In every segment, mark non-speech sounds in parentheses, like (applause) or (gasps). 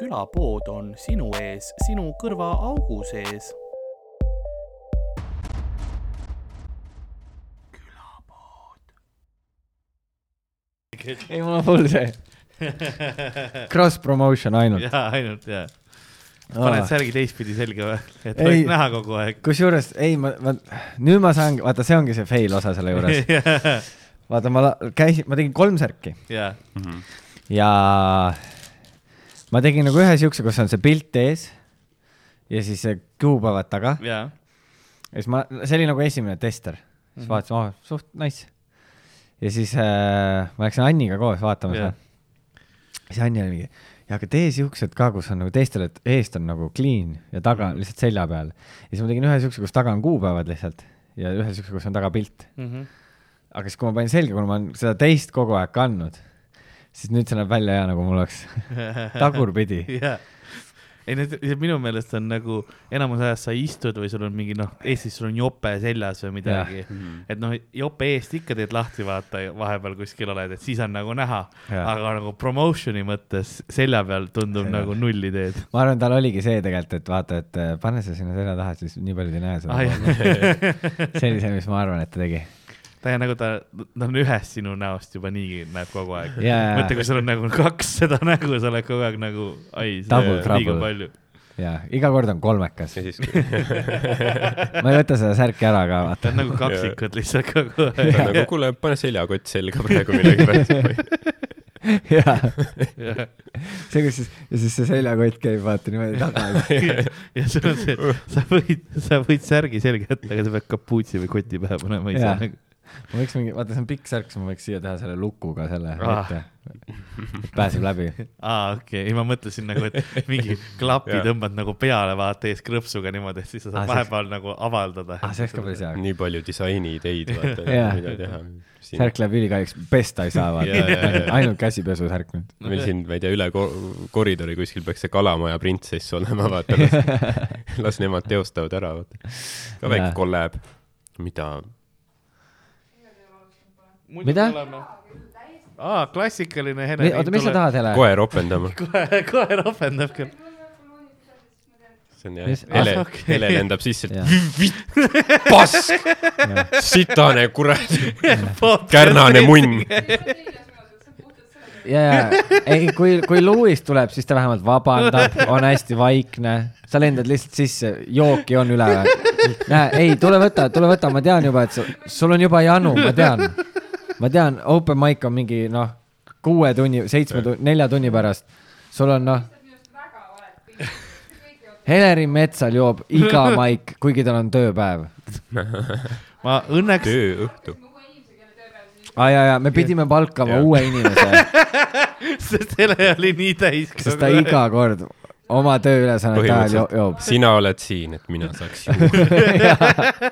külapood on sinu ees, sinu kõrvaaugu sees. ei, mul on full see. Cross promotion ainult. jaa, ainult jaa. paned särgi teistpidi selga või? et Ei. oleks näha kogu aeg. kusjuures ei, ma, ma nüüd ma saan, vaata, see ongi see fail osa selle juures. (laughs) vaata, ma käisin, ma tegin kolm särki jaa, ja ma tegin nagu ühe siukse, kus on see pilt ees ja siis kuupäevad taga jaa. ja siis ma, see oli nagu esimene tester, siis Mhm. vaatasin, oh, suht nice. ja siis äh, ma läksin Anniga koos vaatama Jah. seda. siis Anni oli mingi, ja aga tee siuksed ka, kus on nagu teistel, et eest on nagu clean ja taga Mhm. lihtsalt selja peal. ja siis ma tegin ühe siukse, kus taga on kuupäevad lihtsalt ja ühe siukse, kus on taga pilt. Mhm. aga siis, kui ma panin selga, kuna ma olen seda teist kogu aeg kandnud, siis nüüd see näeb välja hea, nagu mul oleks (laughs) tagurpidi. jaa. ei, need minu meelest on nagu enamus ajast sa istud või sul on mingi noh, Eestis sul on jope seljas või midagi. et noh, jope eest ikka teed lahti, vaata vahepeal kuskil oled, et siis on nagu näha. Jaa. aga nagu promotion'i mõttes selja peal tundub Jaa. nagu null ideed. ma arvan, tal oligi see tegelikult, et vaata, et äh, pane see sinna selja taha, siis nii paljud ei näe seda Ah. (laughs) see oli see, mis ma arvan, et ta tegi. Ta nagu ta, ta on ühest sinu näost juba niigi näeb kogu aeg. Jaa. mõtle, kui sul on nagu kaks seda nägu, sa oled kogu aeg nagu, ai, Double liiga trouble. palju. ja iga kord on kolmekas ja. siis ma ei võta seda särki ära ka, ta vaata. on nagu kaksikud lihtsalt kogu ta aeg. on nagu, kuule, pane seljakott selga praegu millegipärast. (laughs) jaa, see, kus siis, ja siis see seljakott käib vaata niimoodi taga. (laughs) ja sul on see, sa võid, sa võid särgi selga jätta, aga sa pead kapuutsi või koti pähe panema ise Jaa. nagu. Ma võiks mingi, vaata, see on pikk särk, siis ma võiks siia teha selle lukuga selle Ah. ette. pääseb läbi. aa, okei okay., ei ma mõtlesin nagu, et mingi klapi tõmbad nagu peale, vaata ees krõpsuga niimoodi, et siis sa Ah, saad see- vahepeal nagu avaldada. ah, see oleks ka päris hea. nii palju disainiideid, vaata, mida teha. särk läheb ülikalliks, pesta ei saa, vaata ainult käsipesusärk nüüd. meil siin, ma ei tea, üle ko- koridori kuskil peaks see Kalamaja printsess olema, vaata, (laughs) las, nemad teostavad ära, vaata. ka väike kolläb. mida? Mida? aa, klassikaline Hele. oota, mis sa? tahad, Hele? koer opendama. kohe, kohe ropendab küll. see on jah Hele ah. Hele lendab sisse, pask, sitane kurat, kärnane munn. ja, ja, ei, kui, kui Louis tuleb, siis ta vähemalt vabandab, on hästi vaikne. sa lendad lihtsalt sisse, jooki on üle. näe, ei, tule võta, tule võta, ma tean juba, et sul, sul on juba janu, ma tean. Ma tean, open mic on mingi noh, kuue tunni, seitsme tunni, nelja tunni pärast. sul on noh, (laughs) Helerin Metsal joob iga (laughs) maik, kuigi tal on tööpäev. (laughs) ma õnneks, tööõhtu. aa ja, ja me pidime palkama Jah. uue inimese, sest Hele oli nii täis. sest ta iga kord oma tööülesannete ajal jo- joob. sina oled siin, et mina saaks juua.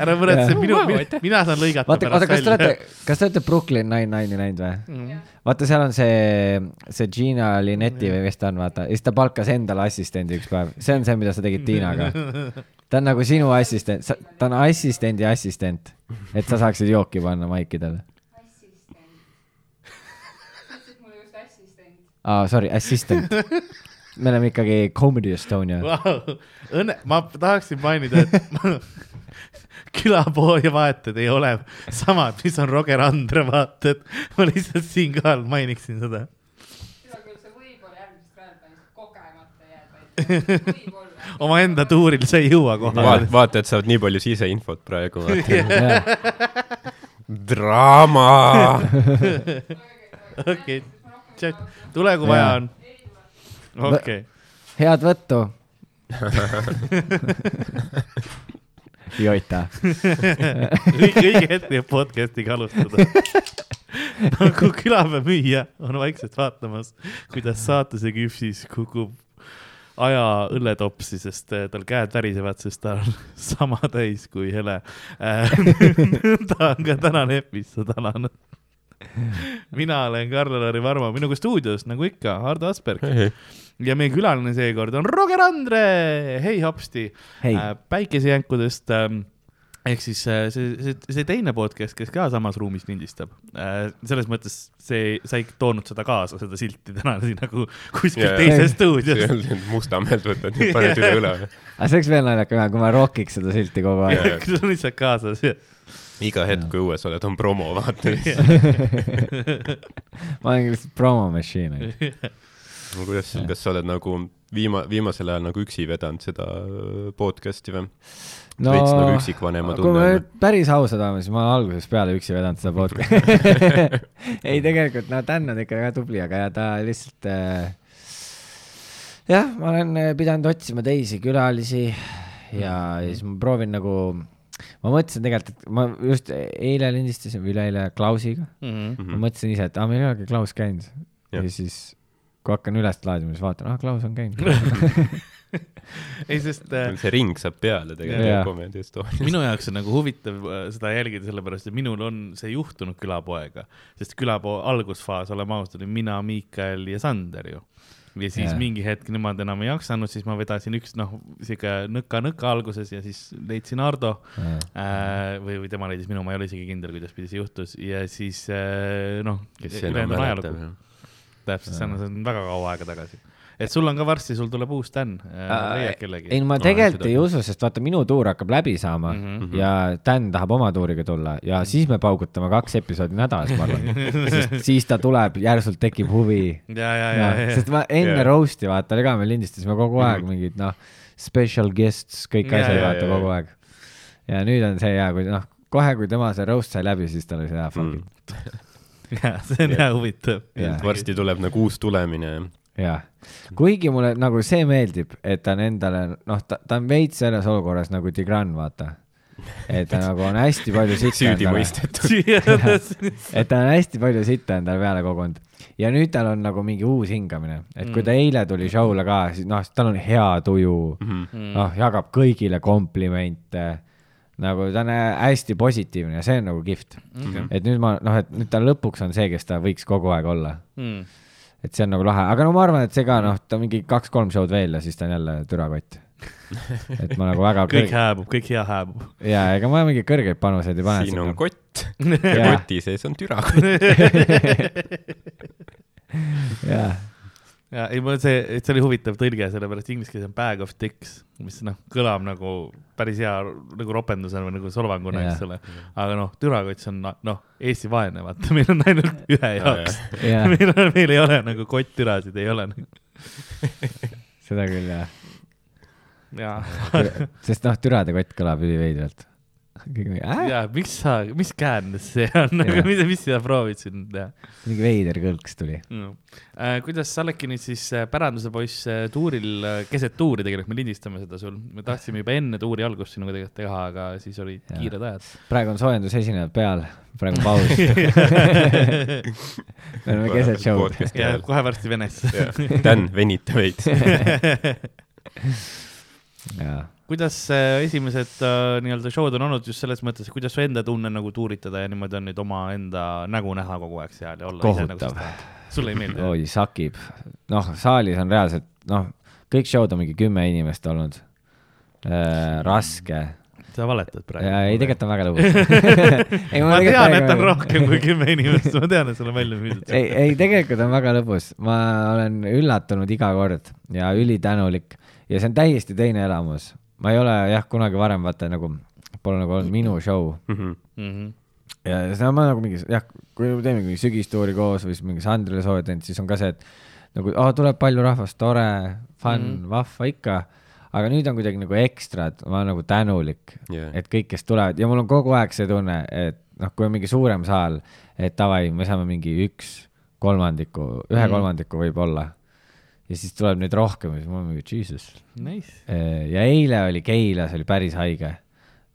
Ära muretse, minu, mina saan lõigata vaata, vaata, kas pärast te olete välja., kas te olete Brooklyn Nine-Nine'i näinud või? Mm. vaata, seal on see, see Gina Linetti või kes ta on, vaata, ja siis ta palkas endale assistendi üks päev, see on see, mida sa tegid Tiinaga. (laughs) ta on nagu sinu assistent, ta on assistendi assistent, et sa saaksid jooki panna maikidele. aa, sorry, assistant. (laughs) me oleme ikkagi Comedy Estonia. Vau. Õnne, ma tahaksin mainida, et (laughs) ma- külapood ja vaated ei ole samad, mis on Roger Andre vaated. ma lihtsalt siinkohal mainiksin seda. see (laughs) omaenda tuuril sa ei jõua kohale vaat-, vaatajad saavad nii palju siseinfot praegu. (laughs) draama. okei, tule kui vaja on. okei, head võttu. (laughs) Joita. õige, õige hetk jääb podcast'iga alustada. nagu külapäeva müüja on vaikselt vaatamas, kuidas saatuse küpsis kukub aja õlletopsi, sest eh, tal käed värisevad, sest ta on (laughs) sama täis kui Hele. (laughs) ta on ka tänane episood alanud. mina olen Karl-Lari Varmo, minuga stuudios nagu ikka Hardo Asperg ja meie külaline seekord on Roger Andre, hei hopsti hei, äh, päikesejänkudest ähm, ehk siis äh, see, see, see teine podcast, kes ka samas ruumis lindistab, selles mõttes see, sa ei toonud seda kaasa, seda silti täna siin nagu kuskil jaa. teises (laughs) stuudios. Mustamäelt võtad, paned üle õla. (laughs) aga see oleks veel naljakam, kui ma rokiks seda silti kogu aeg. Jaa. (laughs) sul on lihtsalt kaasas iga hetk, kui õues oled, on promo, vaata. ma olen lihtsalt promo machine. kuidas, kas sa oled nagu viima-, viimasel ajal nagu üksi vedanud seda äh, podcast'i või? no veits nagu üksikvanema kui me tunne päris ausad oleme, siis ma olen algusest peale üksi vedanud seda podcast'i. (laughs) ei, tegelikult no Dan on ikka väga tubli, aga ja ta lihtsalt äh, jah, ma olen äh, pidanud otsima teisi külalisi ja, ja siis ma proovin nagu, ma mõtlesin tegelikult, et ma just eile lindistasin või üleeile Klausiga mm, -hmm. ma mõtlesin ise, et aa, meil ei olegi Klaus käinud ja siis kui hakkan üles laadima, siis vaatan, ah, Klaus on käinud. (laughs) ei, sest äh, see ring saab peale tegelikult Comedy Estonias. minu jaoks on nagu huvitav äh, seda jälgida, sellepärast et minul on see juhtunud külapoega, sest külapoo algusfaas, oleme ausad, olin mina, Miikael ja Sander ju. ja siis yeah. mingi hetk nemad enam ei jaksanud, siis ma vedasin üks noh, sihuke nõka-nõka alguses ja siis leidsin Ardo äh, või, või tema leidis minu, ma ei ole isegi kindel, kuidaspidi see juhtus ja siis äh, noh, kes enam mäletab. täpselt, see on, see on väga kaua aega tagasi. et sul on ka varsti, sul tuleb uus Dan äh,, leiad kellegi ei, ma tegelikult seda ei usu, sest vaata, minu tuur hakkab läbi saama mm Mhm. -hmm. ja Dan tahab oma tuuriga tulla ja siis me paugutame kaks episoodi nädalas, ma arvan. (laughs) sest siis ta tuleb, järsult tekib huvi. ja, ja, ja, ja, sest ma enne yeah. roast'i vaata, ka, me lindistasime kogu aeg mingid noh, special guests, kõik Jaa, asjad jaa, vaata jaa, kogu aeg. ja nüüd on see hea, kui noh, kohe, kui tema see roast sai läbi, siis tal oli see hea fuck Mm. it. ja see on hea huvitav. Jaa. varsti tuleb nagu uus tulemine. jah, kuigi mulle nagu see meeldib, et ta on endale, noh, ta, ta on veits selles olukorras nagu Tigran, vaata. et ta nagu on hästi palju sitta süüdi endale, mõistetud. et ta on hästi palju sitta endale peale kogunud ja nüüd tal on nagu mingi uus hingamine, et kui ta eile tuli show'le ka, siis noh, tal on hea tuju, Mhm. noh, jagab kõigile komplimente nagu ta on hästi positiivne ja see on nagu kihvt Mhm. et nüüd ma noh, et nüüd ta lõpuks on see, kes ta võiks kogu aeg olla Mm. et see on nagu lahe, aga no ma arvan, et see ka noh, ta mingi kaks-kolm show'd veel ja siis ta on jälle türakott. (laughs) et ma nagu väga kõik kõrge hääbub, kõik hea hääbub. ja ega ma mingeid kõrgeid panuseid ei pane. siin on kott ja koti sees on türa. (laughs) jaa, ja ei, mul see, see oli huvitav tõlge, sellepärast inglise keeles on bag of dicks, mis noh, kõlab nagu päris hea nagu ropendusena või nagu solvanguna, eks Jah. ole. aga noh, türakott, see on noh, Eesti vaene, vaata, meil on ainult ühe jaoks. jaa, (laughs) meil on, meil ei ole nagu kott-türasid ei ole nagu.. seda küll jah. ja, sest noh, türade kott kõlab üliveidralt. Kõik mingi, äh? ja miks sa, mis käändus see on, (laughs) mis, mis sa proovid siin teha mingi veider kõlks tuli. no.? kuidas sa oledki nüüd siis äh, Päranduse poiss äh, tuuril, keset tuuri tegelikult, me lindistame seda sul, me tahtsime juba enne tuuri algust sinuga tegelikult teha, aga siis olid Jaa. kiired ajad. praegu on soojendusesinejad peal, praegu on paus. (laughs) me oleme keset show'd. ja kohe varsti Venesse. Dan, venita veits. (laughs) jaa kuidas esimesed äh, nii-öelda show'd on olnud just selles mõttes, kuidas su enda tunne nagu tuuritada ja niimoodi on nüüd omaenda nägu näha kogu aeg seal ja olla nagu Kohutav. tahad? sulle ei meeldi? oi, sakib. noh, saalis on reaalselt, noh, kõik show'd on mingi kümme inimest olnud äh,. raske. sa valetad praegu. ei, tegelikult on väga lõbus ei, ma tegelikult tean, et on rohkem kui kümme inimest, ma tean, et sul on välja müüdud. ei, ei tegelikult on väga lõbus, (laughs) ma olen üllatunud iga kord ja ülitänulik ja see on täiesti teine elamus. Ma ei ole jah, kunagi varem vaata nagu, pole nagu olnud minu show Mhm. ja seda ma nagu mingi jah, kui me teeme mingi sügistuuri koos või siis mingi Sandrile soovitanud, siis on ka see, et nagu oh, tuleb palju rahvast, tore, fun mm, -hmm. vahva ikka. aga nüüd on kuidagi nagu ekstra, et ma olen nagu tänulik Jah. et kõik, kes tulevad ja mul on kogu aeg see tunne, et noh, kui on mingi suurem saal, et davai, me saame mingi üks kolmandiku, ühe mm. kolmandiku võib-olla. Ja siis tuleb neid rohkem ja siis ma olen mingi jesus. Nice. ja eile oli Keilas oli päris haige.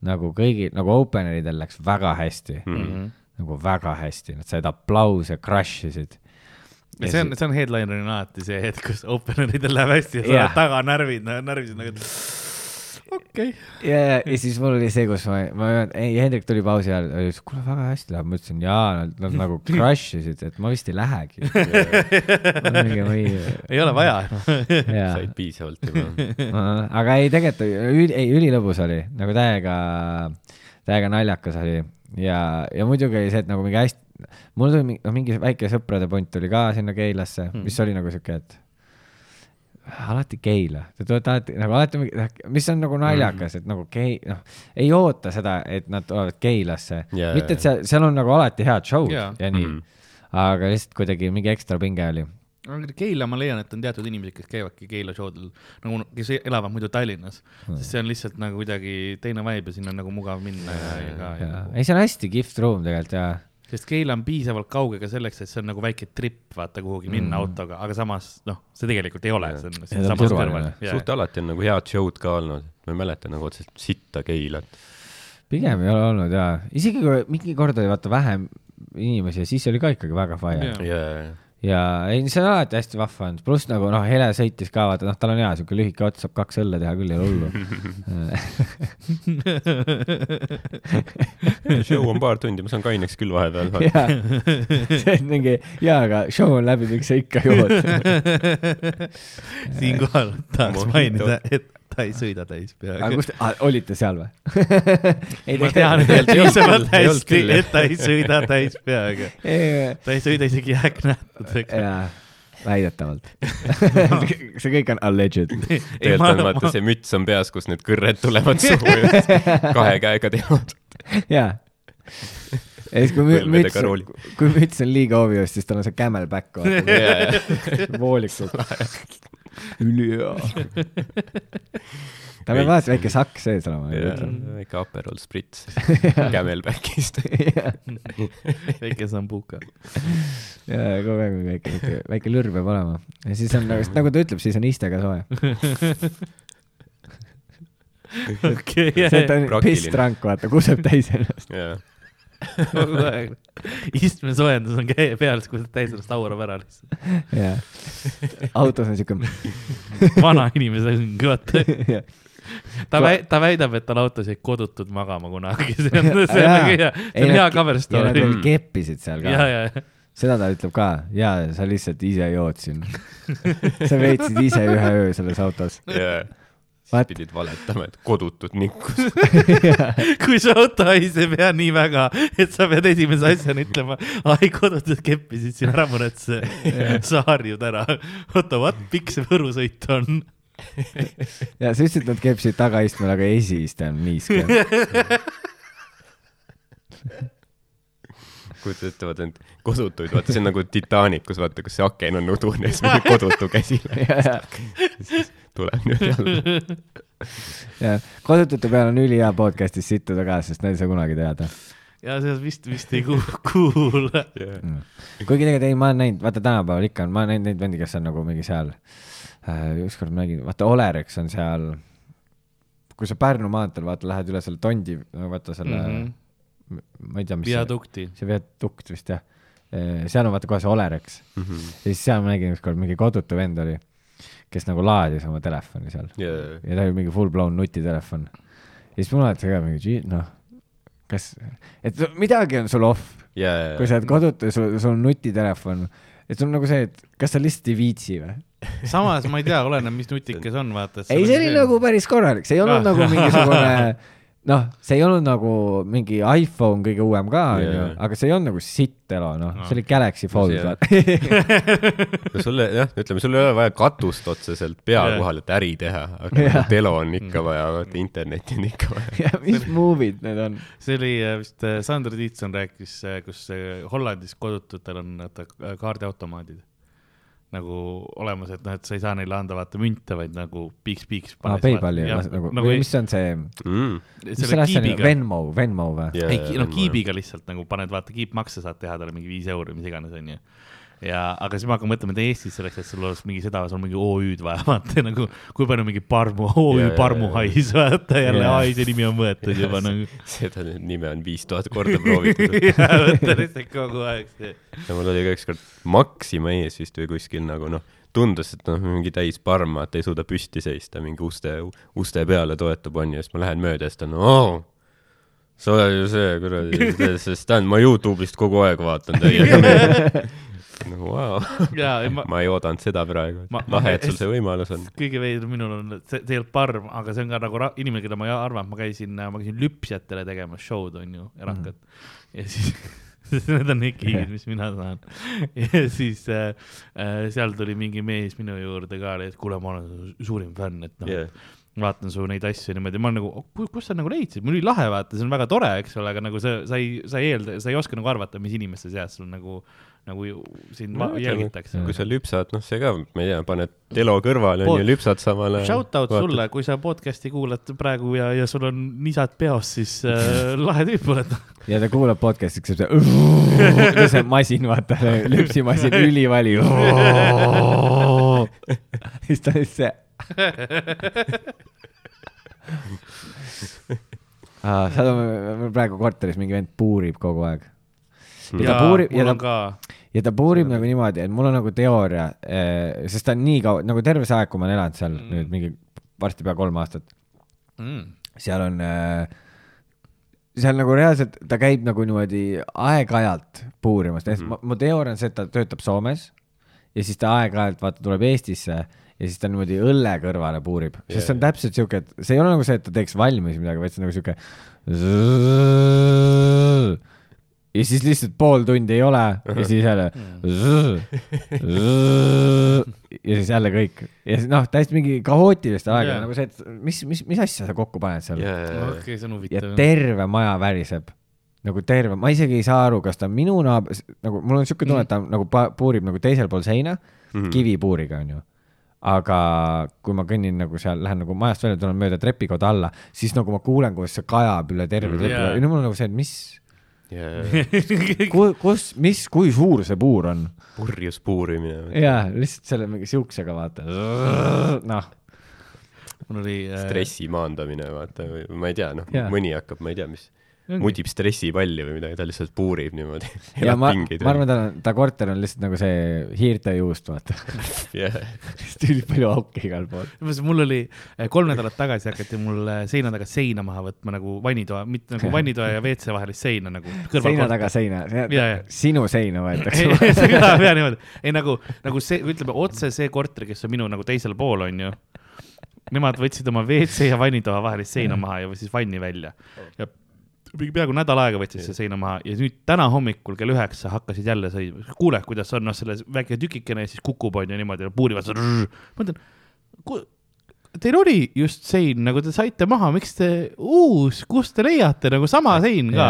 nagu kõigil, nagu openeridel läks väga hästi mm, Mhm. -hmm. nagu väga hästi, nad said aplause, crush isid. ja see on, see on headliner'ina alati see hetk, kus openeridel läheb hästi ja sa oled taga närvid, närvisid nagu, okei okay.. ja, ja, siis mul oli see, kus ma, ma, ei Hendrik tuli pausi ajal, ütles kuule väga hästi läheb, ma ütlesin jaa, nad, nad (laughs) nagu crush isid, et ma vist ei lähegi. (laughs) ei ole vaja. (laughs) said piisavalt juba. aga ei, tegelikult üli, ei ülilõbus oli nagu täiega, täiega naljakas oli ja, ja muidugi oli see, et nagu mingi hästi, mul tuli mingi, noh, mingi väike sõprade punt tuli ka sinna Keilasse Hmm. mm., mis oli nagu siuke, et alati tulete alati nagu alati, mis on nagu naljakas, et nagu Kei-, noh, ei oota seda, et nad tulevad Keilasse Jaa, yeah,, mitte et seal, seal on nagu alati head show'd yeah. ja nii mm., aga lihtsalt kuidagi mingi ekstra pinge oli. Keila, ma leian, et on teatud inimesed, kes käivadki Keila showdel nagu, kes elavad muidu Tallinnas Hmm. mm., sest see on lihtsalt nagu kuidagi teine vibe ja sinna on nagu mugav minna ja, ja ka ja, ei, see on hästi kihvt ruum tegelikult ja sest Keila on piisavalt kauge ka selleks, et see on nagu väike trip, vaata kuhugi minna Mm. autoga, aga samas noh, see tegelikult ei ole, see on Ja ta on turvaline. kõrval. suht alati on nagu head show'd ka olnud, ma ei mäleta nagu otseselt sitta Keilat. pigem ei ole olnud ja isegi kui mingi kord oli vaata vähem inimesi ja siis oli ka ikkagi väga fire Jaa. jaa, ja ei, see on alati hästi vahva olnud, pluss nagu noh, Hele sõitis ka vaata, noh, tal on hea siuke lühike ots, saab kaks õlle teha küll, ei ole hullu. show on paar tundi, ma saan kaineks küll vahepeal. (laughs) jaa, see on mingi jaa, aga show on läbi, miks sa ikka jood? (laughs) siinkohal tahaks mainida, et ta ei sõida täis aga peaga. kus te, olite seal või? (laughs) ma tean piisavalt (laughs) hästi et ta ei sõida täis peaga. ta ei sõida isegi jääknähtudega. jaa, väidetavalt. (laughs) see kõik on alleged. tegelikult on vaata see müts on peas, kus need kõrred tulevad suhu ja kahe käega teevad. jaa. ja siis, kui mü- müts kui müts on liiga obvious, siis tal on see camelback, vaata, voolikud. ülihea. tal peab alati väike sakk sees olema. väike Aperol Spritz (laughs) Camelbackist. väike sambuka. ja kogu aeg on väike, väike, väike lürr peab olema ja siis on nagu, nagu ta ütleb, siis on iste ka soe. (laughs) okei, see, et ta on pisstrank, vaata, kuseb täis ennast. jaa, kogu aeg. istmesoojendus on käe peal, siis kui sa täis ennast haurab ära lihtsalt. jaa. autos on siuke. vana inimese hõng, vaata. ta väi-, ta väidab, et tal autos jäid kodutud magama kunagi, (laughs) see on, see on nagu hea, see on hea cover ja nad story veel. keppisid seal ka. ja, ja. seda ta ütleb ka, jaa, sa lihtsalt ise jood siin. (laughs) sa veetsid ise ühe öö selles autos. jaa. Siis pidid valetama, et kodutud nikkus. (laughs) kui su auto haiseb ja nii väga, et sa pead esimese asjana ütlema, ai kodutud keppisid siin ära muretse, sa harjud ära. oota, what, pikk see Võru sõit on? ja sa ütlesid, et nad keppisid tagaistmel, aga esiiste on niiske. (laughs) kujutad ette, vaata need kodutuid, vaata see on nagu Titanicus, vaata, kus see aken on udune siis mingi kodutu käsil tuleb nüüd jälle. ja kodutute peal on ülihea podcast'is sittuda ka, sest neid ei saa kunagi teada. ja see vist, vist ei ku- kuula. kuigi tegelikult ei, ma olen näinud, vaata tänapäeval ikka on, ma olen näinud neid vendi, kes on nagu mingi seal äh,, ükskord ma nägin, vaata Olerex on seal, kui sa Pärnu maanteel vaata, lähed üle selle Tondi, vaata selle mm. -hmm. ma ei tea, mis see, viadukti. see viadukt vist jah, seal on vaata kohe see Olerex ja siis seal ma nägin ükskord mingi kodutu vend oli, kes nagu laadis oma telefoni seal jaa, ja ta oli mingi full blown nutitelefon. ja siis mul alati ka mingi, noh, kas, et midagi on sul off, jaa, kui sa oled kodutu ja sul, sul on nutitelefon, et sul on nagu see, et kas sa lihtsalt ei viitsi või? samas ma ei tea, oleneb, mis nutikas on, vaata. ei, see oli nagu päris korralik, see ei olnud Ah. nagu mingisugune, (laughs) noh, see ei olnud nagu mingi iPhone kõige uuem ka, onju Jaa., aga see ei olnud nagu sitt elo, noh, Ah. see oli Galaxy Fold vaata. (laughs) no sulle jah, ütleme, sul ei ole vaja katust otseselt pea Jaa. kohal, et äri teha, aga Jaa. nagu telo on ikka vaja, vaata internetti on ikka vaja. (laughs) ja mis movie'd need on? see oli äh, vist äh, Sander Tiitson rääkis, kus äh, Hollandis kodututel on vaata kaardiautomaadid nagu olemas, et noh, et sa ei saa neile anda vaata münte, vaid nagu piiks-piiks. aa, PayPali nagu, nagu või ei- mis see on see, Mm. mis selle asja nimi, Venmo, Venmo või? ei, no kiibiga lihtsalt nagu paned, vaata kiipmakse saad teha talle mingi viis euri, mis iganes, onju. ja, aga siis ma hakkan mõtlema, et Eestis selleks, et sul oleks mingi seda, sul on mingi OÜ-d vaja, (laughs) vaata nagu, kui palju mingi parmu, OÜ Jaa, jaa, Parmu jaa. hais, vaata jälle Jaa. ai, see nimi on võetud juba (laughs) nagu. seda nime on viis tuhat korda proovitud. (laughs) ja võtta lihtsalt kogu aeg see. ja mul oli ka ükskord Maxima ees vist või kuskil nagu noh, tundus, et noh, mingi täis parma, et ei suuda püsti seista, mingi uste, uste peale toetub, onju, siis ma lähen mööda ja siis ta on, oo, sa oled ju see kuradi, see stand, ma Youtube'ist kogu aeg vaatan täiega. nagu vau, ei, ma, ei oodanud seda praegu lahe, et sul see võimalus on. kõige veidram minul on, olnud parm, aga see on ka nagu inimene, keda ma ei arvanud, ma käisin, ma käisin lüpsjatele tegemas show'd onju, erakat mm. ja siis (laughs) Need on need gigid, mis mina saan. ja siis äh, äh, seal tuli mingi mees minu juurde ka, et kuule, ma olen su suurim fänn, et noh Yeah. yeah., vaatan su neid asju niimoodi, ma olen nagu, kus sa nagu leidsid, mul oli lahe vaata, see on väga tore, eks ole, aga nagu sa, sa ei, sa ei eelda, sa ei oska nagu arvata, mis inimeste seas sul nagu, nagu sind va- jälgitakse. kui sa lüpsad, noh, see ka, ma ei tea, paned telo kõrvale Pood- onju, lüpsad samal ajal. Shout out sulle, kui sa podcast'i kuulad praegu ja, ja sul on nisad peos, siis äh, lahe tüüp oled. (laughs) ja ta kuulab podcast'i, siis see, see masin, vaata, lüpsimasin, ülivali. siis ta lihtsalt see. seal on praegu korteris mingi vend puurib kogu aeg. Ja ta puurib ja ta ka, ja ta puurib nagu niimoodi, et mul on nagu teooria, sest ta on nii kaua, nagu terve see aeg, kui ma olen elanud seal mm. nüüd mingi varsti pea kolm aastat, mm, seal on äh, seal nagu reaalselt ta käib nagu niimoodi aeg-ajalt puurimas mm, -hmm. mu teooria on see, et ta töötab Soomes ja siis ta aeg-ajalt vaata tuleb Eestisse ja siis ta niimoodi õlle kõrvale puurib, sest see on täpselt siuke, et see ei ole nagu see, et ta teeks valmis midagi, vaid see on nagu siuke. (laughs) ja siis lihtsalt pool tundi ei ole ja siis jälle. ja siis jälle kõik ja siis noh, täiesti mingi kaootilist aega yeah. nagu see, et mis, mis, mis asja sa kokku paned seal yeah. okei, see on ja huvitav. terve maja väriseb nagu terve, ma isegi ei saa aru, kas ta minu naaber, nagu mul on siuke tunne, et ta nagu pa- puurib nagu teisel pool seina Mhm. kivipuuriga onju. aga kui ma kõnnin nagu seal, lähen nagu majast välja, tulen mööda trepikoda alla, siis nagu ma kuulen, kuidas see kajab üle terve Mhm. trepi Jaa. ja nüüd mul on nagu see, et mis, (laughs) kus, mis, kui suur see puur on purjus puurimine. ja lihtsalt selle mingi siuksega vaata, noh, mul oli äh, stressi maandamine, vaata, ma ei tea, noh Jaa., mõni hakkab, ma ei tea, mis, Mudib stressipalli või midagi, ta lihtsalt puurib niimoodi. (laughs) ja ma, ma arvan, ta on, ta korter on lihtsalt nagu see hiirtejuust, vaata. (laughs) yeah.. sest ülipalju auke igal pool. mul oli eh, kolm nädalat tagasi hakati mul eh, seina taga seina maha võtma nagu vannitoa, mitte nagu (laughs) vannitoa ja WC vahelist seina nagu. seina taga seina, sinu seina võetakse. see kõlab hea niimoodi, ei nagu, nagu see, ütleme otse see korter, kes on minu nagu teisel pool, onju. Nemad võtsid oma WC ja vannitoa vahelist seina maha ja siis vanni välja ja peaaegu nädal aega võtsid see seina maha ja nüüd täna hommikul kell üheksa hakkasid jälle sõitma, kuule, kuidas on, noh, selle väike tükikene ja siis kukub onju niimoodi, puurivad. mõtlen, teil oli just sein, nagu te saite maha, miks te uus, kust te leiate nagu sama sein ka?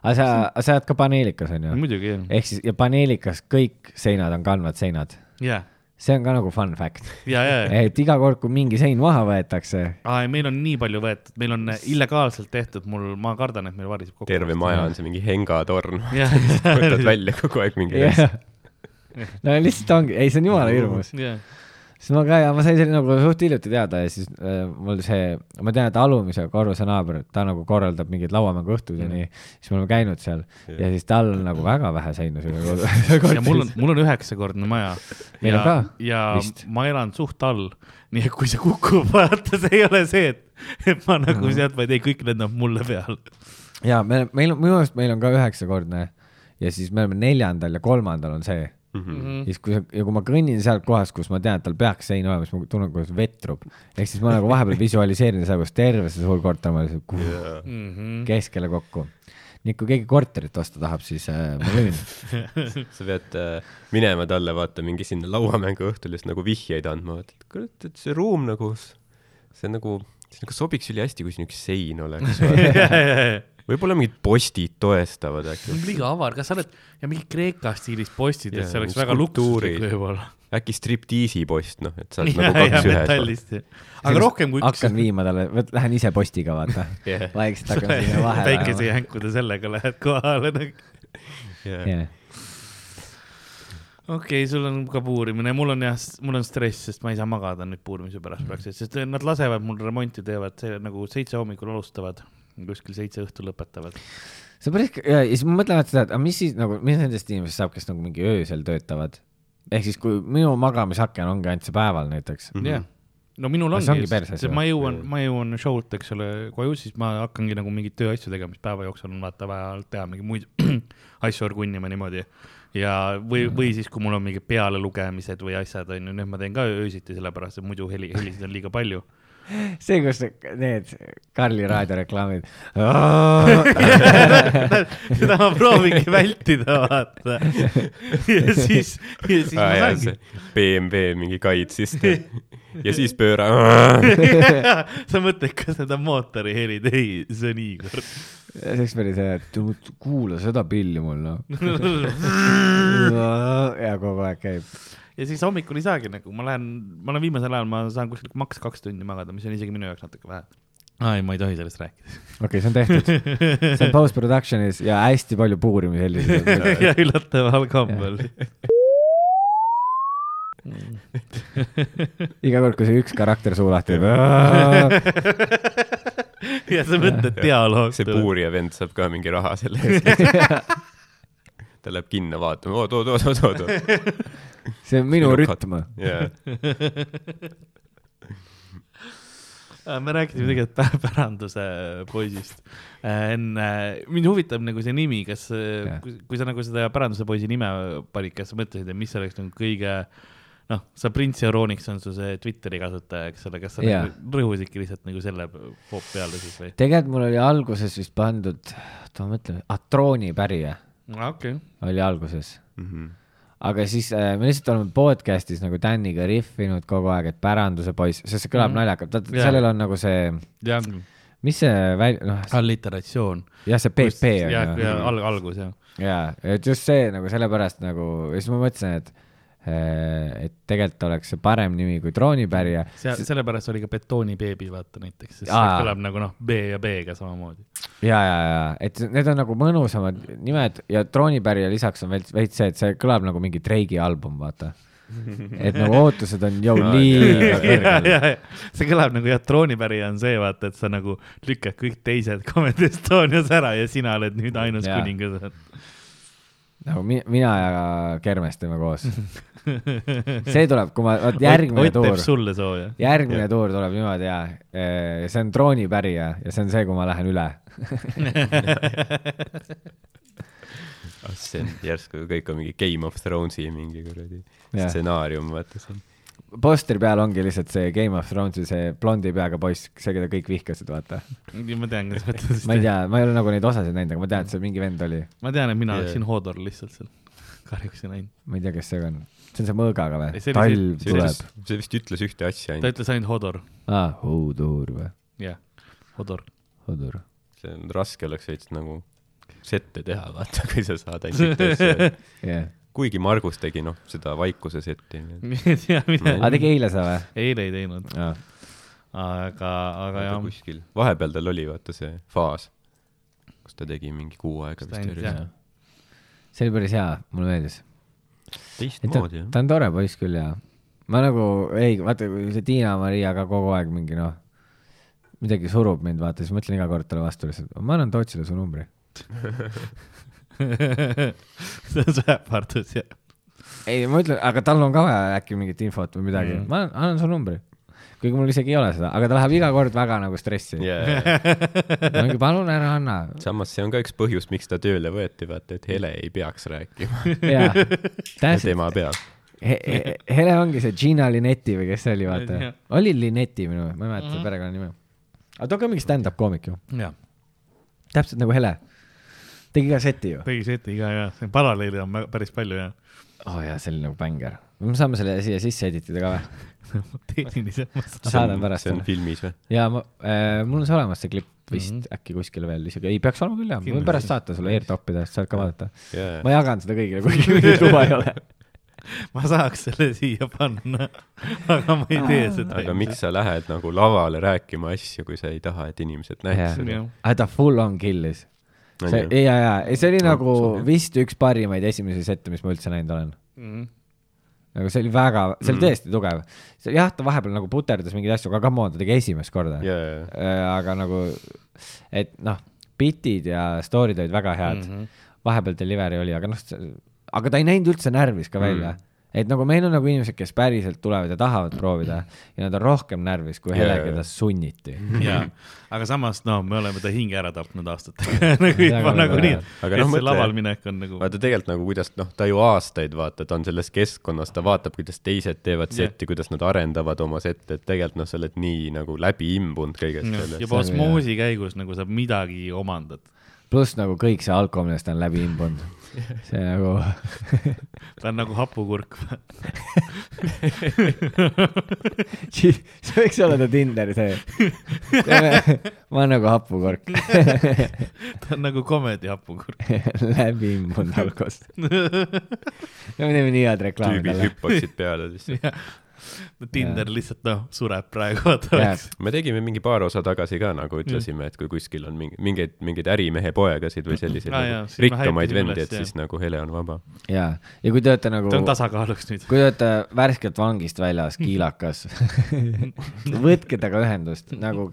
aga sa, sa oled ka paneelikas muidugi jah, ehk siis ja paneelikas kõik seinad on kandvad seinad. ja, see on ka nagu fun fact, ja, ja, et iga kord, kui mingi sein maha võetakse, aa, meil on nii palju võetud, meil on illegaalselt tehtud, mul, ma kardan, et meil variseb kokku. terve maja on see mingi hengatorn. (laughs) võtad välja kogu aeg mingi asja.. (laughs) no lihtsalt ongi, ei, see on jumala hirmus. jah, siis ma ka ja ma sain selle nagu suht hiljuti teada ja siis äh, mul see, ma tean, et alumise korruse naaber, ta nagu korraldab mingeid lauamänguõhtuid ja nii, siis me oleme käinud seal ja siis tal on nagu väga vähe seinu selle kodu- ja mul on, mul on üheksakordne maja. Meil ja on ka, ja vist. ma elan suht all, nii et kui see kukub, (laughs) vaata, see ei ole see, et, et ma nagu Mhm. sealt, vaid ei, kõik lendab mulle peale. ja me, meil on, minu arust meil on ka üheksakordne ja siis me oleme neljandal ja kolmandal on see. Mhm. siis kui, ja kui ma kõnnin sealt kohast, kus ma tean, et tal peaks sein olema, siis ma tunnen, kuidas vetrub. ehk siis ma nagu vahepeal (laughs) visualiseerin seda, kuidas terve see suur korter on lihtsalt kuh, Mhm. keskele kokku. nii et kui keegi korterit osta tahab, siis äh, ma müün. (laughs) sa pead äh, minema talle, vaata mingi sinna lauamängu õhtul just nagu vihjeid andma, vaata, et kurat, et see ruum nagu, see nagu, see nagu sobiks ülihästi, kui siin üks sein oleks. (laughs) võib-olla mingid postid toestavad äkki. liiga avar, kas sa oled ja mingi Kreeka stiilis postid, et see oleks mingid väga luksuslik võib-olla. äkki striptiisi post, noh, et sa oled (laughs) nagu kaks ühes. aga rohkem kui üks hakkan viima talle, võt-, lähen ise postiga, vaata (laughs) Yeah. vaikselt hakkan (laughs) sinna vahele päikesejänkude sellega lähed kohale nagu. yeah.. okei okay,, sul on ka puurimine, mul on jah, mul on stress, sest ma ei saa magada nüüd puurimise pärast praktiliselt, sest nad lasevad mul remonti teevad, see nagu seitse hommikul alustavad, kuskil seitse õhtul lõpetavad. see on päris, ja siis ma mõtlen alati seda, et aga mis siis nagu, mis nendest inimestest saab, kes nagu mingi öösel töötavad? ehk siis, kui minu magamisaken ongi ainult see päeval näiteks, jah, no minul Aga see ongi või? ma jõuan, ma jõuan show'lt, eks ole, koju, siis ma hakkangi nagu mingeid tööasju tegema, mis päeva jooksul on vaata vaja teha mingeid muid (clears throat) asju orgunnima niimoodi. ja, või, või siis, kui mul on mingid pealelugemised või asjad on ju, nüüd ma teen ka öösiti, sellepärast et muidu heli, helisid on liiga palju. (laughs) see, kus need Karli raadioreklaamid. (laughs) seda ma proovingi vältida, vaata. ja siis, ja siis ma aa jaa, saangi see BMW mingi kaitsiste ja siis pööra. (laughs) sa mõtled, kas on mootori helid? ei, see on Igor. see oleks päris hea, et kuula seda pilli mul noh. ja kogu aeg käib. Ja siis hommikul ei saagi nagu, ma lähen, ma olen viimasel ajal, ma saan kuskil maks kaks tundi magada, mis on isegi minu jaoks natuke vähe. aa ei, ma ei tohi sellest rääkida. okei okay,, see on tehtud. see on post-production'is ja hästi palju puurimisi heldiseid. (laughs) ja üllataval kombel. (laughs) iga kord, kui see üks karakter suu lahti (laughs) teeb. ja sa mõtled dialoog. see puurija vend saab ka mingi raha selle eest. Ta läheb kinno vaatama, oot, oot, oot, oot, oot, see on minu rütm. jaa. me rääkisime tegelikult pä- päranduse poisist. enne, mind huvitab nagu see nimi, kas, Jah. kui sa nagu seda päranduse poisi nime panid, kas sa mõtlesid, et mis oleks nagu kõige noh, sa Prince Euronix on su see Twitteri kasutaja, eks ole, kas sa Jaa. nagu rõhusidki lihtsalt nagu selle poop peale siis või? tegelikult mul oli alguses vist pandud, oota ma mõtlen, Atrooni pärija okay., oli alguses. Mhm. aga siis äh, me lihtsalt oleme podcast'is nagu Daniga rihvinud kogu aeg, et päranduse poiss, sest see kõlab mm. -hmm. naljakalt, vaata Jaa. sellel on nagu see, jah, mis see väl-, noh, alliteratsioon. jah, see PP on ja, ju ja. alg-, algus jah. jaa, et just see nagu sellepärast nagu, siis ma mõtlesin, et et tegelikult oleks see parem nimi kui droonipärija. seal, sellepärast oli ka betoonibeebi, vaata näiteks, sest see kõlab nagu noh, B ja B-ga samamoodi. ja, ja, ja et need on nagu mõnusamad nimed ja droonipärija lisaks on veel veits see, et see kõlab nagu mingi Drake'i album, vaata. et nagu ootused on jõu (laughs) Aa, liiga kõrgel. (laughs) see kõlab nagu jah, troonipärija on see, vaata, et sa nagu lükkad kõik teised Comedy Estonias ära ja sina oled nüüd ainus kuningas. nagu mi- mina ja Kermes teeme koos. (laughs) (laughs) see tuleb, kui ma, vot järgmine Ott tuur, sulle sooja. järgmine tuur tuleb niimoodi ja see on droonipärija ja see on see, kui ma lähen üle. (laughs) Ah, see on järsku kõik on mingi Game of Thronesi mingi kuradi stsenaarium, vaata see on. posteri peal ongi lihtsalt see Game of Thronesi see blondi peaga poiss, see, keda kõik vihkasid, vaata. ma tean, kas mõtled. ma ei tea, ma ei ole nagu neid osasid näinud, aga ma tean, et see mingi vend oli. ma tean, et mina Jaa. oleksin Hodor lihtsalt seal. (laughs) kahjuks ei näinud. ma ei tea, kes see on. See on see mõõgaga või talv see tuleb vist, see vist ütles ühte asja ta ainult, ütles ainult Hodor. aa, Hudur või? jah, Hodor. Hudur. see on raske oleks veits nagu sette teha, vaata, kui sa saad ainult (laughs) ühte asja. jah. kuigi Margus tegi noh, seda vaikuse setti. aa, tegi eile sa või? eile ei teinud, aa, aga, aga jah. kuskil, vahepeal tal oli vaata see faas, kus ta tegi mingi kuu aega ta vist järjest see oli päris hea, mulle meeldis. Teistmoodi jah. ta on tore poiss küll ja ma nagu ei, vaata, kui see Tiina-Maria ka kogu aeg mingi noh, midagi surub mind, vaata, siis mõtlen iga kord talle vastu lihtsalt, ma annan Tootsile su numbri. (laughs) see on su ähvardus jah. ei, ma ütlen, aga tal on ka vaja äkki mingit infot või midagi Mm. mm., ma annan su numbri. Kuigi mul isegi ei ole seda, aga ta läheb iga kord väga nagu stressi yeah.. mingi palun ära anna. samas see on ka üks põhjus, miks ta tööle võeti, vaata, et Hele ei peaks rääkima täpselt. tema peab. He- Hele ongi see Gina Linetti või kes see oli, vaata Jah.. oli Linetti minu, ma ei mäleta mm. perekonnanime. aga ta on ka mingi stand-up koomik ju, jah, täpselt nagu Hele. tegi ka seti ju. tegi seti ka ja, paralleeli on päris palju ja oo oh, jaa, see oli nagu bängar. Me saame selle siia sisse editida ka või? (laughs) tehniliselt. ma saadan pärast see on filmis või? jaa, ma äh,, mul on see olemas, see klipp vist mm Mhm. -hmm. äkki kuskil veel isegi, ei peaks olema küll jah, ma võin pärast saata sulle AirTopida, saad ka vaadata. jaa, ma jagan seda kõigile, kuigi (laughs) mingit luba ei ole. (laughs) ma saaks selle siia panna, aga ma ei tee seda. aga miks sa lähed nagu lavale rääkima asju, kui sa ei taha, et inimesed näeks seda? aga ta full on killis. see, jaa, ei see oli No, nagu vist üks parimaid esimesi sette, mis ma üldse näinud olen. Mhm. Nagu see oli väga, see oli Mhm. tõesti tugev. jah, ta vahepeal nagu puterdas mingeid asju, aga come on, ta tegi esimest korda. jaa, aga nagu, et noh, bitid ja story'd olid väga head mm. -hmm. vahepeal delivery oli, aga noh, aga ta ei näinud üldse närvis ka välja mm.. Et nagu meil on nagu inimesed, kes päriselt tulevad ja tahavad proovida ja nad on rohkem närvis kui Hele, keda sunniti. jaa, aga samas no me oleme ta hinge ära tapnud aastatega (laughs) nagu juba nagunii Aga et noh, see mõtle- laval minek on nagu. vaata tegelikult nagu kuidas noh, ta ju aastaid vaata, ta on selles keskkonnas, ta vaatab, kuidas teised teevad setti, kuidas nad arendavad oma sette, et tegelikult noh, sa oled nii nagu läbi imbunud kõigest sellest. juba osmoosi käigus nagu sa midagi omandad. Pluss nagu kõik see alkohol, millest ta on läbi imbunud. see nagu, (laughs) ta on nagu hapukurk. (laughs) see võiks olla ta Tinderi see. (laughs) ma olen nagu hapukork, ta on nagu komedi hapukurk. läbi imbunud alkost. me teeme nii head reklaami tüübid talle. hüppaksid peale siis. (laughs) Tinder lihtsalt noh, sureb praegu, oleks. me tegime mingi paar osa tagasi ka nagu ütlesime, et kui kuskil on mingi, mingeid, mingeid ärimehe poegasid või selliseid Aa, nagu me rikkamaid vendi, et jah. siis nagu Hele on vaba. ja, ja kui te olete nagu ta on tasakaalus nüüd. kui te olete värskelt vangist väljas, kiilakas, (laughs) võtke temaga ühendust nagu,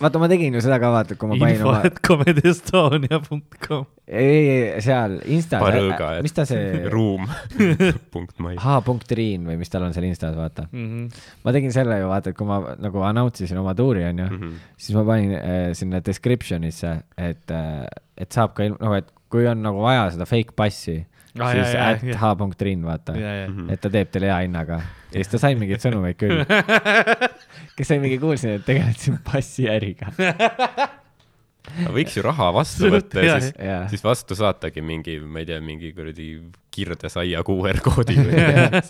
vaata, ma tegin ju seda ka, vaata, kui ma panin info, oma, et comedyestonia.com. ei, ei seal Instas Parõõga, et mis ta see, (laughs) ruum punkt mai. H.Riin või mis tal on seal Instas, vaata. Mhm. ma tegin selle ju vaata, et kui ma nagu announce isin oma tuuri, onju, Mhm. siis ma panin äh, sinna description'isse, et äh,, et saab ka, nagu, et kui on nagu vaja seda fake passi, Ah, siis at jaa. H.Riin, vaata. ja, ja, Mhm. et ta teeb teile hea hinnaga. ja siis ta sai mingeid sõnumeid küll. (laughs) kes sai mingi, kuulsin, et tegeled siin passiäriga. võiks ju raha vastu võtta ja siis, jah. siis vastu saatagi mingi, ma ei tea, mingi kuradi kirdesaia QR koodi või jah.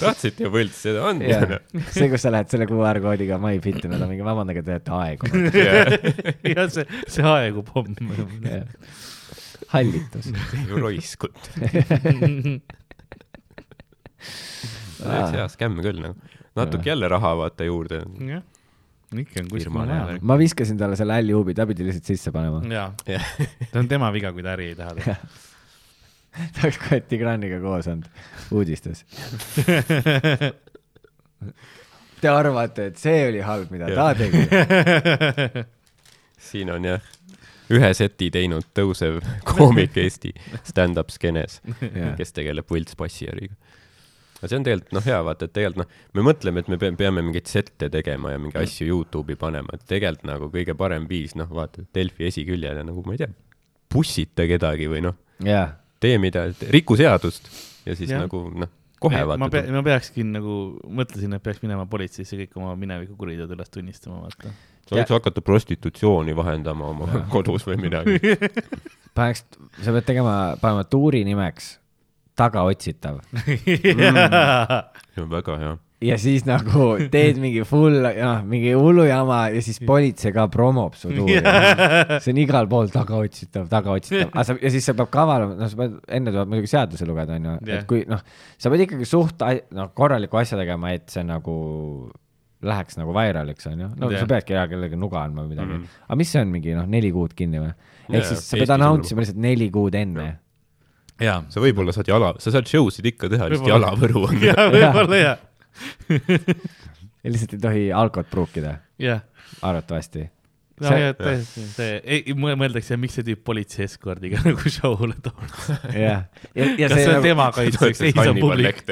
tahtsite ju võlts seda on jah, see, kus sa lähed selle QR koodiga My Fiti, nad on mingi, vabandage, te olete aegunud. (laughs) ja see, see aegu pomm. Hallitus. (laughs) ju roiskut. (laughs) täitsa hea skämm küll nagu. natuke jälle raha vaata juurde. jah, ikka on kuskil Firma vahel. ma viskasin talle selle alljuubi, ta pidi lihtsalt sisse panema. jaa, Jah. see on tema viga, kui ta äri ei taha teha. (laughs) ta oleks kohe Tigraniga koos olnud uudistes. Te arvate, et see oli halb, mida ta Jah. tegi? siin on jah, ühe seti teinud tõusev (laughs) koomik Eesti stand-up skeenes, kes tegeleb võltspassiäriga. aga see on tegelikult noh, hea vaata, et tegelikult noh, me mõtleme, et me pe- peame mingeid sette tegema ja mingeid asju Youtube'i panema, et tegelikult nagu kõige parem viis, noh, vaata Delfi esiküljele nagu ma ei tea, pussita kedagi või noh, jaa, tee mida, riku seadust ja siis ja. nagu noh, kohe ma vaata pea-, ma peakski nagu, mõtlesin, et peaks minema politseisse kõik oma mineviku kuriteod üles tunnistama, vaata. sa võiks hakata prostitutsiooni vahendama oma (laughs) kodus või midagi. (laughs) paneks, sa pead tegema, panema tuuri nimeks tagaotsitav (laughs) see on väga hea. Ja siis nagu teed mingi full, noh, mingi hullu jama ja siis politsei ka promob su tuuri. (laughs) see on igal pool tagaotsitav, tagaotsitav, aga sa ja siis sa pead kaval olema, noh, sa pead, enne tuleb muidugi seadusi lugeda, onju, et kui noh, sa pead ikkagi suht, noh, korraliku asja tegema, et see nagu läheks nagu vairaliks, onju. no Jah. sa peadki hea kellelegi nuga andma või midagi mm. -hmm. aga mis see on mingi noh, neli kuud kinni või? ehk Jaa, siis sa pead announce ima lihtsalt neli kuud enne. jaa, sa võib-olla saad jala, sa saad show sid ikka teha, lihtsalt Võib-olla. jalavõru on. (laughs) jaa, võib-olla jaa, ja (laughs) lihtsalt ei tohi alkot pruukida, jah. arvatavasti. no See- ja tõesti, see, ei, mõeldakse, miks see tüüp politsei eskordiga (laughs) nagu show'le toob. jah, ja, ja kas see on nagu, tema kaitseks, ei saa publik,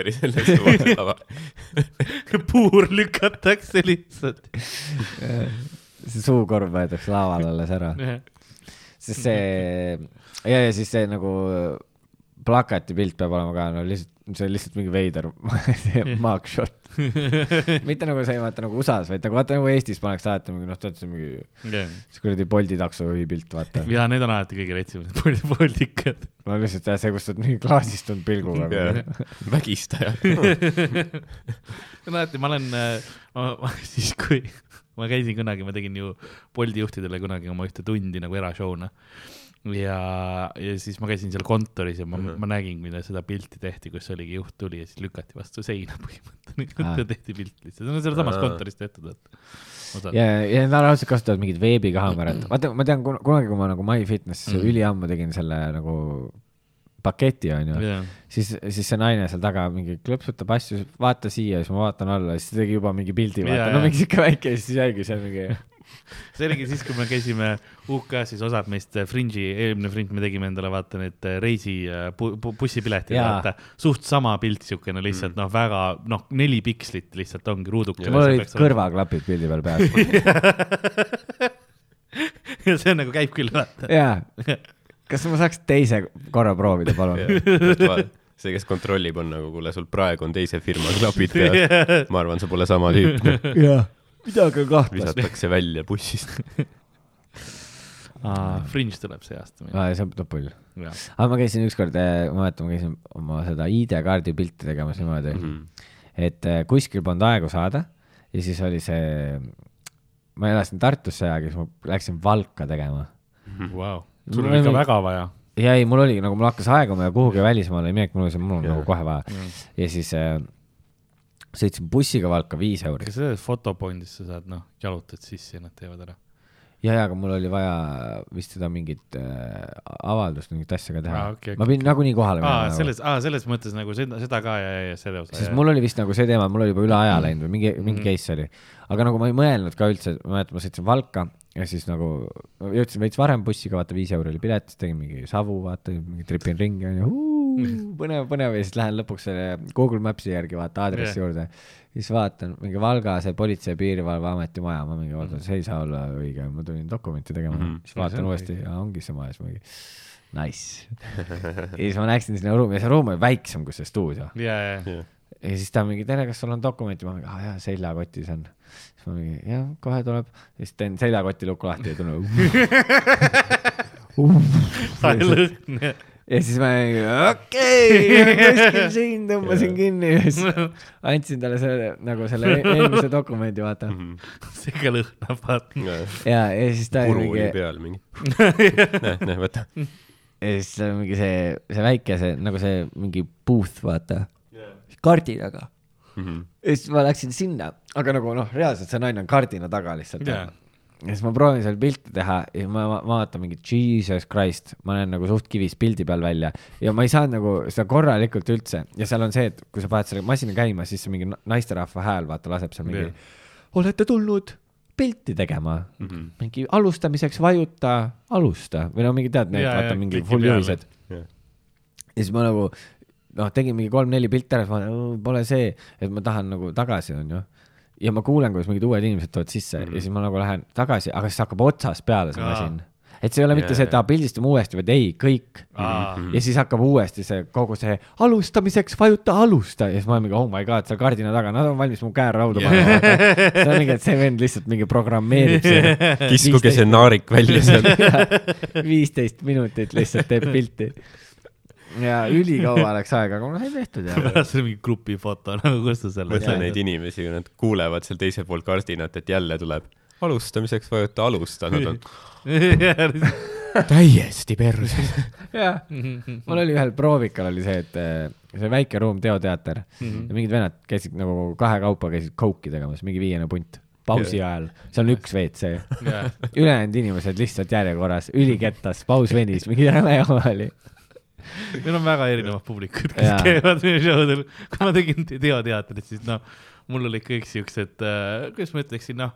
(laughs) puur lükatakse lihtsalt. see suukorv võetakse laual alles ära, sest see ja, ja siis see nagu plakati pilt peab olema ka no lihtsalt, see on lihtsalt mingi veider (laughs) mugshot. (laughs) mitte nagu see, vaata nagu USA-s, vaid nagu vaata nagu Eestis pannakse alati mingi noh, tead see mingi see kuradi Bolti taksojuhi pilt, vaata. (laughs) ja need on alati kõige retsimad poldikad. no lihtsalt jah, see, kus sa oled mingi klaasistunud pilguga. vägistaja. alati ma olen, siis kui ma käisin kunagi, ma tegin ju Bolti juhtidele kunagi oma ühte tundi nagu erashow'na. ja, ja siis ma käisin seal kontoris ja ma mm. -hmm. ma nägin, kuidas seda pilti tehti, kus oligi juht tuli ja siis lükati vastu seina (laughs) põhimõtteliselt ah.. tehti pilt lihtsalt, see on sealsamas Aa. kontoris tehtud, et. ja, ja nad raudselt kasutavad mingit veebikaamerat, (clears throat) vaata, ma tean kun- kunagi, kui ma nagu MyFitnessis mm. Mm. üliammu tegin selle nagu paketi onju, jah, siis, siis see naine seal taga mingi klõpsutab asju, vaata siia, siis ma vaatan alla, siis ta tegi juba mingi pildi, vaata, no jaa. mingi siuke väike ja siis jäigi seal mingi (laughs) see oligi siis, kui me käisime UK-s, siis osad meist äh, Fringe'i, eelmine Fringe me tegime endale vaata need äh, reisi äh, bu, bu, bussipiletid, vaata. suht sama pilt siukene lihtsalt noh, väga noh, neli pikslit lihtsalt ongi ruuduke. mul olid. kõrvaklapid pildi peal peas. (laughs) ja see nagu käib küll, vaata. jaa. (laughs) kas ma saaks teise korra proovida, palun? see, kes kontrollib, on nagu, kuule, sul praegu on teise firma klapid peas. ma arvan, sa pole sama tüüp. jah, midagi on kahtlast. visatakse välja bussist. (laughs) Fringe tuleb see aasta meil. aa, see on pull. aga ma käisin ükskord, ma mäletan, ma käisin oma seda ID-kaardi pilti tegemas niimoodi mm, Mhm. -hmm. et äh, kuskil polnud aegu saada ja siis oli see, ma elasin Tartus see aeg ja siis ma läksin Valka tegema. vau. sul Mul on ikka oli- väga vaja. ja ei, mul oli nagu, mul hakkas aeguma ja kuhugi välismaale ei minek, mul oli see, mul on nagu kohe vaja. ja siis äh, sõitsin bussiga Valka viis euri kas selles fotopondis sa saad, noh, jalutad sisse ja nad teevad ära? ja, ja aga mul oli vaja vist seda mingit äh, avaldust, mingit asja ka teha Aa, okei, ma pidin nagunii kohale minema. selles, aa, selles mõttes nagu seda, seda ka ja, ja, ja selle osa. sest mul oli vist nagu see teema, mul oli juba üle aja läinud või mingi, mingi Mhm. case oli. aga nagu ma ei mõelnud ka üldse, ma mäletan, ma sõitsin Valka ja siis nagu jõudsin veits varem bussiga, vaata viis euri oli pilet, tegin mingi savu, vaata, mingi tripin ringi onju, põnev, põnev ja siis lähen lõpuks selle Google Maps'i järgi vaata aadressi Jah. juurde. siis vaatan mingi Valga see Politsei- ja Piirivalveameti maja, ma mingi vaatan, see ei saa olla õige, ma tulin dokumenti tegema mm. -hmm. siis vaatan see on uuesti ja ongi see maja, siis mingi nice. (laughs) ja siis ma läksin sinna ruumi ja see ruum oli väiksem kui see stuudio ja, ja, ja siis ta mingi, tere, kas sul on dokumenti, ma mingi, aa jaa, seljakotis on. siis ma mingi, jah, kohe tuleb. ja siis teen seljakoti luku lahti ja tunnen. sai lõhn. Ja siis ma okei, (laughs) kuskil siin tõmbasin kinni ja siis andsin talle selle nagu selle (laughs) eelmise dokumendi, vaata. see ka lõhnab, vaata. ja, ja siis ta puru oli peal mingi. (laughs) näe, näe, võta. ja siis ta mingi see, see väike, see nagu see mingi booth, vaata. kaardi taga. Mhm. ja siis ma läksin sinna, aga nagu noh, reaalselt see naine on kardina taga lihtsalt Jaa. Ja siis ma proovin seal pilti teha ja ma ma- vaatan mingi Jesus Christ, ma näen nagu suht kivis pildi peal välja ja ma ei saanud nagu seda korralikult üldse ja seal on see, et kui sa paned selle masina käima, siis mingi na- naisterahva hääl vaata laseb seal mingi Jah. olete tulnud pilti tegema mm. -hmm. mingi alustamiseks vajuta alusta või no mingi tead, need Jaa, vaata jaa, mingi full juhised Jah. ja siis ma nagu noh, tegin mingi kolm-neli pilti ära, siis ma pole see, et ma tahan nagu tagasi, onju. Ja ma kuulen, kuidas mingid uued inimesed tulevad sisse mm -hmm. ja siis ma nagu lähen tagasi, aga siis hakkab otsast peale see masin. et see ei ole mitte Jaa, see, et pildistame uuesti, vaid ei, kõik. aa, ja siis hakkab uuesti see kogu see alustamiseks vajuta alusta ja siis ma olen mingi oh my god, seal kardina taga, nad on valmis mu käe rauda panema. see on mingi, et see vend lihtsalt mingi programmeerib see. kiskuge see naarik välja sealt. (laughs) viisteist minutit lihtsalt teeb pilti. Ja ülikaua läks aega, aga noh, ei tehtud ja. see on mingi grupifoto nagu, kus ta selle mõtle neid inimesi, kui nad kuulevad seal teisel pool kardinat, et jälle tuleb alustamiseks vajuta alusta, nad on. (laughs) Täiesti perses. (laughs) jah, mul oli ühel proovikal oli see, et eh, see väike ruum, teoteater. Mhm. ja mingid vennad käisid nagu kahekaupa käisid kouki tegemas, mingi viiene punt, pausi ajal, seal on üks WC, ülejäänud inimesed lihtsalt järjekorras, ülikettas, paus venis, mingi räme jama oli. Meil on väga erinevad publikud, kes Jaa. käivad meie show del. kui ma tegin teoteatrit, siis noh, mul olid kõik siuksed äh,, kuidas ma ütleksin, noh,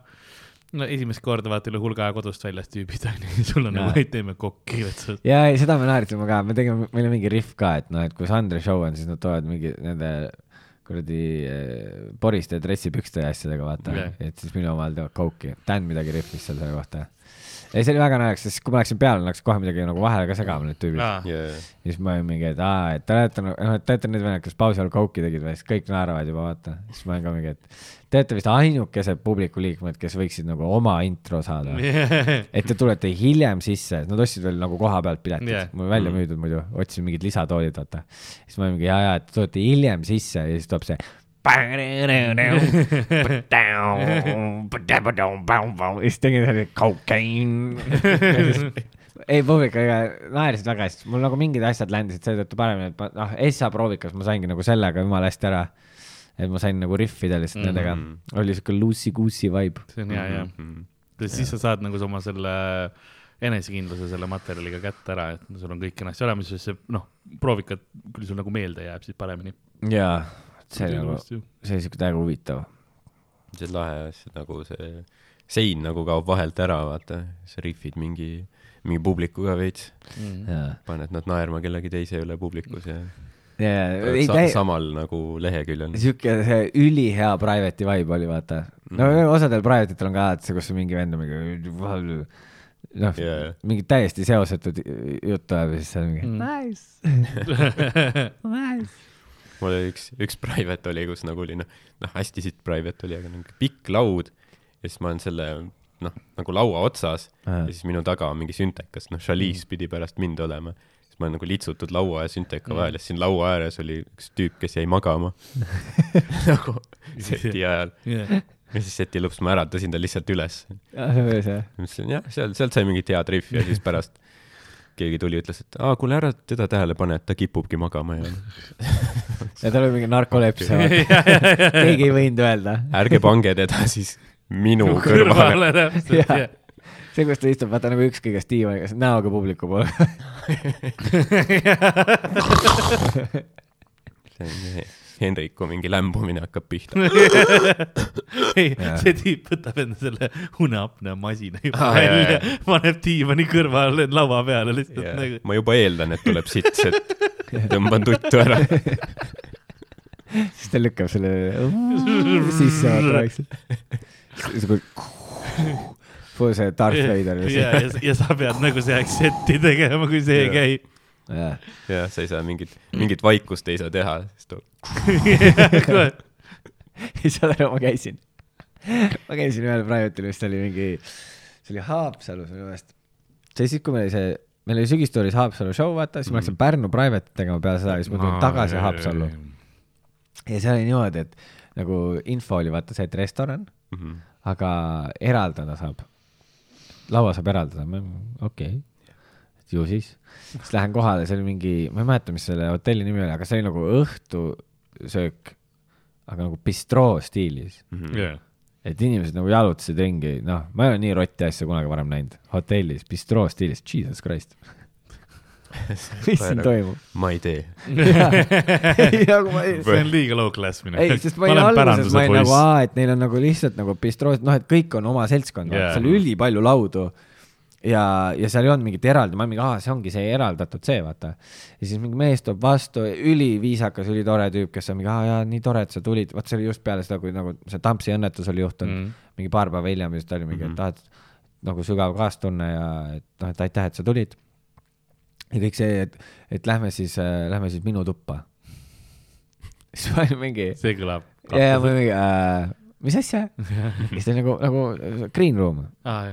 no esimest korda vaata üle hulga aja kodust väljas tüübid onju, sul on Jaa. nagu, et teeme kokki, et sa ja ei, seda me naersime ka, me tegime, meil on mingi rihv ka, et noh, et kui Sandri show on, siis nad toovad mingi nende kuradi eh, poriste dressipükste ja asjadega, vaata Jah. et siis minu omal teevad kouki. Dan midagi rihvis seal selle kohta. Ja see oli väga naljakas, sest kui ma läksin peale, läks kohe midagi nagu vahele ka segama need tüübid. ah,. ja siis ma olin mingi, et aa, et te olete, noh, et te olete need vennad, kes pausi all kouki tegid või, siis kõik naeravad juba, vaata. siis ma olin ka mingi, et te olete vist ainukesed publiku liikmed, kes võiksid nagu oma intro saada. et te tulete hiljem sisse, nad ostsid veel nagu koha pealt piletid yeah., mul välja müüdud muidu, otsisin mingid lisatoolid, vaata. siis ma olin mingi ja, ja, et te tulete hiljem sisse ja siis tuleb see. Siis tegin selle cocaine. ei, proovikaga naersid väga hästi, mul nagu mingid asjad ländisid seetõttu paremini, et ma noh, Essa proovikas ma saingi nagu sellega jumala hästi ära. et ma sain nagu riffida lihtsalt mm -hmm. nendega, oli siuke loosey-goosey vibe. see on hea, hea. Mhm. siis sa saad nagu oma selle enesekindluse selle materjaliga kätte ära, et sul on kõik kenasti olemas ja see noh, proovikad küll sul nagu meelde jääb siis paremini. jaa, see nagu, see oli siuke täiega huvitav. see on lahe, see nagu see sein nagu kaob vahelt ära, vaata, sa rihvid mingi, mingi publikuga veits, jaa, paned nad naerma kellegi teise üle publikus ja oled ei sa täi-, samal nagu leheküljel. siuke see ülihea private'i vibe oli, vaata. no Mhm. osadel private itel on ka alati see, kus mingi vend on mingi vahel noh yeah., mingi täiesti seosetud jutt ajab ja siis seal mingi Mm. nice, (laughs) nice. Mul oli üks, üks private oli, kus nagu oli noh, noh hästi sitt private oli, aga niisugune pikk laud. Ja siis ma olen selle noh, nagu laua otsas. Ja siis minu taga on mingi süntekas, noh, Chalice pidi pärast mind olema. siis ma olen nagu litsutud laua ja sünteka vahel ja siis siin laua ääres oli üks tüüp, kes jäi magama. (laughs) Nagu seti ajal. Ja siis seti lõpus ma äratasin ta lihtsalt üles. mõtlesin jah, seal, sealt sai mingit head rihvi ja siis pärast keegi tuli, ütles, et aa, kuule ära teda tähele pane, et ta kipubki magama ja (laughs) ja tal oli mingi narkolepsia, (laughs) keegi ei võinud öelda. ärge pange teda siis minu kõrvale. kõrvale (laughs) see, kus ta istub, vaata nagu ükskõik kas diivani, kas näoga publiku poole. see on Henriku mingi lämbumine hakkab pihta. (laughs) ei see tüüp võtab enda selle uneapnea masina juba jaa, välja paneb diivani kõrvale laua peale lihtsalt Yeah. nagu. ma juba eeldan, et tuleb sits, (laughs) et tõmban tuttu ära. siis ta lükkab selle sisse vaata vaikselt. siis full see Darth Vader. ja, ja, ja sa pead nagu see accept'i tegema, kui see ei Jaa. käi. jah, sa ei saa mingit, mingit vaikust ei saa teha, sest too- (laughs) (laughs) ei saad aru, ma käisin, ma käisin ühel private'il, vist oli mingi, see oli Haapsalus minu meelest. see siis, kui meil oli see, meil oli sügistuuris Haapsalu show, vaata, siis ma läksin Pärnu private'i tegema peale seda ja siis ma tulin tagasi Haapsallu. ja seal oli niimoodi, et nagu info oli vaata see, et restoran, Mhm. aga eraldada saab. laua saab eraldada, okei okay., ju siis. siis lähen kohale, see oli mingi, ma ei mäleta, mis selle hotelli nimi oli, aga see oli nagu õhtusöök, aga nagu bistroo stiilis. Mhm. et inimesed nagu jalutasid ringi, noh, ma ei ole nii rotti asja kunagi varem näinud, hotellis, bistroo stiilis, jesus christ. (laughs) mis siin toimub? ma ei tee. (laughs) nagu see on liiga low class minu ei, sest ma olin alguses, ma olin nagu, aa, et neil on nagu lihtsalt nagu bistroos, noh, et kõik on oma seltskond yeah., seal oli ülipalju laudu. ja, ja seal ei olnud mingit eraldi, ma olin mingi, aa, see ongi see eraldatud see, vaata. ja siis mingi mees tuleb vastu, üliviisakas, ülitore tüüp, kes on mingi, aa jaa, nii tore, et sa tulid, vot see oli just peale seda, kui nagu see Tampsi õnnetus oli juhtunud mm., mingi paar päeva hiljem ja siis ta oli mingi, et ah, et nagu sügav kaastunne ja et noh, et aitäh, et sa tulid. ja kõik see, et, et lähme siis äh,, lähme siis minu tuppa. (laughs) siis ma olin mingi see kõlab. ja, ja ma mingi äh,, mis asja? (laughs) siis ta oli nagu, nagu green room,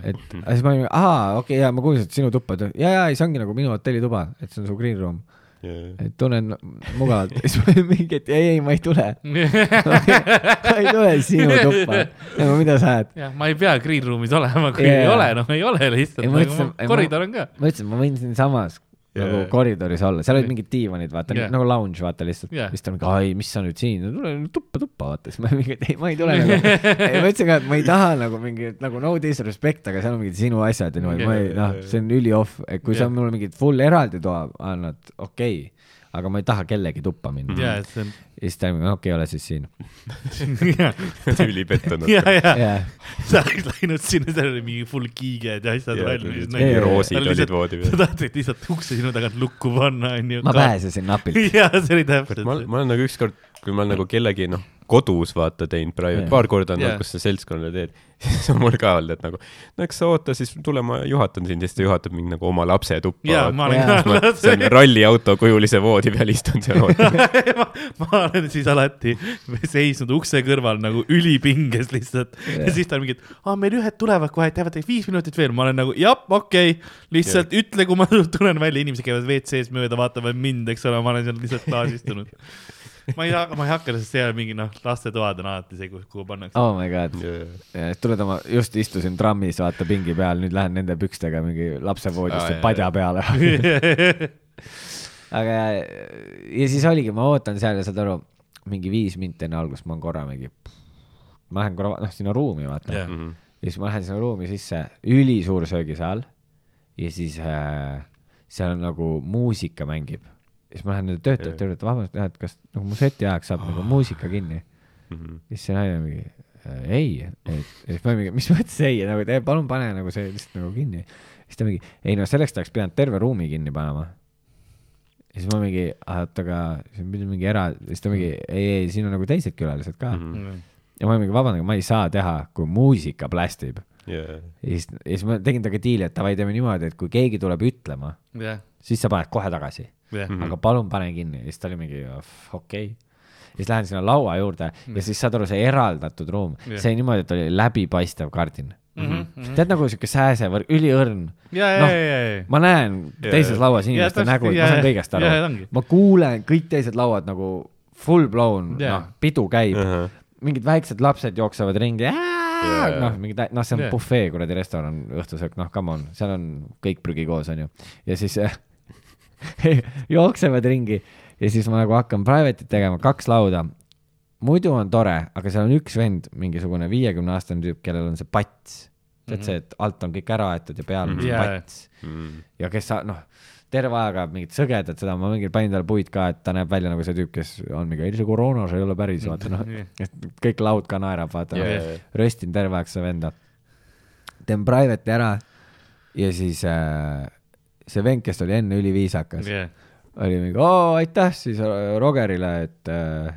et ja siis ma olin, ahaa, okei okay,, ja ma kuulsin, et sinu tuppa, ja, ja ei, see ongi nagu minu hotellituba, et see on su green room, et tunnen mugavalt, siis ma olin mingi, et ei, ei, ma ei tule, (laughs) ma ei tule sinu (laughs) tuppa, nagu mida sa ajad. jah, ma ei pea green room'is olema, kui Jaa, ei jaa. ole, noh, ei ole lihtsalt nagu koridor on ka. ma ütlesin, ma võin siinsamas Jaa, nagu koridoris olla, seal olid mingid diivanid, vaata Jaa. nagu lounge, vaata lihtsalt. Jaa. siis ta on mingi, ai, mis sa nüüd siin, tule tuppa, tuppa, vaata, siis ma mingi, ei, ma ei tule nagu. (laughs) ei, ma ütlesin ka, et ma ei taha nagu mingi nagu no disrespect, aga seal on mingid sinu asjad ja niimoodi, ma ei, noh, see on üli off, et kui sa Jaa. mulle mingit full eraldi toa annad, okei. okay,, aga ma ei taha kellegi tuppa minna. ja, et see on, ja siis ta mingi, okei okay,, ole siis siin. ülipettunud. ja, ja sa oleks läinud sinna, seal oli mingi full kiiged ja asjad valmis. Roosid olid voodi sa peal. tahtsid lihtsalt ukse sinu tagant lukku panna, onju. ma. pääsesin napilt. (laughs) ja see oli täpselt ma, ma olen nagu ükskord, kui ma olen nagu kellegi noh, kodus vaata teinud private, paar korda on Jaa. olnud, kus sa seltskonnale teed, (laughs) siis on mul ka olnud, et nagu no eks sa oota siis tule, ma juhatan sind ja siis ta juhatab mind nagu oma lapse tuppa. ja ma olen Jaa. ka see on ralliauto kujulise voodi peal istunud seal (laughs) ootamas. ma, ma olen siis alati seisnud ukse kõrval nagu ülipinges lihtsalt ja siis ta on mingi, et aa, meil ühed tulevad kohe, et jäävad viis minutit veel, ma olen nagu jah, okei okay., lihtsalt yeah. ütle, kui ma (laughs) tulen välja, inimesed käivad WC-s mööda, vaatavad mind, eks ole, ma olen seal lihtsalt klaas istunud. Ma ei, ma ei hakka, sest seal mingi noh, lastetoad on alati see, kuhu pannakse. oh my god. ja siis tuled oma, just istusin trammis, vaata pingi peal, nüüd lähen nende pükstega mingi lapsevoodisse Aa, padja peale. (laughs) aga ja siis oligi, ma ootan seal ja saad aru, mingi viis minti enne algust ma olen korra mingi, ma lähen korra, noh, sinna ruumi vaata Jah. Mhm. ja siis ma lähen sinna ruumi sisse, ülisuur söögisaal ja siis äh, seal on nagu muusika mängib. Siis ma lähen nende töötajate juurde, et vabandust, et kas nagu mu seti ajaks saab nagu muusika kinni. Mhm. ja siis see naine mingi, ei, et, et ma mingi, mis mõttes ei, nagu tee, palun pane nagu see lihtsalt nagu kinni. siis ta mingi, ei no selleks ta oleks pidanud terve ruumi kinni panema. ja siis ma mingi, oota, aga see on pidi mingi era, siis ta mingi, ei, ei, siin on nagu teisedki külalised ka mm. Mhm. -hmm. ja ma mingi, vabandage, ma ei saa teha, kui muusika plästib. jaa, ja siis, ja siis ma tegin temaga diili, et davai, teeme niimoodi, et kui keegi tuleb ütlema, jah, siis sa paned kohe tagasi jah, mm, -hmm. aga palun pane kinni ja siis ta oli mingi okei okay.. ja siis lähen sinna laua juurde ja siis saad aru, see eraldatud ruum Jah. see niimoodi, et oli läbipaistev kardin. Mhm. tead nagu siuke sääsevõrk, üliõrn. ja, ja, ja, ja, ma näen teises jaa. lauas inimeste täpselt, nägu, ma saan kõigest aru ongi.. ma kuulen kõik teised lauad nagu full blown, Jaa. noh, pidu käib, Ahah. mingid väiksed lapsed jooksevad ringi, Jaa. noh, mingi, noh, see on Jaa. bufee kuradi restoran, õhtusöök, noh, come on, seal on kõik prügi koos, onju. ja siis (laughs) (laughs) jooksevad ringi ja siis ma nagu hakkan private'it tegema, kaks lauda. muidu on tore, aga seal on üks vend, mingisugune viiekümne aastane tüüp, kellel on see pats. tead see, et alt on kõik ära aetud ja peal on see Jaa, jaa. pats Mm. ja kes sa, noh, terve ajab mingit sõgedat, seda ma mingi panin talle puid ka, et ta näeb välja nagu see tüüp, kes on mingi, ei see koroona, see ei ole päris, vaata noh, et kõik laud ka naerab, vaata yeah. jaa, jaa. röstin terve aeg seda venda. teen private'i ära ja siis äh, see vend, kes oli enne üliviisakas, jah, oli mingi, oo aitäh siis äh, Rogerile, et äh,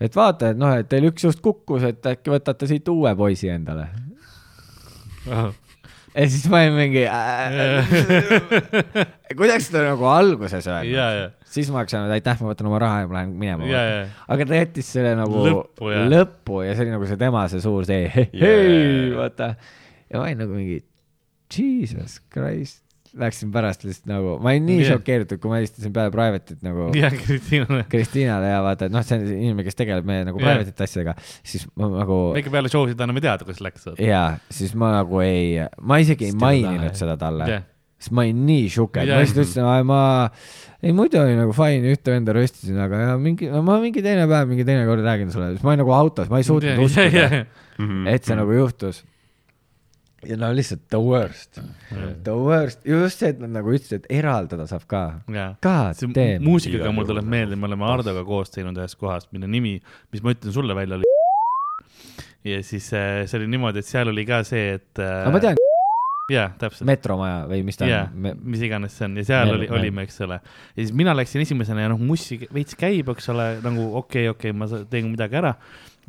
et vaata, et noh, et teil üks just kukkus, et äkki võtate siit uue poisi endale. ja siis ma olin mingi äh, (laughs) kuidas seda nagu alguses ja, öelda, ja, siis ma oleks öelnud aitäh, ma võtan oma raha ja ma lähen minema. ja, ja, aga ta jättis selle nagu Lõppu, jah. lõppu ja see oli nagu see tema see suur see hei Yeah. vaata. ja ma olin nagu mingi jesus christ, läksin pärast lihtsalt nagu, ma olin nii Yeah. šokeeritud, kui ma helistasin peale private'it nagu (laughs) ja Kristiinale. Kristiinale ja vaata, et noh, see on inimene, kes tegeleb meie nagu Yeah. private'ite asjadega, siis ma nagu väike peale show sid anname teada, kuidas läks. ja siis ma nagu ei, ma isegi ei maininud alive. seda talle jah, sest ma olin nii šuke, ma lihtsalt ütlesin, ma, ei muidu oli nagu fine, ühte venda röstisin, aga ja mingi, ma mingi teine päev, mingi teine kord räägin sulle, siis ma olin nagu autos, ma ei suutnud uskuda, Mhm. et see nagu juhtus. Ja no lihtsalt the worst, the worst, just see, et nad nagu ütlesid, et eraldada saab ka. jah. God see damn. muusikaga mul tuleb meelde, me oleme Hardoga koos teinud ühes kohas, mille nimi, mis ma ütlen sulle välja, oli (laughs) ja siis äh, see oli niimoodi, et seal oli ka see, et äh, aga ma tean, jaa, täpselt. metromaja või mis ta jaa on, mis iganes see on ja seal Me- oli, me- olime, eks ole. ja siis mina läksin esimesena ja noh, mussi veits käib, eks ole, nagu okei okay,, okei okay,, ma teen midagi ära.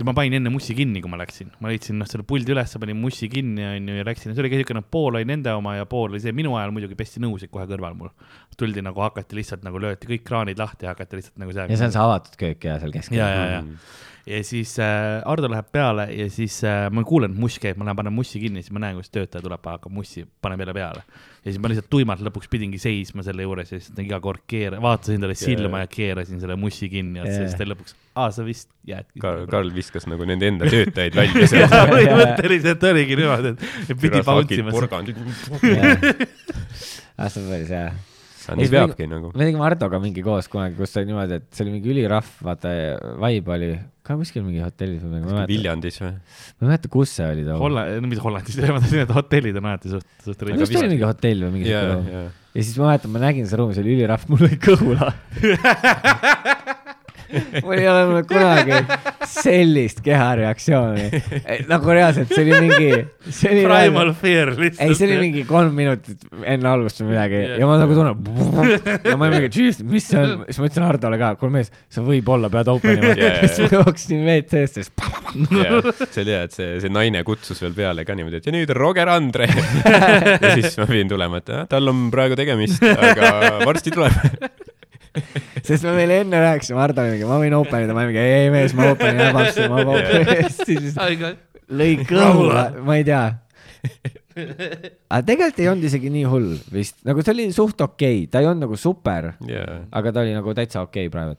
Ma panin enne mussi kinni, kui ma läksin, ma leidsin noh, selle puldi üles, panin mussi kinni, onju, ja läksin see oli ka siukene, pool oli nende oma ja pool oli see, minu ajal muidugi pesti nõusid kohe kõrval mul. tuldi nagu hakati lihtsalt nagu lööti kõik kraanid lahti hakati lihtsalt nagu ja see on see avatud köök ja seal keskel. ja, ja, ja, ja siis äh, Ardo läheb peale ja siis äh, ma kuulen, et muss käib, ma lähen panen mussi kinni, siis ma näen, kuidas töötaja tuleb, hakkab mussi, paneb jälle peale. ja siis ma lihtsalt tuimalt lõpuks pidingi seisma selle juures ja siis iga kord keera-, vaatasin talle silma ja keerasin selle mussi kinni ja siis ta lõpuks, aa, sa vist jäädki. Karl, Karl viskas nagu nende enda töötajaid (laughs) välja sealt. põhimõtteliselt oligi niimoodi, et et pidi bounce ima. see on päris hea. Nii peabki nagu. me tegime Hardoga mingi koos kunagi, kus oli niimoodi, et see oli mingi ülirahv, vaata, vibe oli ka kuskil mingi hotellis või mäleta, Viljandis või? ma ei mäleta, kus see oli too. Holland, mis Hollandis, (laughs) ma tahtsin öelda, hotellid on alati suht, suht ma just oli mingi hotell või mingi ruum. ja. ja siis ma mäletan, ma nägin seda ruumi, see oli ülirahv, mul oli kõhu lahti. (laughs) mul ei ole olnud kunagi sellist kehareaktsiooni. nagu reaalselt, see oli mingi, Primal Fear lihtsalt. ei, see oli mingi kolm minutit enne algust või midagi Jah. ja ma nagu tunnen ja ma olin mingi, mis see on, siis ma ütlesin Hardole ka, kuule mees, sa võib-olla pead open ima (laughs) jaa. siis ma jooksin WC-sse, siis see oli hea, et see, see naine kutsus veel peale ka niimoodi, et ja nüüd Roger Andre. ja siis ma pidin tulema, et tal on praegu tegemist, aga varsti tuleb. (laughs) sest me veel enne rääkisime Hardole mingi, ma võin open ida, ma mingi ei, mees, ma open idan vabasti, ma open idan, siis lõi kõhu, ma ei tea. (laughs) aga tegelikult ei olnud isegi nii hull vist, nagu see oli suht okei. Okay., ta ei olnud nagu super, ja, aga ta oli nagu täitsa okei okay praegu.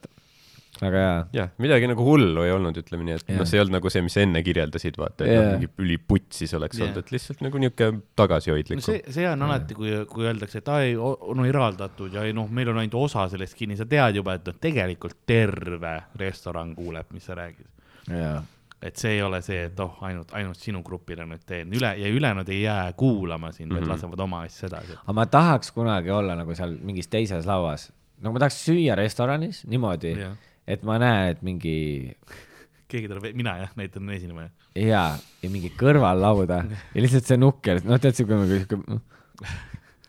Väga hea. jah, midagi nagu hullu ei olnud, ütleme nii, et noh, see ei olnud nagu see, mis sa enne kirjeldasid, vaata, et noh, mingi üliputsis oleks Jah. olnud, et lihtsalt nagu niisugune tagasihoidlik no. see, see on alati, kui, kui öeldakse, et aa ei, on eraldatud ja ei noh, meil on ainult osa sellest kinni, sa tead juba, et noh, tegelikult terve restoran kuuleb, mis sa räägid. jaa et see ei ole see, et oh, ainult, ainult sinu grupile nüüd teen üle ja ülejäänud ei jää kuulama sind mm, -hmm. vaid Mhm. lasevad oma asja edasi. aga ma tahaks kunagi olla nagu seal mingis teises lauas, nagu ma tahaks süüa restoranis niimoodi, et ma näen, et mingi keegi tuleb, mina jah, näitan esineja. ja, ja mingi kõrvallauda ja lihtsalt see nukker, noh, tead siuke nagu siuke,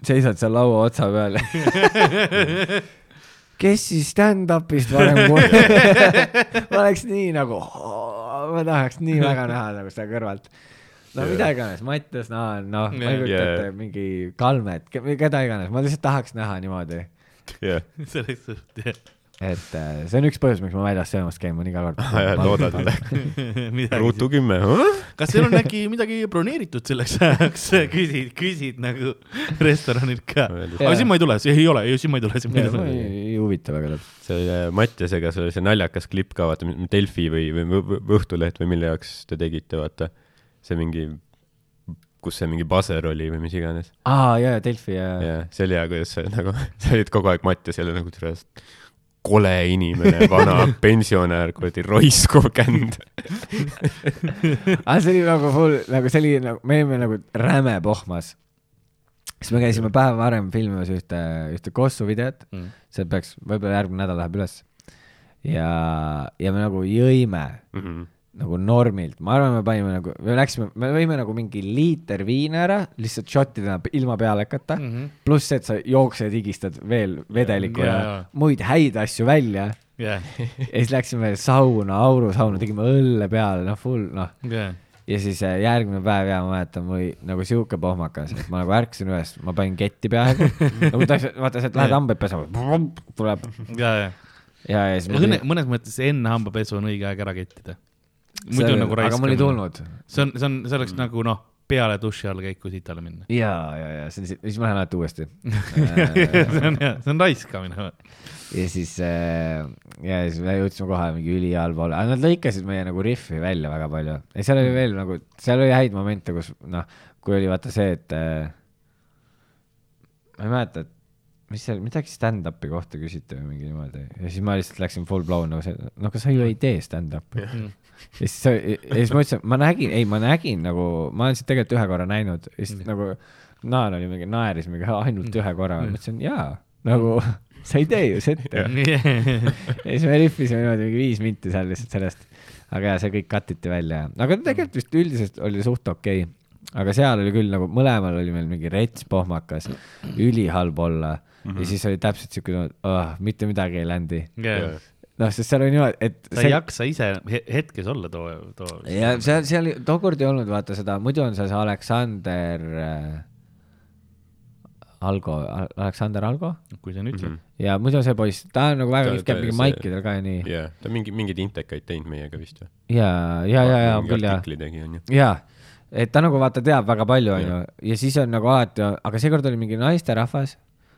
seisad seal laua otsa peal. kes siis stand-up'ist varem kuulnud? ma oleks nii nagu, ma tahaks nii väga näha nagu seda kõrvalt. no mida iganes, Mattias Naan, noh, ma ei kujuta Yeah. ette, mingi Kalmet, keda iganes, ma lihtsalt tahaks näha niimoodi. jah, (laughs) selleks suht jah. Et äh, see on üks põhjus, miks ma väljas söömas käin, ma olen iga kord. (laughs) loodad (laughs) midagi. ruutu kümme. kas teil on äkki midagi broneeritud selleks ajaks, (laughs) küsid, küsid nagu restoranilt ka. aga siin ma ei tule, ei ole, siin ma ei tule, siin ma ei tule. ei huvita väga täpselt. see äh, Mattiasega, see oli see naljakas klipp ka, vaata, Delfi või, või Võ- Võ- Õhtuleht või mille jaoks te tegite, vaata. see mingi, kus see mingi baser oli või mis iganes. aa, jaa, Delfi ja, ja.. ja see oli hea, kuidas sa nagu, sa olid kogu aeg Mattiasele nagu türast kole inimene, vana (laughs) pensionär, kuradi roiskuv känd. aga see oli nagu full, nagu see oli nagu, me olime nagu räme pohmas. siis me käisime päev varem filmimas ühte, ühte Kossu videot, Mm. see peaks, võib-olla järgmine nädal läheb üles. ja, ja me nagu jõime nagu normilt, ma arvan, me panime nagu, me läksime, me võime nagu mingi liiter viina ära lihtsalt šottidena ilma pealekata mm. -hmm. pluss et sa jooksed, higistad veel vedelikku Jaa, ja jaa. muid häid asju välja jah, ja siis läksime sauna, aurusauna, tegime õlle peale, noh full noh. jah. ja siis äh, järgmine päev ja ma mäletan, mul oli nagu sihuke pohmakas, et ma nagu ärkasin üles, ma panin ketti peaaegu. nagu ta, vaata, sa lähed hambaid pesema, tuleb ja, ja. ja, ja siis mõnes mõttes enne hambapesu on õige aeg ära kettida. Muidu nagu aga mul ei raiskamine. tulnud. see on, see on, see oleks nagu noh, peale duši all käiku sitale minna. ja, ja, ja see on si-, siis ma lähen alati uuesti. (laughs) see on hea, see on raiskamine. ja siis äh,, ja siis me jõudsime kohe mingi ülihalb olla, aga nad lõikasid meie nagu rihvi välja väga palju ja seal oli veel nagu, seal oli häid momente, kus noh, kui oli vaata see, et äh, ma ei mäleta, et mis seal, midagi stand-up'i kohta küsiti või mingi niimoodi ja siis ma lihtsalt läksin full blown nagu see, no aga sa ju ei tee stand-up'i. Ja siis, ja siis ma ütlesin, ma nägin, ei, ma nägin nagu, ma olen sind tegelikult ühe korra näinud ja siis nagu Naan oli mingi, naeris mingi ainult ühe korra, ma ütlesin jaa, nagu (laughs) sa ei tee ju sette. (laughs) ja siis me rihvisime niimoodi mingi viis minti seal lihtsalt sellest. aga jaa, see kõik cut iti välja, aga tegelikult vist üldiselt oli suht okei okay.. aga seal oli küll nagu mõlemal oli meil mingi rets pohmakas, ülihalb olla mm -hmm. ja siis oli täpselt siuke oh,, mitte midagi ei ländi. noh, sest seal oli niimoodi, et sa ei jaksa ise he- hetkes olla too, too. ja seal, seal tookord ei olnud vaata seda, muidu on seal see Aleksander äh, Algo, Aleksander Algo kui sa nüüd ütled. ja muidu on see poiss, ta on nagu väga kihvt, käib mingi see- maikidel ka ja nii. jah, ta on mingi, mingeid intekaid teinud meiega vist või? ja, ja, ja, ja küll ja, artikli tegi, onju. ja, et ta nagu vaata teab väga palju, onju Jah., ja siis on nagu alati, aga seekord oli mingi naisterahvas,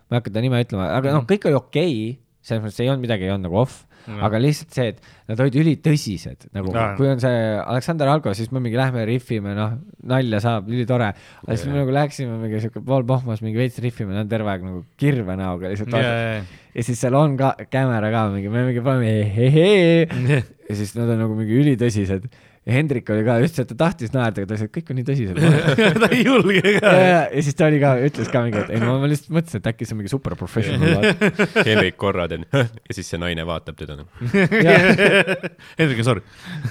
ma ei hakka ta nime ütlema, aga noh, kõik oli okei okay,, selles mõttes ei olnud midagi, ei olnud nagu off Mhm. aga lihtsalt see, et nad olid ülitõsised, nagu Jaa. kui on see Aleksander Algo, siis me mingi lähme rihvime, noh, nalja saab, ülitore. aga siis me nagu läksime mingi siuke pool pohmas mingi veits rihvima, nad on terve aeg nagu kirve näoga lihtsalt vaatavad. ja siis seal on ka kaamera ka mingi, me mingi paneme hehehee (laughs) ja siis nad on nagu mingi ülitõsised. Ja Hendrik oli ka, ütles, et ta tahtis naerda, aga ta ütles, et kõik on nii tõsised. (laughs) ta ei julge ja, ka. ja, siis ta oli ka, ütles ka mingi, et ei no ma lihtsalt mõtlesin, et äkki see on mingi super professional. Henrik korra teen ja siis see naine vaatab teda. (laughs) (laughs) Hendrik, sorry.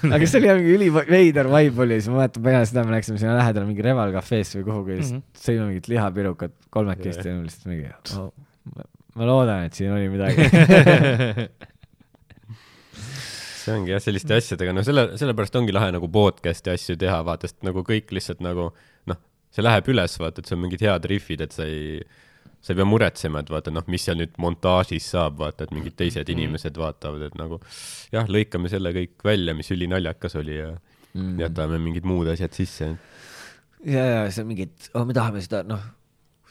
aga see oli mingi üliveider vibe oli, siis ma mäletan peale seda me läksime sinna lähedale mingi Reval kafeesse või kuhugi ja siis sõime mingit lihapirukat kolmekesti ja me lihtsalt mingi oh,, ma loodan, et siin oli midagi. See ongi jah, selliste asjadega, no selle, sellepärast ongi lahe nagu podcast'i asju teha, vaata, sest nagu kõik lihtsalt nagu noh, see läheb üles, vaata, et see on mingid head riffid, et sa ei, sa ei pea muretsema, et vaata noh, mis seal nüüd montaažis saab, vaata, et mingid teised inimesed vaatavad, et nagu jah, lõikame selle kõik välja, mis ülinaljakas oli ja mm. jätame mingid muud asjad sisse. ja, ja see on mingi, et oh, me tahame seda, noh,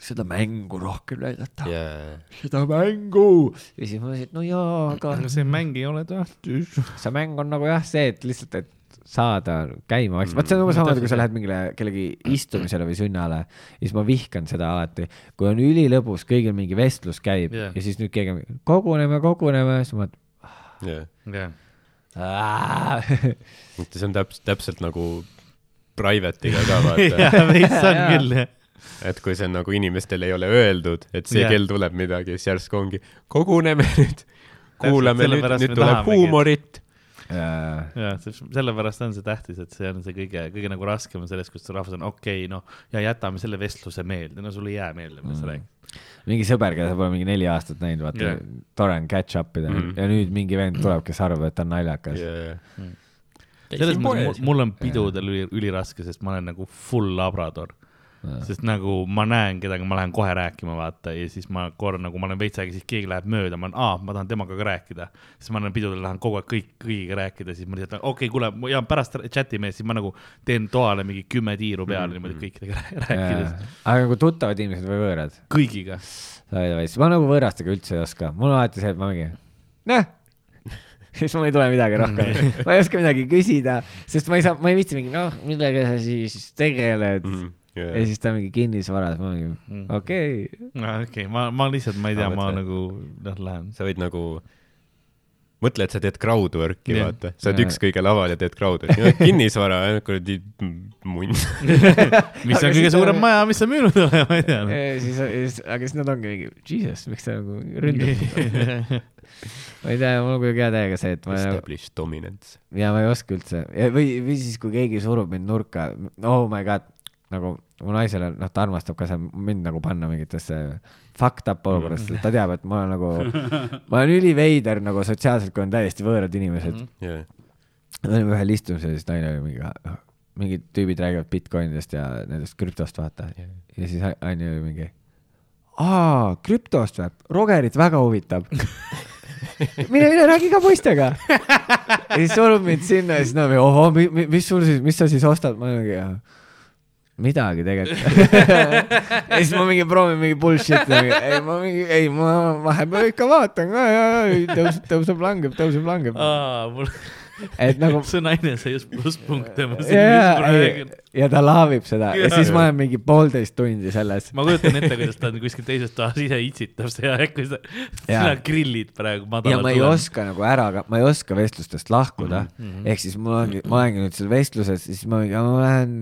seda mängu rohkem näidata Yeah. seda mängu. ja siis ma mõtlesin, et no jaa, aga aga see mäng ei ole tähtis. see mäng on nagu jah, see, et lihtsalt, et saada käima vaikselt, vaat see on umbes samamoodi, kui sa lähed mingile kellegi istumisele või sünnale, siis ma vihkan seda alati, kui on ülilõbus, kõigil mingi vestlus käib yeah. ja siis nüüd keegi on koguneme, koguneme, siis ma Yeah. jah. mõtlen, (laughs) see on täpselt, täpselt nagu private'iga ka vaata, jah, veits on Jaa. küll, jah. Et kui see on nagu inimestele ei ole öeldud, et see Jah. kell tuleb midagi, siis järsku ongi, koguneme nüüd, kuulame nüüd, nüüd tuleb huumorit. ja jah, sellepärast on see tähtis, et see on see kõige, kõige nagu raskem on selles, kus rahvas on okei okay,, noh ja jätame selle vestluse meelde, no sul ei jää meelde, sa Mm. räägid. mingi sõber, keda sa pole mingi neli aastat näinud, vaata yeah., tore on catch up ida mm ja nüüd mingi vend tuleb, kes arvab, et ta on naljakas yeah.. selles mõttes mul- mul on pidudel üli, üliraske, sest ma olen nagu full labrador, sest nagu ma näen kedagi, ma lähen kohe rääkima, vaata, ja siis ma korra nagu ma olen veits aega, siis keegi läheb mööda, ma olen, aa, ma tahan temaga ka rääkida. siis ma olen pidudel, lähen kogu aeg kõik, kõigiga rääkida, siis ma lihtsalt, okei okay,, kuule, ja pärast chat ime, siis ma nagu teen toale mingi kümme tiiru peale mm -hmm. niimoodi kõikidega rää- rääkides, aga nagu tuttavad inimesed või võõrad? kõigiga. ma nagu võõrastega üldse ei oska, mul on alati see, et ma mingi, noh, siis mul ei tule midagi rohkem, (laughs) ma ei oska midagi küsida, sest ma ei saa, ma ei viitsi mingi, noh, millega sa siis tegeled mm. -hmm. Ja siis ta mingi kinnisvaras, ma mingi, Mm. okei okay., okei, ma, ma lihtsalt, ma ei tea, Aa, ma nagu, noh, lähen. sa võid nagu, mõtle, et sa teed crowdwork'i yeah., vaata, sa oled Jaa. üks kõige laval ja teed crowdwork'i, kinnisvara, kuradi munn. (laughs) mis on kõige siis ta- suurem maja, mis sa müünud oled, ma ei tea. siis, siis, aga siis nad ongi mingi, jesus, miks ta nagu ründab (laughs) ma ei tea, mul on kuidagi hea täiega see, et ma nagu Established dominance. ja ma ei oska üldse ja või, või siis, kui keegi surub mind nurka, oh my god, nagu mu naisele, noh, ta armastab ka seal mind nagu panna mingitesse fucked up olukorras, ta teab, et ma olen nagu, (laughs) ma olen üliveider nagu sotsiaalselt, kui on täiesti võõrad inimesed mm. -hmm. me olime ühel istumisel siis naine oli mingi, mingid tüübid räägivad Bitcoinidest ja nendest krüptost, vaata. ja siis Anni oli mingi, aa, krüptost või? Rogerit väga huvitab. (laughs) mine, mine räägi ka poistega. ja siis surub mind sinna ja siis nad no,, ohoo, mis sul siis, mis sa siis ostad? ma mingi, midagi tegelikult. (laughs) ja siis ma mingi proovin mingi bullshit'i, ei ma mingi, ei ma vahepeal ikka vaatan ka ja, ja tõuseb, tõuseb, langeb, tõuseb, langeb. mul, et nagu (laughs) see naine sai just plusspunkte, ma siin ja, ja, ja ta laavib seda ja Jaa. siis ma olen mingi poolteist tundi selles. ma kujutan ette, kuidas ta on kuskil teises toas ise itsitab seda ja kui sa, sina grillid praegu ja madalal ma ei. oska nagu ära, ma ei oska vestlustest lahkuda mm. -hmm. ehk siis mul ongi, ma olengi nüüd seal vestluses, siis ma mingi, ma lähen,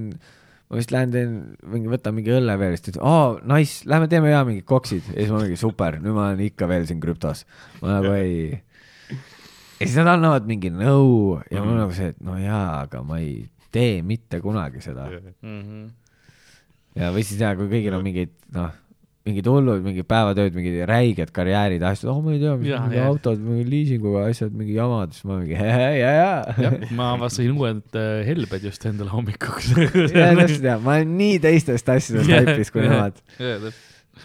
ma vist lähen teen mingi, võtan mingi õlle veel, siis ta ütleb, aa, nice, lähme teeme ja mingid koksid. ja siis ma mingi super, nüüd ma olen ikka veel siin krüptos. ma nagu ei. ja siis nad annavad mingi nõu ja mul on nagu see, et no jaa, aga ma ei tee mitte kunagi seda. Mhm. ja või siis jaa, kui kõigil on mingid noh, mingid hullud, mingid päevatööd, mingid räiged karjäärid, asjad, oh ma ei tea, mis Jaa, mingi autod, mingi liisinguga asjad, mingi jamad, siis ma mingi ja, ja, ja. ma avastasin uued äh, helbed just endale hommikuks. (laughs) ja täpselt ja, ma olen nii teistest asjadest haipis kui nemad. ja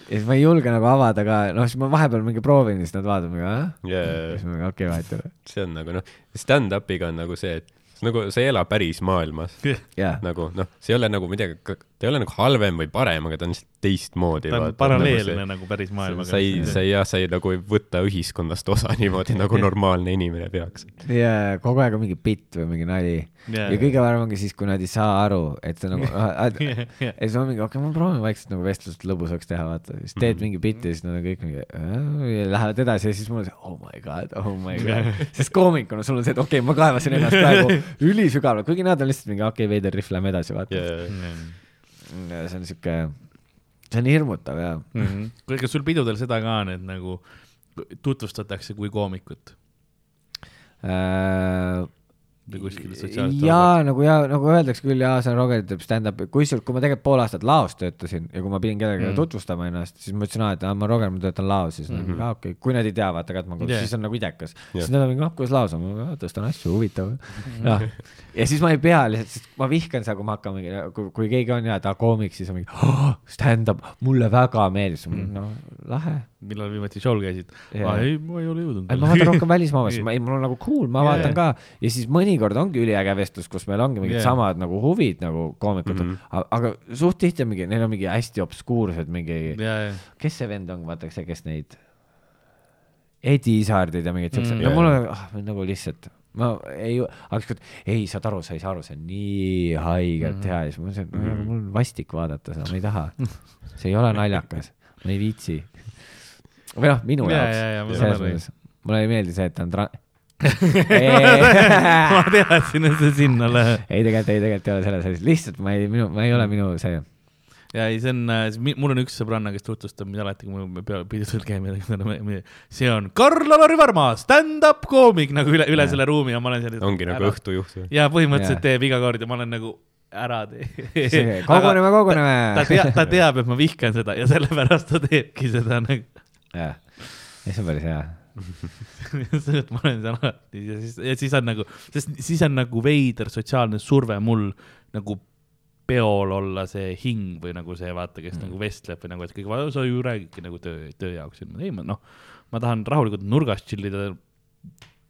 siis ma ei julge nagu avada ka, noh, siis ma vahepeal mingi proovin, siis nad vaatavad mingi, ah, ja siis ma mingi okei, vahet ei ole. see on nagu noh, stand-up'iga on nagu see, et nagu sa ei ela päris maailmas. jah, nagu noh, see ei ole nagu midagi, ta ei ole nagu halvem või parem, aga ta on lihtsalt teistmoodi. ta on paralleelne nagu päris maailmaga. sa ei, sa ei jah, sa ei nagu ei võta ühiskonnast osa (laughs) niimoodi nagu normaalne inimene peaks. ja kogu aeg on mingi bitt või mingi nali Jaa. ja kõige parem ongi siis, kui nad ei saa aru, et see nagu, (laughs) ja siis ma mingi, okei okay,, ma proovin vaikselt nagu vestlust lõbusaks teha, vaata, siis teed mingi bitti, siis nad on kõik mingi äh, ja lähevad edasi ja siis mul on see oh my god, oh my god, sest koomikuna sul on see, et okei okay,, ma kaevasin ennast praegu (laughs) ülisügavale, kuigi nad on lihtsalt mingi okei okay,, veider rihv, lähme edasi, vaata yeah.. See on siuke, see on hirmutav ja Mhm. kuule, kas sul pidudel seda ka on, et nagu tutvustatakse kui koomikut äh, või kuskil sotsiaalselt? jaa, nagu ja nagu öeldakse küll, jaa, see on Roger teeb stand-up'i, kusjuures kui ma tegelikult pool aastat laos töötasin ja kui ma pidin kellelegi Mm. mm. tutvustama ennast, siis ma ütlesin, et ma Roger, ma töötan laos, siis mm Mhm. -hmm. aa okei okay., kui nad ei tea, vaata ka, et ma Yeah. yeah., siis on nagu idekas yeah.. siis nad on mingi, noh, kuidas laos on, ma tõstan asju, huvitav Mhm. noh, ja siis ma ei pea lihtsalt, sest ma vihkan seda, kui ma hakkan mingi, kui, kui keegi on ja ta koomik, siis on mingi oh, stand-up, mulle väga ma Mm. mingi, no lahe. Millal viimati show'l käisid? Ei, ma ei ole jõudnud. ma vaatan rohkem välismaalaisi, ma ei, mul on nagu cool, ma Jaa, vaatan jaa. ka ja siis mõnikord ongi üliäge vestlus, kus meil ongi mingid Jaa. samad nagu huvid nagu koomikutel mm, Mhm. -hmm. aga suht tihti on mingi, neil on mingi hästi obskuursed mingi, ja, ja, kes see vend on, vaata see, kes neid, Edi Isardid ja mingid siuksed Mm. mm,, no mul on ah, nagu lihtsalt, ma ei, aga ükskord, ei saad aru, sa ei saa aru, see on nii haigelt Mhm. hea ja siis ma mõtlesin, et Mhm. mul on vastik vaadata seda, ma ei taha, see ei ole naljakas, ma ei viitsi. Või noh, minu Jaa, jaoks selles mõttes, mulle ei meeldi see, et ta on tra-, (laughs) ma teadsin, et see sinna läheb. ei tegelikult, ei tegelikult ei ole selles asjas, lihtsalt ma ei, minu, ma ei ole minu see, ja ei, see on, mul on üks sõbranna, kes tutvustab mind alati, kui me pidudel käime, see on Karl-Alari Varma, stand-up koomik nagu üle, üle Jah. selle ruumi ja ma olen seal. ongi nagu. õhtujuht või? ja põhimõtteliselt Jah. teeb iga kord ja ma olen nagu ära tee. koguneme, ta koguneme. teab, ta teab, et ma vihkan seda ja sellepärast ta teebki seda nagu. jah, see on päris hea. (laughs) see, et ma olen seal alati ja siis, ja siis on nagu, sest siis on nagu veider sotsiaalne surve mul nagu peol olla see hing või nagu see vaata, kes mm. nagu vestleb või nagu, et kõik, sa ju räägidki nagu töö, töö jaoks, ei ma noh, ma tahan rahulikult nurgas chill ida,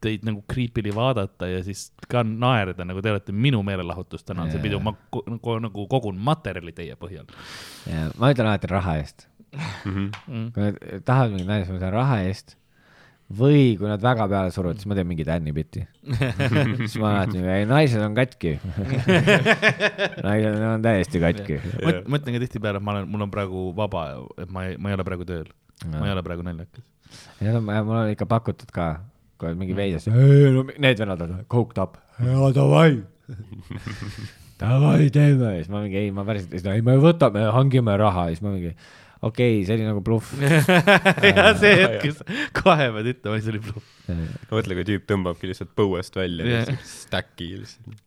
teid nagu creepily vaadata ja siis ka naerda, nagu te olete minu meelelahutus täna on see Jaa. pidu, ma nagu, kogun materjali teie põhjal ma ütlen alati raha eest. mm.. kui nad tahavad mingit naist, ma ütlen raha eest. või kui nad väga peale suruvad, siis ma teen mingi Danny bitti. (laughs) siis ma alati, ei naised on katki. (laughs) naised on täiesti katki. ma ütlen ka tihtipeale, et ma olen, mul on praegu vaba, et ma ei, ma ei ole praegu tööl, ma ei ole praegu naljakas. ja mul on ikka pakutud ka, kui on mingi veidras, no need vennad on coked up, jaa davai. (laughs) Davai teeme, siis ma mingi ei, ma päriselt ei me võtame, hangime raha, siis ma mingi okei okay,, see oli nagu bluff. (laughs) ja see hetk, kus kohe pead ütlema, see oli bluff. mõtle, kui tüüp tõmbabki lihtsalt põuest välja yeah., stack'i lihtsalt.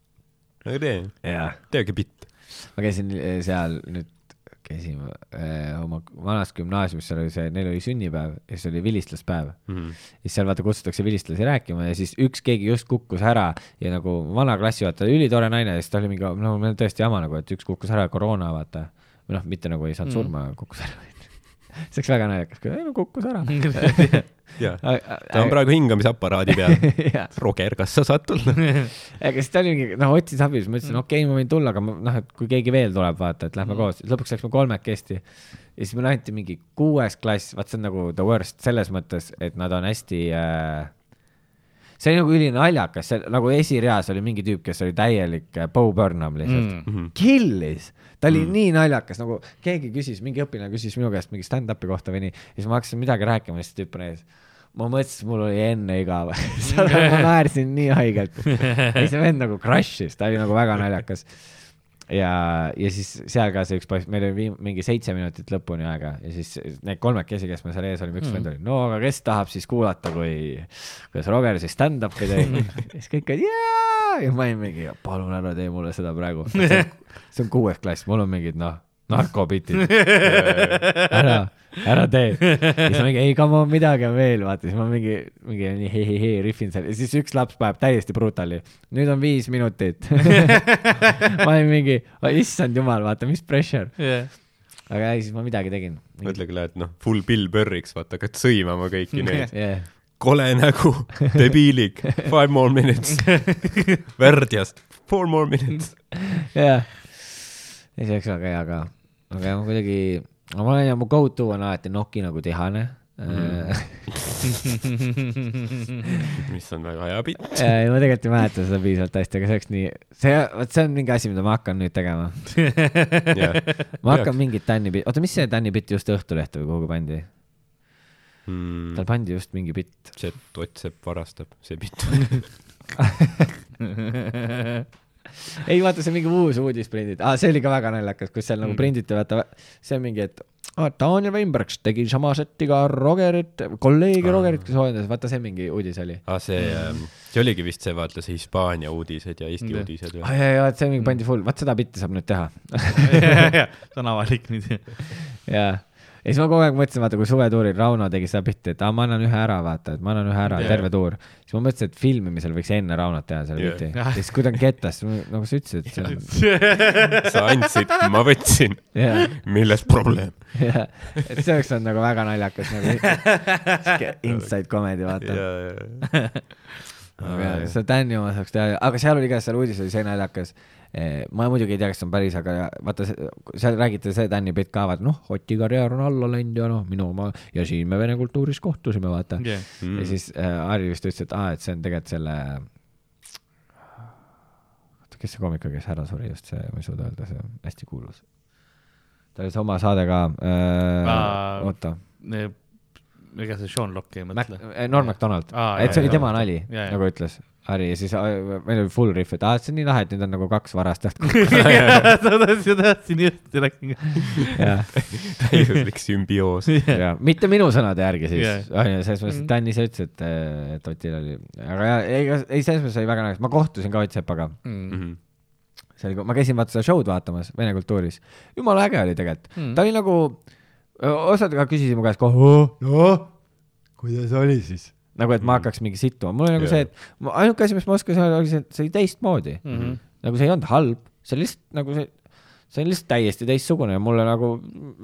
aga tee, jah, teegi bitt. ma käisin eh, seal nüüd, käisin äh, oma vanas gümnaasiumis, seal oli see, neil oli sünnipäev ja siis oli vilistluspäev. Mhm. siis seal vaata kutsutakse vilistlasi rääkima ja siis üks keegi just kukkus ära ja nagu vana klassijuhataja, ülitore naine ja siis ta oli mingi, no meil on tõesti jama nagu, et üks kukkus ära koroona vaata. Või noh, mitte nagu ei saanud Mm. surma, kukkus ära. (laughs) see oleks väga naljakas, kui no kukkus ära. (laughs) jaa, ta on praegu hingamisaparaadi peal. (laughs) Roger, kas sa saad tulla? ega siis ta oli mingi, noh, otsis abi, siis ma ütlesin, okei okay,, ma võin tulla, aga ma noh, et kui keegi veel tuleb, vaata, et lähme Mm. koos, lõpuks läksime kolmekesti. ja siis meile anti mingi kuues klass, vaat see on nagu the worst selles mõttes, et nad on hästi äh, see oli nagu ülinaljakas, see nagu esireas oli mingi tüüp, kes oli täielik äh, Bo Burnham lihtsalt mm.. Mm. killis, ta oli mm. nii naljakas, nagu keegi küsis, mingi õpilane küsis minu käest mingi stand-up'i kohta või nii, siis ma hakkasin midagi rääkima, siis tüüp on ees. ma mõtlesin, mul oli enne igav, (laughs) ma naersin nii haigelt. siis see vend nagu crush'is, ta oli nagu väga naljakas. ja, ja siis seal ka see üks poiss, meil oli mingi seitse minutit lõpuni aega ja siis need kolmekesi, kes me seal ees olime, üks Mm. vend oli, no aga kes tahab siis kuulata, kui, kuidas Roger siis stand-up'i teeb. (laughs) siis kõik olid jaa ja ma olin mingi, palun ära tee mulle seda praegu. (laughs) see on kuues klass, mul on mingid noh, narkopitid. (laughs) ära, ära tee. siis ma mingi, ei come on, midagi on veel, vaata, siis ma mingi, mingi nii hehehe rihvin seal ja siis üks laps paneb täiesti brutali. nüüd on viis minutit. (laughs) ma olin mingi, issand jumal, vaata, mis pressure. aga ei, siis ma midagi tegin. mõtlegi, lähed noh, full Bill Burriks, vaata, hakkad sõimama kõiki neid. (laughs) Yeah. kole nägu, debiilik, five more minutes. värdjas, four more minutes. jah, ei see oleks väga hea ka, aga ma kuidagi, ma olen ja mu go to on alati Noki nagu tihane mm. (laughs) mis on väga hea bitt. ja ma tegelikult ei mäleta seda piisavalt hästi, aga see oleks nii, see, vot see on mingi asi, mida ma hakkan nüüd tegema. ma hakkan mingit Tänni, oota, mis see Tänni bitt just Õhtulehte või kuhugi pandi? tal pandi just mingi bitt. see, Ott Sepp varastab, see bitt. (laughs) (laughs) (laughs) ei vaata, see on mingi uus uudis prinditud ah,, see oli ka väga naljakas, kus seal nagu Mm. prinditi, vaata, see on mingi, et ah, Daniel Weinberg tegi sama setti ka Rogerit, kolleegi Aa. Rogerit, kes hooajas, vaata see mingi uudis oli. aa, see, see oligi vist see, vaata see Hispaania uudised ja Eesti Jah. uudised ah, või? ja, ja, see mingi pandi full, vaat seda bitti saab nüüd teha. (laughs) see on avalik nüüd. (laughs) jaa, ja siis ma kogu aeg mõtlesin, vaata, kui suvetuuril Rauno tegi seda bitti, et aa, ma annan ühe ära, vaata, et ma annan ühe ära yeah., terve tuur. siis ma mõtlesin, et filmimisel võiks enne Raunot teha selle yeah.. (laughs) ja siis, kui ta on ketas, nagu sa ütlesid, on, (laughs) sa andsid, ma võtsin, jaa, milles probleem? jaa, et see oleks olnud nagu väga naljakas nagu inside comedy, vaata. (laughs) aga seda Tänni oma saaks teha, aga seal oli ka, seal uudis oli see naljakas. Ma muidugi ei tea, kas see on päris, aga vaata, seal räägiti see Tänni bitt ka, vaata noh, Oti karjäär on alla läinud ja noh, minu oma ja siin me vene kultuuris kohtusime, vaata. Yeah. ja siis äh, Harri vist ütles, et aa, et see on tegelikult selle, oota, kes see koomik oli, kes ära suri just see, ma ei suuda öelda, see on hästi kuulus. tal oli see oma saade ka äh, oota, ega see Sean Locke ei mõtle? Norm Macdonald, Aa, et see oli tema nali, nagu ütles, Harri ja siis äh, meil oli full riff, et aa, see on nii lahe, et nüüd on nagu kaks varastajat. (laughs) tahtsin, tahtsin just, ja, täiuslik sümbioos. (laughs) ja mitte minu sõnade järgi siis. Onju, selles mõttes, et Dan ise ütles, et, et Otil oli, aga ja, ei, ei selles mõttes oli väga naljakas, ma kohtusin ka Ott Sepaga, Mm. see oli, ma käisin vaata seda show'd vaatamas Vene kultuuris, jumala äge oli tegelikult. Mm., ta oli nagu, osad ka küsisid mu käest kohe, noh, kuidas oli siis? nagu, et ma hakkaks mingi sittuma, mul oli nagu Jaa. see, et ainuke asi, mis ma oskasin öelda, oli see, et see oli teistmoodi mm. -hmm. nagu see ei olnud halb, see oli lihtsalt nagu see, see on lihtsalt täiesti teistsugune ja mulle nagu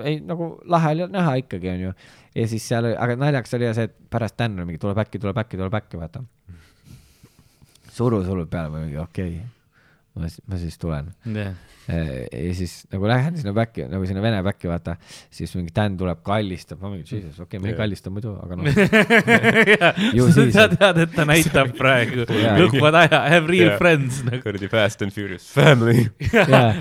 ei, nagu lahe oli näha ikkagi, onju. ja siis seal aga naljakas oli ja see, et pärast Dan oli mingi tuleb äkki, tuleb äkki, tuleb äkki, vaata. suru, surub peale, ma mingi okei okay., ma siis, ma siis tulen. ja siis nagu lähen sinna back'i, nagu sinna vene back'i vaata, siis mingi Dan tuleb, kallistab, ma mingi jesus, okei okay,, me ei Jaa. kallista muidu, aga noh. (laughs) Ju sa siis. tead, tead, et ta näitab praegu look what I have, real Jaa. friends nagu. kuradi Fast and Furious family.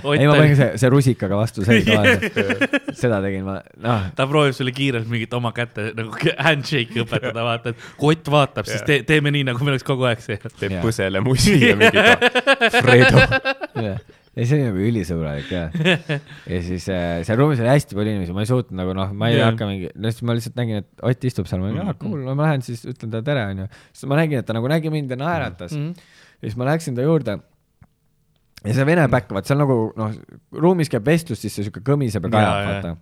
Ott ei ma panin see, see rusikaga vastu selga vaata. (laughs) seda tegin ma, noh, ta proovib sulle kiirelt mingit oma kätte nagu handshake'i õpetada, vaata, et kui Ott vaatab, siis te, teeme nii, nagu meil oleks kogu aeg see. teeb Jaa. põsele mussi ja mingi (laughs) ta- Fredo. jah. ei, see oli nagu ülisõbralik ja, ja siis äh, seal ruumis oli hästi palju inimesi, ma ei suutnud nagu noh, ma ei Jah. hakka mingi, siis ma lihtsalt nägin, et Ott istub seal, ma olin, aa cool, no ma lähen siis ütlen talle tere, onju. siis ma nägin, et ta nagu nägi mind ja naeratas Mhm. ja siis ma läksin ta juurde. ja see vene back, vaat seal nagu noh, ruumis käib vestlus, siis see siuke kõmiseb ja kajab, vaata.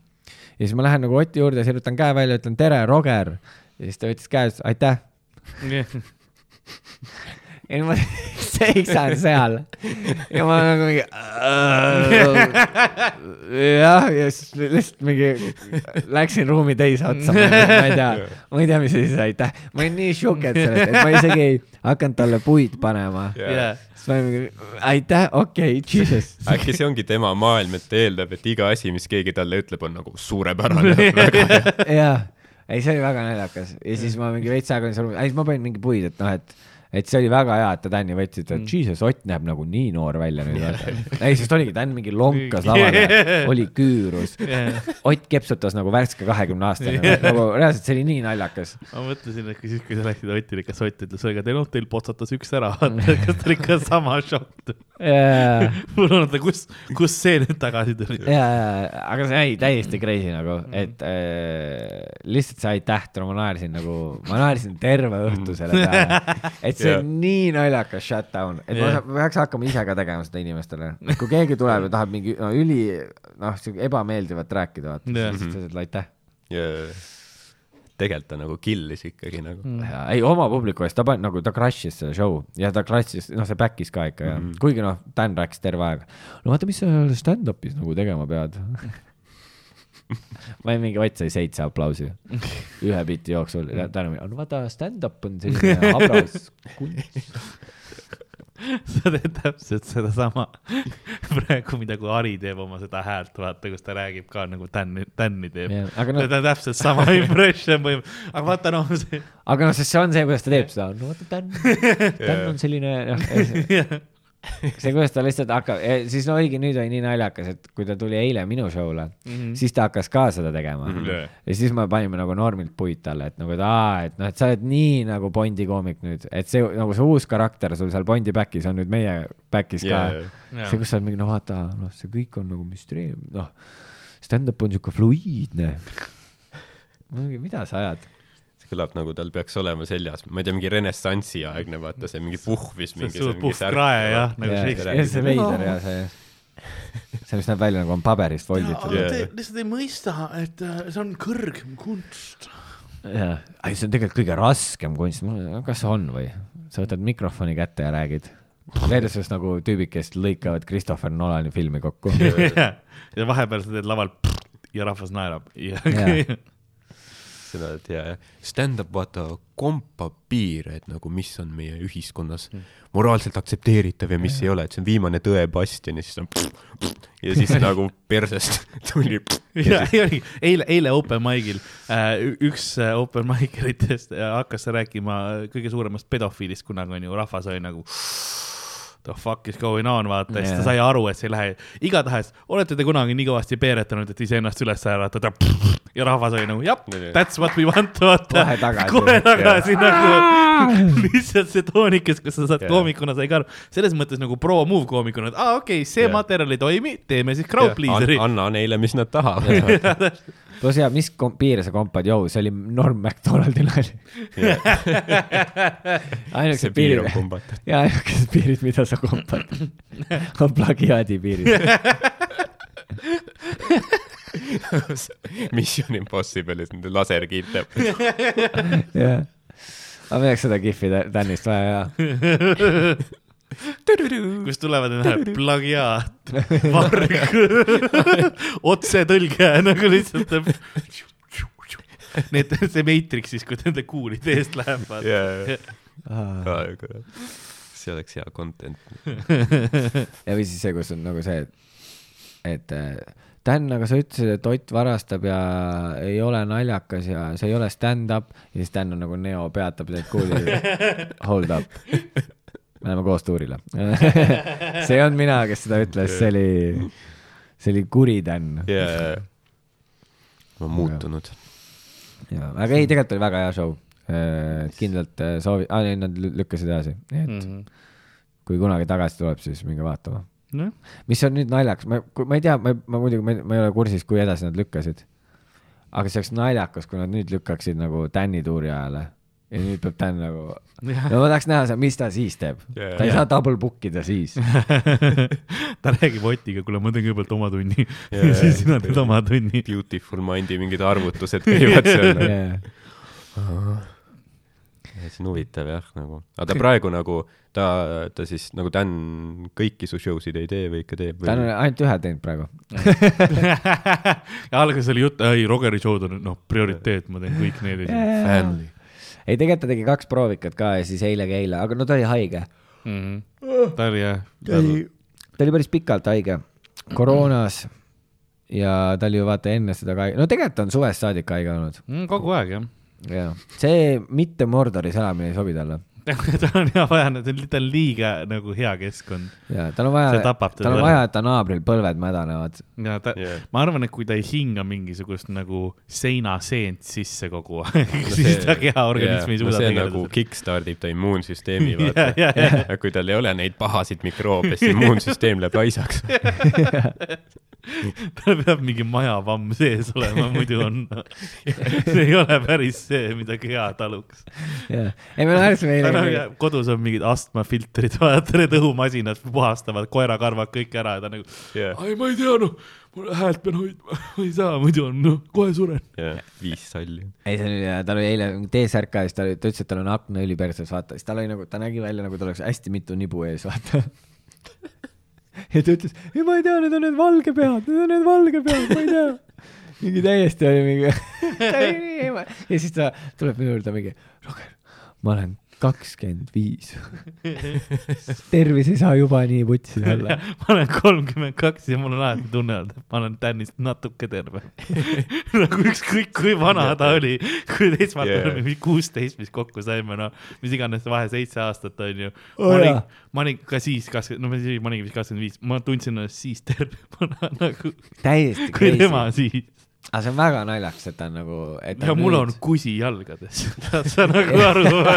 ja siis ma lähen nagu Oti juurde, sirutan käe välja, ütlen tere, Roger. ja siis ta võttis käest, aitäh. ja siis ma (laughs) seisan seal (laughs) ja ma nagu mingi. (laughs) jah, ja siis lihtsalt mingi läksin ruumi teise otsa, ma ei tea, ma ei tea, mis asi see aitäh, ma olin nii šoked sellest, et ma isegi ei hakanud talle puid panema. siis ma olin mingi aitäh, okei okay,, jesus. äkki see ongi tema maailm, et ta eeldab, et iga asi, mis keegi talle ütleb, on nagu suurepärane. jah, ei see oli väga naljakas ja siis ma mingi veits aega olin seal ruumis, siis ma panin mingi puid, et noh, et et see oli väga hea, et ta Tänni võttis, et jesus, Ott näeb nagu nii noor välja nüüd. (laughs) ei, sest oligi, Tänn mingi lonkas lavale, (laughs) oli küürus. (laughs) Ott kepsutas nagu värske kahekümne aastane, nagu reaalselt see oli nii naljakas. ma mõtlesin, et kui siis, kui sa läksid Otile, kas Ott ütles, ega teil on, teil potsatas üks ära, kas ta oli ikka sama šokk? ja, mul on, kus, kus see nüüd tagasi tuli? ja, aga see jäi täiesti crazy nagu, et äh, lihtsalt see aitäh, ma naersin nagu, ma naersin terve õhtu selle peale. et see on nii naljakas shutdown, et ma Jah. sa- peaks hakkama ise ka tegema seda inimestele. kui keegi tuleb ja tahab mingi no, üli, noh, siuke ebameeldivat rääkida, vaata, Jah. siis lihtsalt ütled aitäh. ja tegelikult ta nagu kill'is ikkagi nagu. ei, oma publiku eest, ta pani nagu, ta crush'is selle show ja ta crush'is, noh, see back'is ka ikka ja mm -hmm. kuigi noh, Dan rääkis terve aeg. no vaata, mis sa stand-up'is nagu tegema pead. (laughs) (laughs) ma mingi, Ott sai seitse aplausi. Ühe biti jooksul. Dan oli, no vaata, stand-up on selline (laughs) habras kunst. sa teed täpselt sedasama. Praegu, mida kui Ari teeb oma seda häält, vaata, kus ta räägib ka nagu Tänni, Tänni teeb. aga noh, ta on täpselt sama (laughs) impression põhim-, aga vaata noh, see, aga noh, sest see on see, kuidas ta teeb seda, no vaata Dan, Dan on selline, noh, see, kuidas ta lihtsalt hakkab, siis no oligi, nüüd oli nii naljakas, et kui ta tuli eile minu show'le mm, -hmm. siis ta hakkas ka seda tegema mm. -hmm. ja siis me panime nagu normilt puid talle, et nagu, et aa, et noh, et sa oled nii nagu Bondi koomik nüüd, et see nagu see uus karakter sul seal Bondi back'is on nüüd meie back'is ka Jaa, yeah.. see, kus sa oled mingi, no vaata, noh, see kõik on nagu müsteerium, noh, stand-up on sihuke fluiidne. mida sa ajad? See kõlab nagu tal peaks olema seljas, ma ei tea, mingi renessansi aegne, vaata see mingi puhvis mingi. suur puhk krae jah, nagu ja Shakespeare. see veider ja see, see, mis näeb välja nagu on paberist volditud. Lihtsalt ei mõista, et äh, see on kõrgem kunst. jaa, ei see on tegelikult kõige raskem kunst, kas on või? sa võtad mikrofoni kätte ja räägid. Just nagu tüübid, kes lõikavad Christopher Nolani filmi kokku. (laughs) ja vahepeal sa teed laval (laughs) ja rahvas naerab ja Jaa. seda, et ja, ja stand-up vaata kompab piire, et nagu mis on meie ühiskonnas moraalselt aktsepteeritav ja mis ei ole, et see on viimane tõe bastion ja siis on (laughs) ja siis nagu persest (laughs) tuli (laughs) ja oligi, eile, eile open mic'il äh, üks äh, open mic eritest äh, hakkas rääkima kõige suuremast pedofiilist kunagi onju, rahvas oli nagu the fuck is going on, vaata, ja siis ta sai aru, et see ei lähe. igatahes, olete te kunagi nii kõvasti peeretanud, et iseennast üles äratada ja rahvas oli nagu jah, that's what we want, vaata Kohe. tagasi. kohe tagasi nagu, (laughs) lihtsalt see toonikas, kus sa saad Jaa. koomikuna sai ka aru, selles mõttes nagu pro move koomikuna, et aa okei okay,, see Jaa. materjal ei toimi, teeme siis crowd pleaser'i. anna neile, mis nad tahavad. ja mis piire sa kompad, joo, see oli Norm McDonaldi nali. ainukesed piirid, ja ainukesed piirid, mida sa kompad, on plagiaadi piirid. (laughs) Mission Impossible'is nende laser kiitab. jah, aga meil oleks seda kihvi tä- Tänist vaja ja. kus tulevad need plagiaat, varg, otsetõlge nagu lihtsalt. Need, see Matrixis, kui nende kuulide eest läheb, vaata. See oleks hea content. (laughs) ja või siis see, kus on nagu see, et, et äh, Dan, aga sa ütlesid, et Ott varastab ja ei ole naljakas ja see ei ole stand-up ja siis Dan on nagu Neo peatab neid kuuli. Hold up. me läheme koos tuurile. (laughs) see ei olnud mina, kes seda ütles, see oli, see oli kuri Dan. jaa, ma olen muutunud. ja, aga ei, tegelikult oli väga hea show. Kindlalt äh, soovi-, aa ei, nad lü- lükkasid edasi, nii et Mhm. kui kunagi tagasi tuleb, siis minge vaatama. nojah, mis on nüüd naljakas, ma, ma ei tea, ma, ma muidugi, ma, ei ole kursis, kui edasi nad lükkasid. aga see oleks naljakas, kui nad nüüd lükkaksid nagu Tänni tuuri ajale ja nüüd peab Dan nagu, no ma tahaks näha, mis ta siis teeb. Jaa. ta ei saa double book ida siis. (laughs) ta räägib Otiga, kuule, ma teen kõigepealt oma tunni Jaa, (laughs) ja siis sina teed oma tunni. Beautiful Mindi mingid arvutused (laughs) käivad seal. See on huvitav jah, nagu, aga ta praegu nagu, ta, ta siis nagu Dan kõiki su show sid ei tee või ikka teeb ta on või? ainult ühe teinud praegu. (laughs) ja alguses oli jutt, ei Rogeri show'd on noh, prioriteet, ma teen kõik need. Family. ei, tegelikult ta tegi kaks proovikat ka ja siis eile ka eile, aga no ta oli haige. Mhm. ta oli jah, ta oli, ta oli päris pikalt haige, koroonas ja ta oli ju vaata enne seda ka, no tegelikult on suvest saadik haige olnud. Mm, kogu aeg jah. jaa, see mitte Mordoris elamine ei sobi talle. (laughs) tal on hea vaja, ta on liiga nagu hea keskkond jaa, tal on vaja See, tal on vaja, et ta naabril põlved mädanevad. ja ta Jah. yeah., ma arvan, et kui ta ei hinga mingisugust nagu seinaseent sisse kogu aeg no, (laughs) see- siis ta kehaorganism ei no suuda see tegeleda nagu kick-stardib ta immuunsüsteemi, ja, vaata. ja, ja, ja kui tal ei ole neid pahasid mikroobe, siis immuunsüsteem läheb laisaks. (laughs) tal peab mingi majavamm sees olema, muidu on, (laughs) see ei ole päris see, mida keha taluks. jah, ei me naersime eile. kodus on mingid astmafiltrid, vaata need õhumasinad puhastavad koerakarvad kõik ära ja ta nagu, ai ma ei tea noh, mul häält pean hoidma, (laughs) ma ei saa, muidu on noh, kohe suren. jah, viis salli. ei, see oli, tal oli eile T-särk ka ja siis ta oli, ta ütles, et tal on aknaõli perses, vaata, siis tal oli nagu, ta nägi välja nagu tal oleks hästi mitu nibu ees, vaata. (laughs) (laughs) ja ta ütles, ei ma ei tea, need on need valge pead, need on need valge pead, ma ei tea. (laughs) mingi täiesti oli mingi (laughs) ja siis ta tuleb minu juurde mingi, Roger, ma olen kakskümmend viis. tervis ei saa juba nii vutsi olla. (laughs) ma olen kolmkümmend kaks ja mul on alati tunne olnud, et ma olen Danist natuke terve. (laughs) nagu ükskõik kui vana ta oli, kui esmalt Yeah. kuusteist, mis kokku saime, no mis iganes vahe seitse aastat on ju. Oo ma olin ma olin ka siis kakskümmend, no ma siis, ma olingi vist kakskümmend viis, ma tundsin ennast siis tervemana (laughs) nagu täiesti kui tema siis. Aga see on väga naljakas, et ta on nagu, ja mul on kusi jalgades, sa nagu aru või?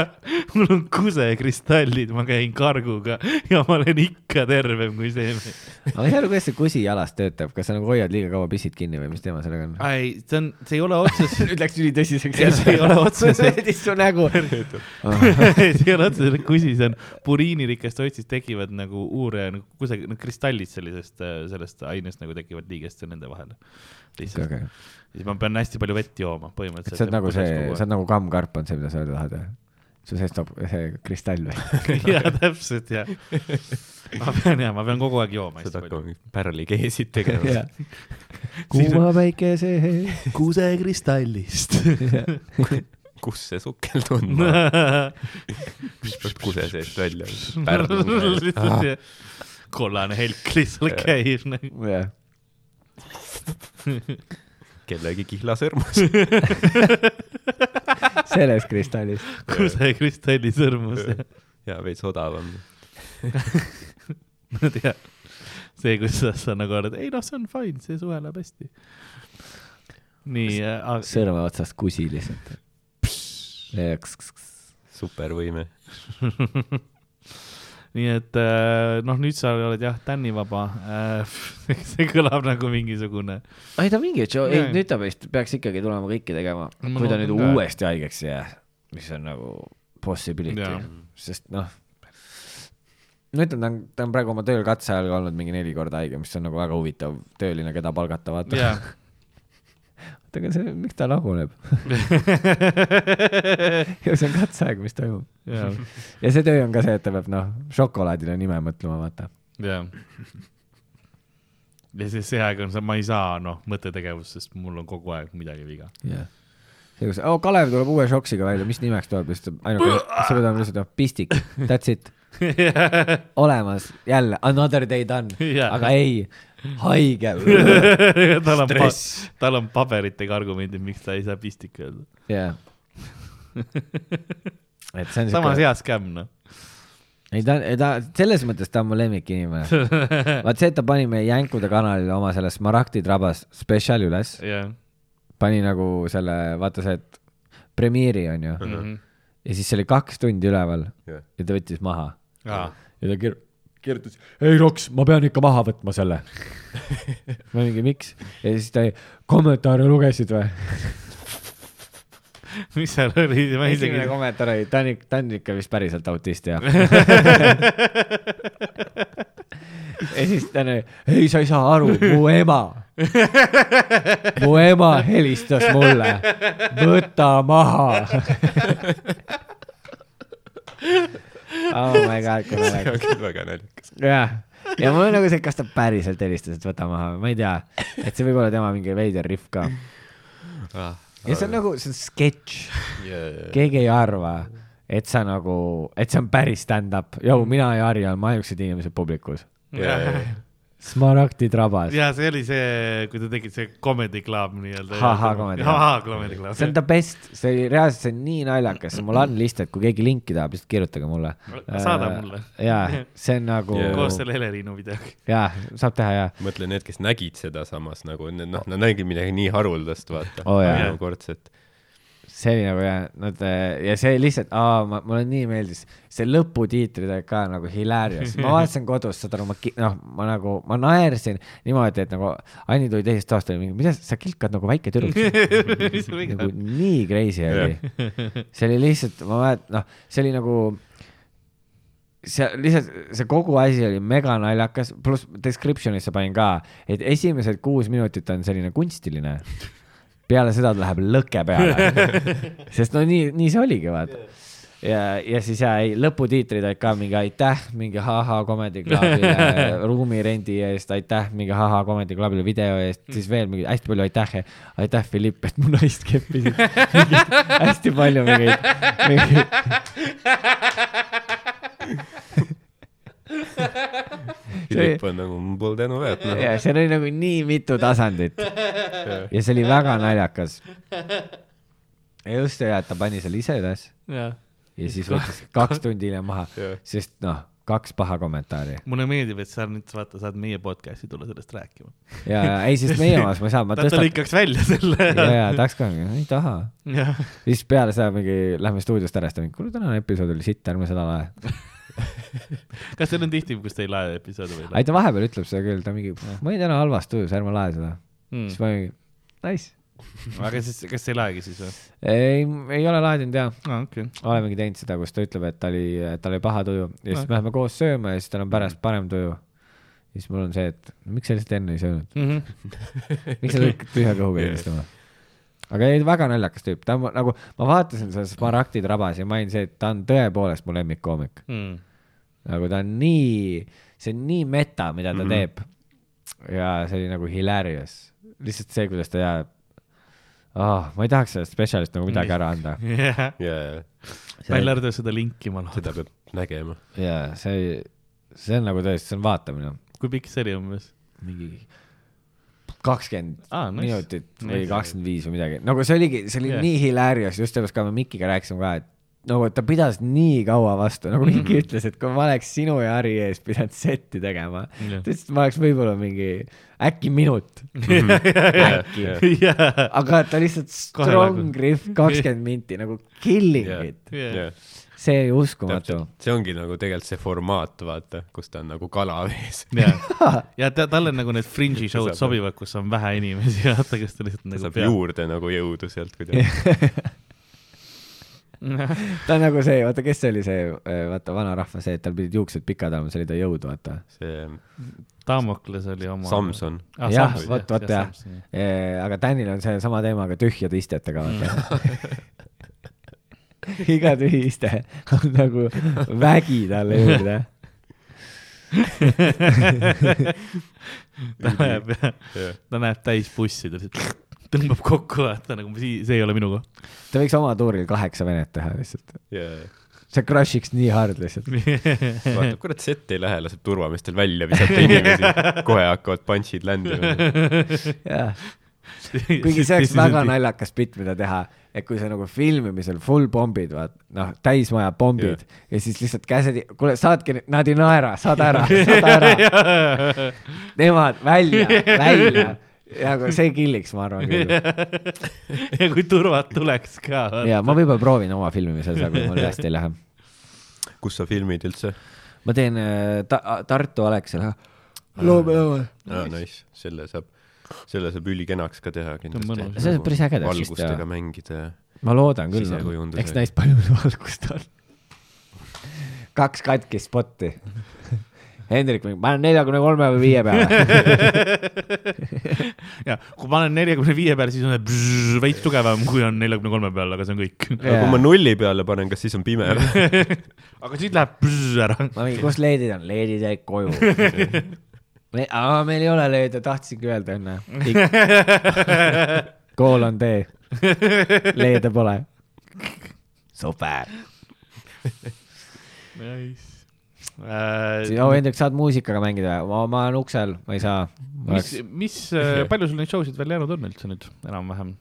mul on kusekristallid, ma käin karguga ja ma olen ikka tervem kui see mees. aga ma ei saa aru, kuidas see kusi jalas töötab, kas sa nagu hoiad liiga kaua pissid kinni või mis teema sellega on? ei, see on, see ei ole otseselt (laughs) nüüd läks ülitõsiseks see ei ole otseselt- (laughs) su nägu. (laughs) see ei ole otseselt kusi, see on puriinirikast otsist tekivad nagu uure nagu kusagil no, kristallid sellisest, sellest ainest nagu tekivad liigeste nende vahele. Lihtsalt okay., siis ma pean hästi palju vett jooma põhimõtteliselt. sa oled nagu see, sa oled nagu kammkarp on see, mida sa öelda tahad su seest toob see kristall või? (laughs) jaa, täpselt jah. ma pean jah, ma pean kogu aeg jooma hästi palju. pärlikeesid tegema. (laughs) kuuma päikese kusekristallist. (laughs) kus see sukel tundma, peab kuse seest välja. jah. kollane helk lihtsalt käib nagu. jah, (laughs) kellegi kihlasõrmus. (laughs) sellest kristallist. kusekristalli sõrmus. (laughs) ja veits odavam. jah, see, kuidas sa nagu oled, ei noh, see on fine, see suhe läheb hästi. nii, aga sõrme otsast kusi lihtsalt. supervõime. Nii et äh, noh, nüüd sa oled jah, tännivaba. (laughs) see kõlab nagu mingisugune, ei ta mingi, ei nüüd ta vist peaks ikkagi tulema kõiki tegema, Ma kui ta nüüd ka. uuesti haigeks ei jää, mis on nagu possibility sest noh. no ütleme, ta on, ta on praegu oma tööl katse ajal olnud mingi neli korda haige, mis on nagu väga huvitav tööline, keda palgata, vaata. jah. oota, aga see, miks ta laguneb? (laughs) ja see on katseaeg, mis toimub. jah, ja see töö on ka see, et ta peab noh, šokolaadile nime mõtlema, vaata. jah. ja siis see aeg on see, ma ei saa noh, mõttetegevust, sest mul on kogu aeg midagi viga. jah. see, kus, oh Kalev tuleb uue šoksiga välja, mis nimeks tuleb, lihtsalt ainuke, sa pead olema lihtsalt pistik, that's it, (laughs) olemas, jälle another day done, Jaa. aga ei, haige. (laughs) tal on, tal on paberitega argumendid, miks ta ei saa pistik öelda. jah. et see on samas hea skämm noh. ei ta, ta selles mõttes ta on mu lemmikinimene. (laughs) vaat see, et ta pani meie Jänkude kanalile oma selle Smaragdi trabas spetsiali üles, jah. pani nagu selle, vaata see, et premiere'i on ju, Mhm. ja siis see oli kaks tundi üleval Jah. ja ta võttis maha aa, ja ta kir-, kirjutas, ei Roks, ma pean ikka maha võtma selle. (laughs) ma mingi, miks? ja siis ta, kommentaare lugesid või? (laughs) mis seal oli, ma isegi esimene. kommentaar oli, ta on ikka, ta on ikka vist päriselt autist jah. (laughs) ja siis ta oli, ei, sa ei saa aru, mu ema, mu ema helistas mulle, võta maha. Oh my god, (laughs) kui see naljakas on. küll väga naljakas. jah, ja mul on nagu see, kas ta päriselt helistas, et võta maha, ma ei tea, et see võib olla tema mingi veider rihv ka. ja see on nagu, see on sketš, keegi ei arva, et sa nagu, et see on päris stand-up, jõu, mina ja Harri oleme ainukesed inimesed publikus. Smaragdi trabas, ja see oli see, kui te tegite see Comedy Club nii-öelda. See on the best, see oli reaalselt, see on nii naljakas, mul on lihtsalt, kui keegi linki tahab, lihtsalt kirjutage mulle. Saada mulle. jaa, see on nagu koos selle Heleriinu videoga. jaa, saab teha jaa. mõtle need, kes nägid seda samas nagu noh, nad nägid midagi nii haruldast, vaata Oo, jaa. See oli nagu jah, nad ja see lihtsalt, ma, mulle nii meeldis, see lõputiitrid olid ka nagu hilarious, ma vaatasin kodus, saad aru, ma noh, ma nagu, ma naersin niimoodi, et nagu Anni tuli teisest toast, oli mingi, mida sa kilkad nagu väike tüdruk (laughs) nagu nii crazy oli. see oli lihtsalt, ma mäletan, noh, see oli nagu, see lihtsalt, see kogu asi oli mega naljakas, pluss description'isse panin ka, et esimesed kuus minutit on selline kunstiline. Peale seda ta läheb lõke peale, (laughs) sest no nii, nii see oligi, vaata. ja, ja siis ja ei, lõputiitrid olid ka mingi aitäh, mingi ha-ha Comedy (laughs) Clubile ruumirendi eest, aitäh mingi ha-ha Comedy Clubile video eest, siis veel mingi hästi palju aitäh, aitäh Philipp, et mu naist keppisid. (laughs) hästi palju mingeid, mingeid. Philipp on nagu, mul pole tänu väärt, noh. ja seal oli nagu nii mitu tasandit ja see oli väga naljakas. ja just ja, et ta pani selle ise üles ja siis võttis kaks tundi hiljem maha sest noh, kaks paha kommentaari mulle meeldib, et sa nüüd vaata, saad meie podcast'i tulla sellest rääkima. ja, ja ei, sest meie omas ma ei saa, ma (laughs) ta tõstan. lõikaks välja selle. ja, ja tahaks ka, ei taha. siis peale seda mingi lähme stuudiost ära, siis ta mingi, kuule tänane episood oli sitt, ärme seda lae. Kas teil on tihti, kus te ei lae episoode või? ei ta vahepeal ütleb seda küll, ta mingi, ma olin täna halvas tujus, ärme lae seda. Mm. siis ma mingi, nice. aga siis, kas ei laegi siis või? ei, ei ole laadinud jaa aa, okei. olemegi teinud seda, kus ta ütleb, et ta oli, tal oli paha tuju ja siis No. me läheme koos sööma ja siis tal on pärast parem tuju. ja siis mul on see, et miks sa lihtsalt enne ei söönud, Mhm. miks sa tulid tühja kõhuga helistama? Aga ei, väga naljakas tüüp, ta on nagu, ma vaatasin seda Smaragdi trabas ja ma olin see, et ta on tõepoolest mu lemmikkoomik. Mm. nagu ta on nii, see on nii meta, mida ta mm. -hmm. teeb. ja see oli nagu hilarious, lihtsalt see, kuidas ta jääb oh,. ma ei tahaks sellest spetsialist nagu midagi ära anda. (laughs) jah, ja, välja arvatud seda linki ma loodan. seda peab nägema. ja see, see on nagu tõesti, see on vaatamine kui pikk see oli umbes? mingi kakskümmend Aa, nice. minutit või kakskümmend viis või midagi, nagu see oligi, see oli yeah. nii hilarious, just sellepärast ka me Mikiga rääkisime ka, et nagu ta pidas nii kaua vastu, nagu mingi ütles, et kui ma oleks sinu ja Harri ees pidanud setti tegema, ta Jah. ütles, et ma oleks võib-olla mingi äkki minut, (laughs) äkki, jaa, aga ta lihtsalt strong nagu- riff kakskümmend minti nagu killing Jah. it, jaa. See uskumatu. see ongi nagu tegelikult see formaat, vaata, kus ta on nagu kalavees. ja, ja ta, talle nagu need fringe'i show'd saab- sobivad, kus on vähe inimesi, (laughs) vaata, kes ta lihtsalt ta nagu saab juurde nagu jõudu sealt kuidagi. (laughs) ta on nagu see, vaata, kes see oli see, vaata vanarahva see, et tal pidid juuksed pikad olema, see oli ta jõud, vaata. see Damokles oli oma. Samson, ah,. Jah, vot- vot jah. aga Danil on seesama teema ka tühjade istetega, vaata. (laughs) (laughs) iga tühi iste on (laughs) nagu vägi talle juurde. (laughs) ta näeb, ta näeb täis bussi, ta lihtsalt tõmbab kokku, vaata nagu see, see ei ole minu koht. ta võiks oma tuuril kaheksa venet teha lihtsalt. yeah. see crush'iks nii hard lihtsalt. vaatab, kurat, sett ei lähe, laseb turvameestel välja visata inimesi, kohe hakkavad punch'id ländima. jah, (laughs) kuigi see oleks väga. naljakas bitt, mida teha, et kui sa nagu filmimisel full pommid, vaat noh, täismaja pommid yeah. ja siis lihtsalt käsed, kuule saadki, nad ei naera, saad ära, (laughs) saad ära, nemad välja, (laughs) välja ja aga see killiks, ma arvan küll. ja kui turvad tuleks ka. ja ma võib-olla proovin oma filmimisel seda, kui mul hästi ei lähe. kus sa filmid üldse? ma teen äh, ta Tartu Alexela. loomejaama. aa, nice, selle saab, selle saab ülikenaks ka teha kindlasti see on päris äge täpselt valgustega ja mängida ja ma loodan küll, sisekujundusega. eks näis palju valgust on. kaks katkist spotti. Hendrik, ma olen neljakümne kolme või viie peale. (laughs) ja kui ma olen neljakümne viie peal, siis on see bzz, veits tugevam, kui on neljakümne kolme peal, aga see on kõik. aga kui ma nulli peale panen, kas siis on pime või? (laughs) aga siis läheb bzz ära. ma mingi, kus leedid on? leedid jäid koju. (laughs) aa, meil ei ole leede, tahtsingi öelda enne. (laughs) kool on tee. leede pole. super. Nice. Äh, oo, Hendrik, saad muusikaga mängida või? ma olen uksel, ma ei saa. mis, mis, palju sul neid show sid veel jäänud on üldse nüüd enam-vähem?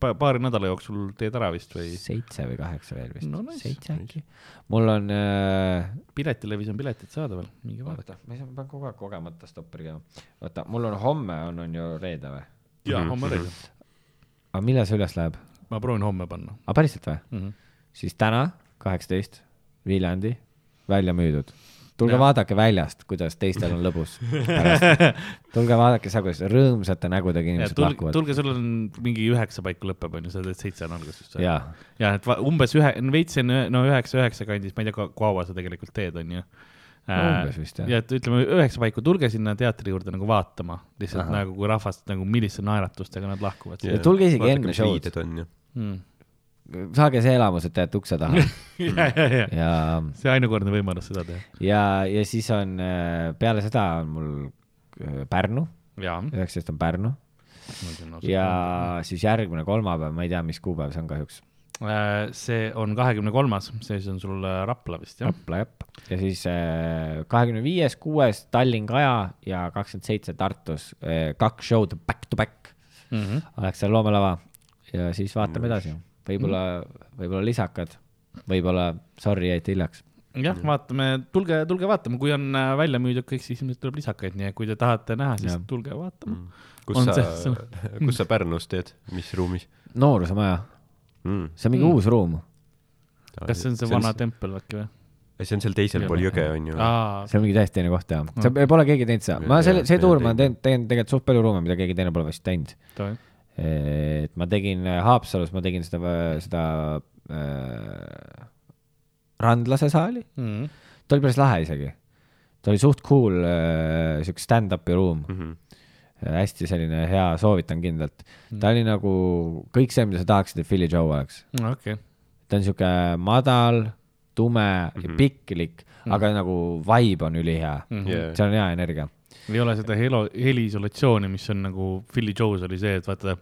Paari nädala jooksul teed ära vist või? seitse või kaheksa veel vist No nice. seitse äkki. mul on äh, Piletilevis on piletid saadaval, minge vaadake. ma ei saa, ma pean kogu aeg kogemata stopperi tegema. oota, mul on homme on, on ju reede või? jaa, Mhm. homme reede. aga millal see üles läheb? ma proovin homme panna aga päriselt või? mm. -hmm. siis täna, kaheksateist, Viljandi, välja müüdud. Tulge Jah. vaadake väljast, kuidas teistel on lõbus. (laughs) tulge vaadake seda, kuidas rõõmsate nägudega ja inimesed tulge, lahkuvad. tulge, sul on mingi üheksa paiku lõpeb, on ju, sa teed seitse on alguses. jaa, ja et umbes ühe, veits enne, no üheksa, üheksa kandis, ma ei tea, kui kaua sa tegelikult teed, on ju. umbes vist jah ja et ütleme üheksa paiku, tulge sinna teatri juurde nagu vaatama, lihtsalt. Aha. nagu kui rahvast nagu milliste naeratustega nad lahkuvad Ja tulge isegi enne show'd. on ju. mm.. Saage see elamus, et te jääte ukse taha. (laughs) Ja, ja, ja, ja, see ainukordne võimalus seda teha. ja, ja siis on äh, peale seda on mul äh, Pärnu, üheksateist on Pärnu. Ja siis järgmine kolmapäev, ma ei tea, mis kuupäev see on kahjuks, Äh, see on kahekümne kolmas, see siis on sul Rapla vist jah? Rapla jah, ja siis kahekümne viies, kuues Tallinn-Kaja ja kakskümmend seitse Tartus, kaks show'd back to back. Mm -hmm. Alexela loomelava. Ja siis vaatame edasi, võib-olla, võib-olla lisakad, võib-olla sorry, jäite hiljaks. jah, vaatame, tulge, tulge vaatama, kui on äh, välja müüdud kõik, siis ilmselt tuleb lisakaid, nii et kui te tahate näha, siis ja. tulge vaatama. kus On sa see-, (laughs) kus sa Pärnus teed, mis ruumis nooruse maja, mm.? see on mingi Mm. uus ruum, kas see on see vana tempel äkki või? see on seal teisel pool jõge, on ju. see on mingi täiesti teine koht jah, see pole keegi teinud seda, ma selle, see tuur ma olen teinud, teen tegelikult suht palju ruume, mida keegi teine pole vist teinud. Et ma tegin Haapsalus, ma tegin seda, seda äh, Randlase saali, Mhm. ta oli päris lahe isegi. ta oli suht cool äh, siuke stand-up'i ruum, Mhm. hästi selline hea, soovitan kindlalt. Mm. ta oli nagu kõik see, mida sa tahaksid, et Philly Joe oleks. okei, ta on siuke madal, tume mm -hmm. ja Mhm. piklik mm, -hmm. aga nagu vibe on ülihea mm. Mhm. Yeah. seal on hea energia. ei ole seda helo, heliisolatsiooni, mis on nagu Philly Joe's oli see, et vaata,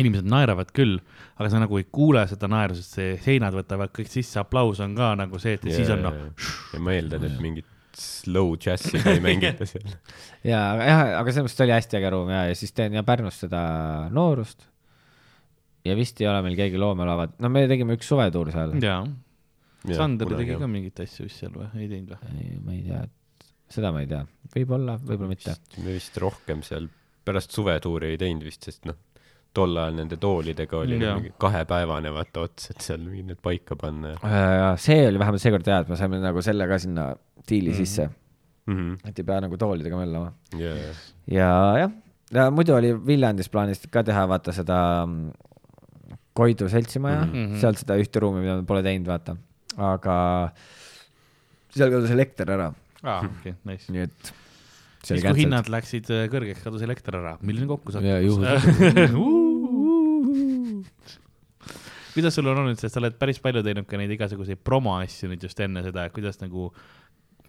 inimesed naeravad küll, aga sa nagu ei kuule seda naeru, sest see seinad võtavad kõik sisse, aplaus on ka nagu see, et ja, siis on noh, ja ma eeldan, et mingit slow džässi ei (laughs) mängita seal. ja, aga jah, aga selles mõttes oli hästi äge ruum ja, ja siis teen ja Pärnus seda noorust. ja vist ei ole meil keegi loomelaavad, no me tegime üks suvetuur seal, jaa, Sander tegi ka mingeid asju vist seal või, ei teinud või? ma ei tea, seda ma ei tea, võib-olla, võib-olla mitte. me vist rohkem seal pärast suvetuuri ei teinud vist, sest noh, tol ajal nende toolidega oli Jaa. mingi kahepäevane vaata ots, et seal mingid need paika panna ja Äh, see oli vähemalt seekord hea, et me saime nagu selle ka sinna diili Mhm. sisse, mm. -hmm. et ei pea nagu toolidega möllama. ja, ja, ja jah, ja muidu oli Viljandis plaanis ka teha vaata seda mm, Koidu seltsimaja mm. -hmm. seal seda ühte ruumi, mida me pole teinud, vaata, aga seal kadus elekter ära, aa, okei, nice. nii et. siis, kui hinnad läksid äh, kõrgeks, kadus elekter ära, milline kokkusattumus ja juhus (laughs) (laughs) kuidas sul on olnud, sest sa oled päris palju teinud ka neid igasuguseid promoasju nüüd just enne seda, kuidas nagu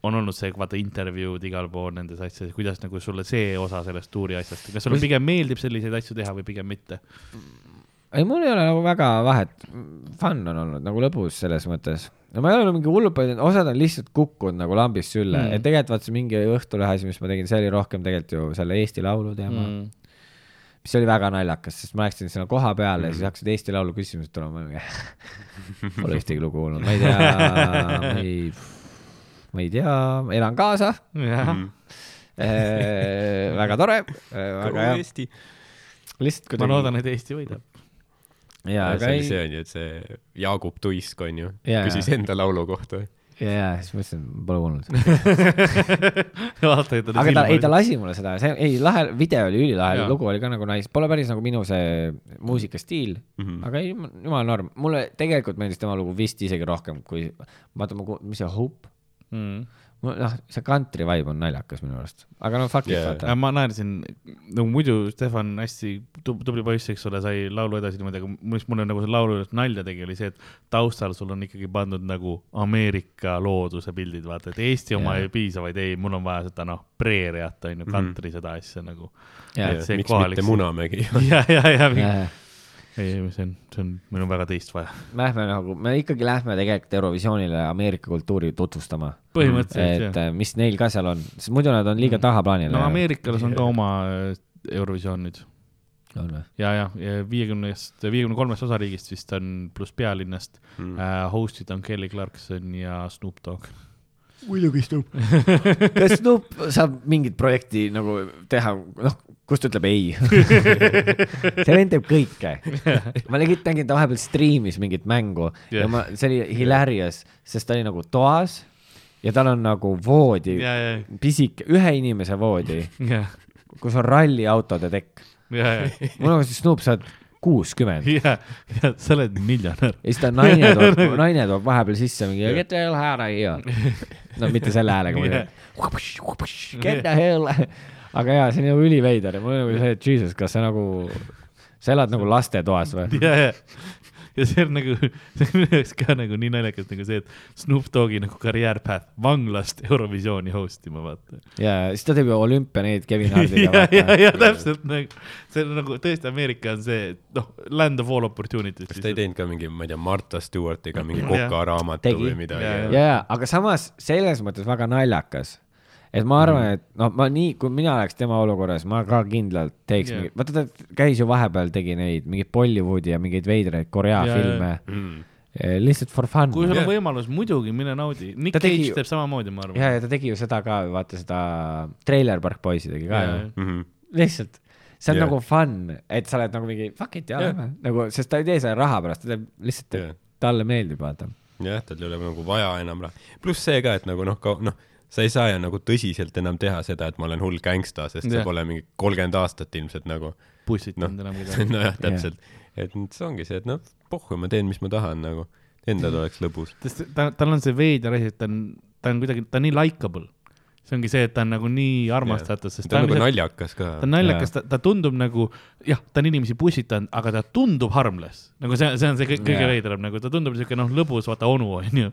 on olnud see, vaata intervjuud igal pool nendes asjades, kuidas nagu sulle see osa sellest tuuri asjast, kas sulle Kus- pigem meeldib selliseid asju teha või pigem mitte? ei, mul ei ole nagu väga vahet, fun on olnud nagu lõbus selles mõttes. no ma ei ole mingi hullult palju teinud, osad on lihtsalt kukkunud nagu lambist sülle mm., et tegelikult vaata see mingi Õhtulehe asi, mis ma tegin, see oli rohkem tegelikult ju selle Eesti Laulu teema mm., mis oli väga naljakas, sest ma läksin sinna koha peale mm. ja siis hakkasid Eesti Laulu küsimused tulema, pole (laughs) ühtegi lugu kuulnud, ma ei tea, ma ei, ma ei tea, elan kaasa jah, eh,, väga tore, väga hea, Eesti. lihtsalt ma loodan, et Eesti võidab. ja, aga ei, see on ju, et see Jaagup Tuisk on ju, küsis enda laulu kohta. ja, ja siis ma ütlesin, pole kuulnud. (laughs) aga ta, ei ta lasi mulle seda, see, ei lahe, video oli ülilahe lugu oli ka nagu nice, pole päris nagu minu see muusikastiil mm. -hmm. aga ei, jumala norm, mulle tegelikult meeldis tema lugu vist isegi rohkem kui, vaata ma, mis see Hope, mm.. noh, see country vibe on naljakas minu arust, aga no fuck it Jaa. vaata. ma naersin, no muidu Stefan hästi tub- tubli poiss, eks ole, sai laulu edasi niimoodi, aga mis mulle nagu selle laulu juures nalja tegi, oli see, et taustal sul on ikkagi pandud nagu Ameerika looduse pildid, vaata, et Eesti oma Jaa. ei piisa, vaid ei, mul on vaja seda noh, preeriat on ju, Mhm. country seda asja nagu. Miks kohalik- mitte Munamägi? (laughs) ja, ja, ja, Lähme ei, see on, see on, meil on väga teist vaja. nagu, me ikkagi lähme tegelikult Eurovisioonile Ameerika kultuuri tutvustama, põhimõtteliselt et jah. äh, mis neil ka seal on, sest muidu nad on liiga tahaplaanile no. Ameerikas on ka oma äh, Eurovisioon nüüd ja, ja, viiekümnest, viiekümne kolmest osariigist vist on, pluss pealinnast Mm. äh,, host'id on Kelly Clarkson ja Snoop Dogg. muidugi Snoop. (laughs) kas Snoop saab mingit projekti nagu teha, noh, kus ta ütleb ei? (laughs) see vend teeb kõike. ma legit nägin, ta vahepeal striimis mingit mängu yeah. Ja ma, see oli hilarious, sest ta oli nagu toas ja tal on nagu voodi, ja, ja, pisike, ühe inimese voodi, ja, kus on ralliautode tekk. ja, ja, mul on siis Snoop, sa oled kuuskümmend ja, ja sa oled miljonär. ja siis ta naine toob, (laughs) naine toob vahepeal sisse mingi get the hell out of here. (laughs) no mitte selle häälega muidugi. Get the hell. Aga jaa, see on nagu üliveider ja mul on nagu see, et jesus, kas sa nagu, sa elad nagu lastetoas või? ja, ja, ja see on nagu, see on minu jaoks ka nagu nii naljakas nagu see, et Snoop Dogi nagu karjäär path vanglast Eurovisiooni host ima, vaata. ja siis ta teeb ju olümpia neid Kevin (laughs) ja, Hardiga ja, vaata. ja täpselt nagu, see on nagu tõesti Ameerika on see, noh, land of all opportunities. kas ta ei teinud ka mingi, ma ei tea, Martha Stewartiga mingi Tegi. või midagi Jaa, ja, ja, aga samas selles mõttes väga naljakas, et ma arvan, et noh, ma nii, kui mina oleks tema olukorras, ma ka kindlalt teeks yeah. vaata ta käis ju vahepeal, tegi neid mingeid Bollywoodi ja mingeid veidraid Korea Jaa, filme mm.. lihtsalt for fun. kui sul on võimalus, muidugi mine naudi. Nick Ta tegi Cage ju- teeb samamoodi, ma ja, arvan. ja ta tegi ju seda ka, vaata seda Trailer Park Boysi tegi ka Jaa, ju. Mm -hmm. lihtsalt. see on yeah. nagu fun, et sa oled nagu mingi fuck it ja Jah. lähme nagu, sest ta ei tee seda raha pärast, ta teeb lihtsalt yeah., talle meeldib, vaata. jah, tal ei ole nagu vaja enam raha. pluss see ka, et nagu noh, noh, sa ei saa ju nagu tõsiselt enam teha seda, et ma olen hull gängsta, sest Jah. sa pole mingi kolmkümmend aastat ilmselt nagu. pussitanud enam midagi. (laughs) nojah, täpselt. et nüüd see ongi see, et noh, pohhu, ma teen, mis ma tahan nagu. Endal oleks lõbus. ta, tal on see veider asi, et ta on, ta on kuidagi, ta on nii likable. see ongi see, et ta on nagu nii armastatud, sest ta on nagu lihtsalt- naljakas ka ta on. naljakas, ta, ta tundub nagu, jah, ta on inimesi pussitanud, aga ta tundub harmless. nagu see, see on see kõige Jaa. veidram, nagu ta tundub siuke noh, lõbus, vaata onu onju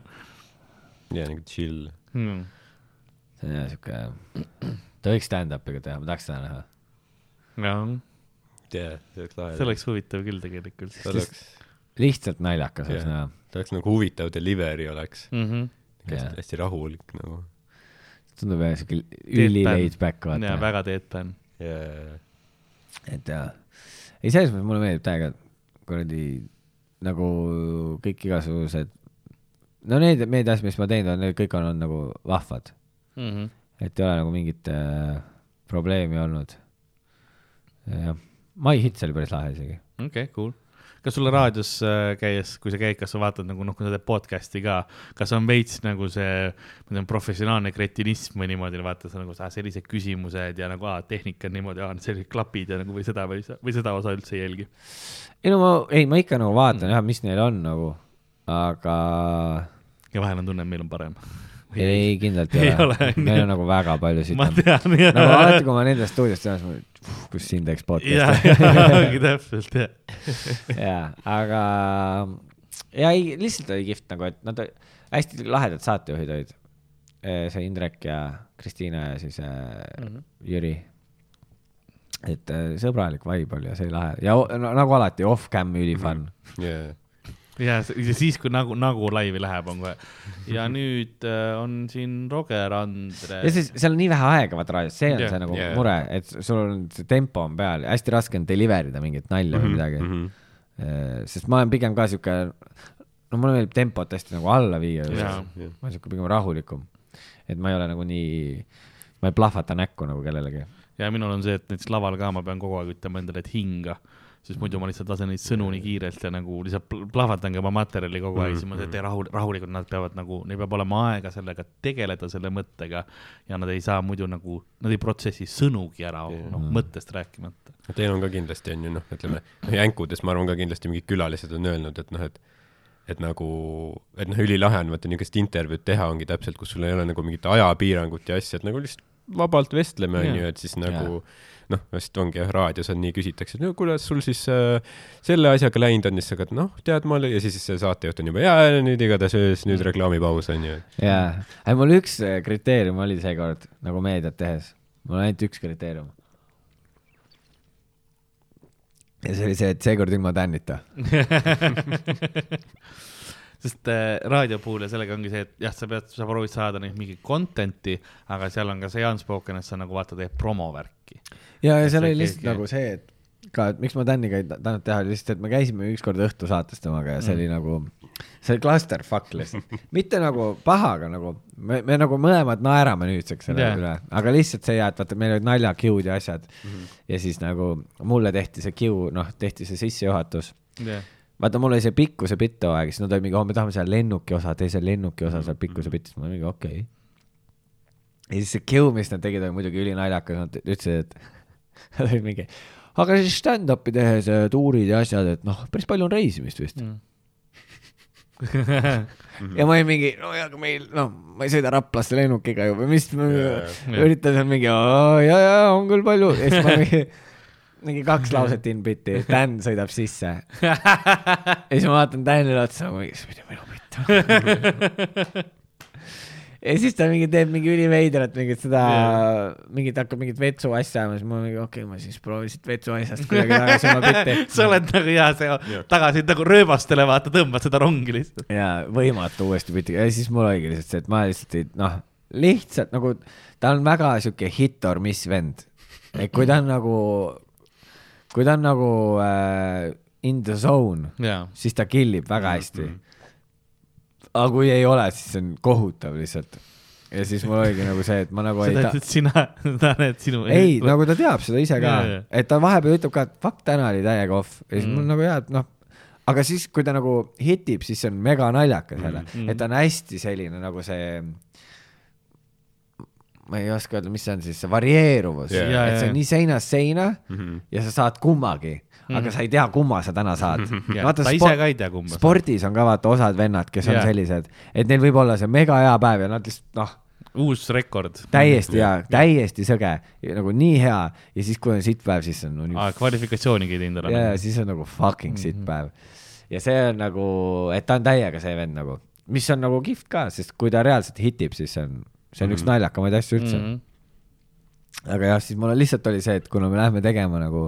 ja nagu chill. hmm.. See on jah siuke, ta võiks stand-up'iga teha, ma tahaks seda näha. jah, jah, see oleks lahe. see oleks huvitav küll tegelikult ta oleks, lihtsalt naljakas oleks näha. ta oleks nagu huvitav delivery oleks. mm. -hmm. Hästi, hästi rahulik nagu. tundub jah siuke üli laid back, ja vaata. väga deadpan. ja, et jaa, ei selles mõttes mulle meeldib täiega, kuradi nagu kõik igasugused, no need meediaasjad, mis ma teinud olen, need kõik on olnud nagu vahvad, Mhm. et ei ole nagu mingit äh, probleemi olnud. jah, My Hits oli päris lahe isegi. okei, cool. kas sulle raadios äh, käies, kui sa käid, kas sa vaatad nagu noh, kui sa teed podcast'i ka, kas on veits nagu see, ma tean, professionaalne kretinism või niimoodi, vaata sa nagu sa sellised küsimused ja nagu aa, tehnika on niimoodi, aa sellised klapid ja nagu või seda või, või seda osa üldse ei jälgi? ei no ma, ei ma ikka nagu vaatan jah, mis neil on nagu, aga ja vahel on tunne, et meil on parem. ei, kindlalt Ei ei ole, ole. on meil on nagu väga palju ma siit. tean, jah. nagu alati, kui ma nendest stuudiost tean, siis ma mõtlen, kus siin teeks ja, podcast'i. ongi täpselt, jah. jaa, (laughs) aga ja ei, lihtsalt oli kihvt nagu, et nad olid- hästi lahedad saatejuhid olid. see Indrek ja Kristiina ja siis äh, Mhm. Jüri. et sõbralik vibe oli ja see oli lahe ja no, nagu alati off-cam ülifun. yeah.. ja s- ja siis, kui nagu, nagu laivi läheb, on kohe. ja nüüd äh, on siin Roger Andre ja. siis seal on nii vähe aega vaata raadios, see on Jah, see nagu jah. mure, et sul on see tempo on peal ja hästi raske on deliver ida mingit nalja või midagi. -hmm. sest ma olen pigem ka sihuke, no mulle meeldib tempot hästi nagu alla viia. Jaa. ma olen sihuke pigem rahulikum. et ma ei ole nagu nii, ma ei plahvata näkku nagu kellelegi. ja minul on see, et näiteks laval ka ma pean kogu aeg ütlema endale, et hinga, sest muidu ma lihtsalt lasen neid sõnu nii kiirelt ja nagu lihtsalt pl- plahvatangi oma materjali kogu aeg, siis ma teen rahul, rahulikult, nad peavad nagu, neil peab olema aega sellega tegeleda, selle mõttega ja nad ei saa muidu nagu, nad ei protsessi sõnugi ära, noh, mõttest rääkimata. Teil on ka kindlasti on ju noh, ütleme noh jänkudes ma arvan ka kindlasti mingid külalised on öelnud, et noh, et et nagu, et noh, ülilahe on vaata niisugust intervjuud teha ongi täpselt, kus sul ei ole nagu mingit ajapiirangut ja asja, et nagu lihtsalt vabalt vestleme, Jaa. onju, et siis nagu noh, vist ongi jah, raadios on nii, küsitakse, et no kuidas sul siis äh, selle asjaga läinud on, siis sa hakkad noh, tead ma olin ja siis see saatejuht on juba jaa, nüüd igatahes öös, nüüd reklaamipaus onju. jaa, ei mul üks äh, kriteerium oli seekord nagu meediat tehes, mul on ainult üks kriteerium. ja see oli see, et seekord ilma tännita. (laughs) sest äh, raadio puhul ja sellega ongi see, et jah, sa pead, sa proovid saada neid mingit content'i, aga seal on ka see unspoken, et sa nagu vaata, teed promovärki. ja, ja seal oli lihtsalt keegi- nagu see, et ka, et miks ma Täniga ei ta- tahtnud teha, oli lihtsalt, et me käisime ükskord õhtusaates temaga ja see oli nagu, see oli clusterfuck lihtsalt. (laughs) mitte nagu paha, aga nagu me, me nagu mõlemad naerame nüüdseks selle Jaa. üle, aga lihtsalt see ja, et vaata, meil olid naljakiud ja asjad mm. -hmm. ja siis nagu mulle tehti see kiu, noh, tehti see sissejuhatus jah, vaata, mul oli see pikkuse bitt too aeg, siis nad olid mingi, oh, me tahame seal lennuki osa, tee see lennuki osa seal pikkuse bitis, ma olin mingi okei okay.. ja siis see kiu, mis nad tegid, oli muidugi ülinaljakas, nad ütlesid, et (laughs) olid mingi, aga siis stand-up'i tehes tuurid ja asjad, et noh, päris palju on reisimist vist mm. (laughs) ja ma olin mingi, no ja, aga meil, noh, ma ei sõida Raplasse lennukiga ju või mis, ma üritan seal mingi, ja, ja on küll palju ja siis ma mingi (laughs) mingi kaks lauset in bit'i, Dan sõidab sisse. ja siis ma vaatan Danile otsa, ma mingi, see pidi minu bitt. Ja siis ta mingi teeb mingi üliveidrat mingit seda yeah., mingit hakkab mingit vetsu asja ajama, siis ma mingi okei okay,, ma siis proovin siit vetsu asjast kuidagi tagasi oma (laughs) bitti. sa oled nagu jaa, see tagasi nagu rööbastele vaata, tõmbad seda rongi lihtsalt. ja võimatu uuesti bitti ja siis mul oligi lihtsalt see, et ma lihtsalt ei, noh, lihtsalt nagu ta on väga sihuke hit or miss vend. et kui ta on nagu, kui ta on nagu äh, in the zone, jaa, siis ta killib väga hästi mm. -hmm. Aga kui ei ole, siis see on kohutav lihtsalt. ja siis mul oligi nagu see, et ma nagu ei ta- sina, (laughs) ta näed sinu. ei, nagu ta teab seda ise ka et ta vahepeal ütleb ka, et fuck, täna oli täiega off ja siis mm. Mm. mul nagu jaa, et noh, aga siis, kui ta nagu hitib, siis see on mega naljakas jälle mm., Mm. et ta on hästi selline nagu see, ma ei oska öelda, mis see on siis, see varieeruvus. Jaa, et see on nii seinast seina mm Mhm. -hmm. ja sa saad kummagi mm, -hmm. aga sa ei tea, kumma sa täna saad ta ise ka ei tea, kumba. spordis on ka vaata osad vennad, kes on Jaa. sellised, et neil võib olla see mega hea päev ja nad lihtsalt noh, uus rekord. täiesti hea, täiesti sõge, nagu nii hea ja siis, kui on sitt päev, siis on no, nii aa, kvalifikatsioonigi ei teinud ja, ja ära. siis on nagu fucking sitt päev. ja see on nagu, et ta on täiega see vend nagu, mis on nagu kihvt ka, sest kui ta reaalselt hitib, siis see on, see on üks naljakamaid asju üldse mm. Mhm. -hmm. aga jah, siis mul lihtsalt oli see, et kuna me läheme tegema nagu,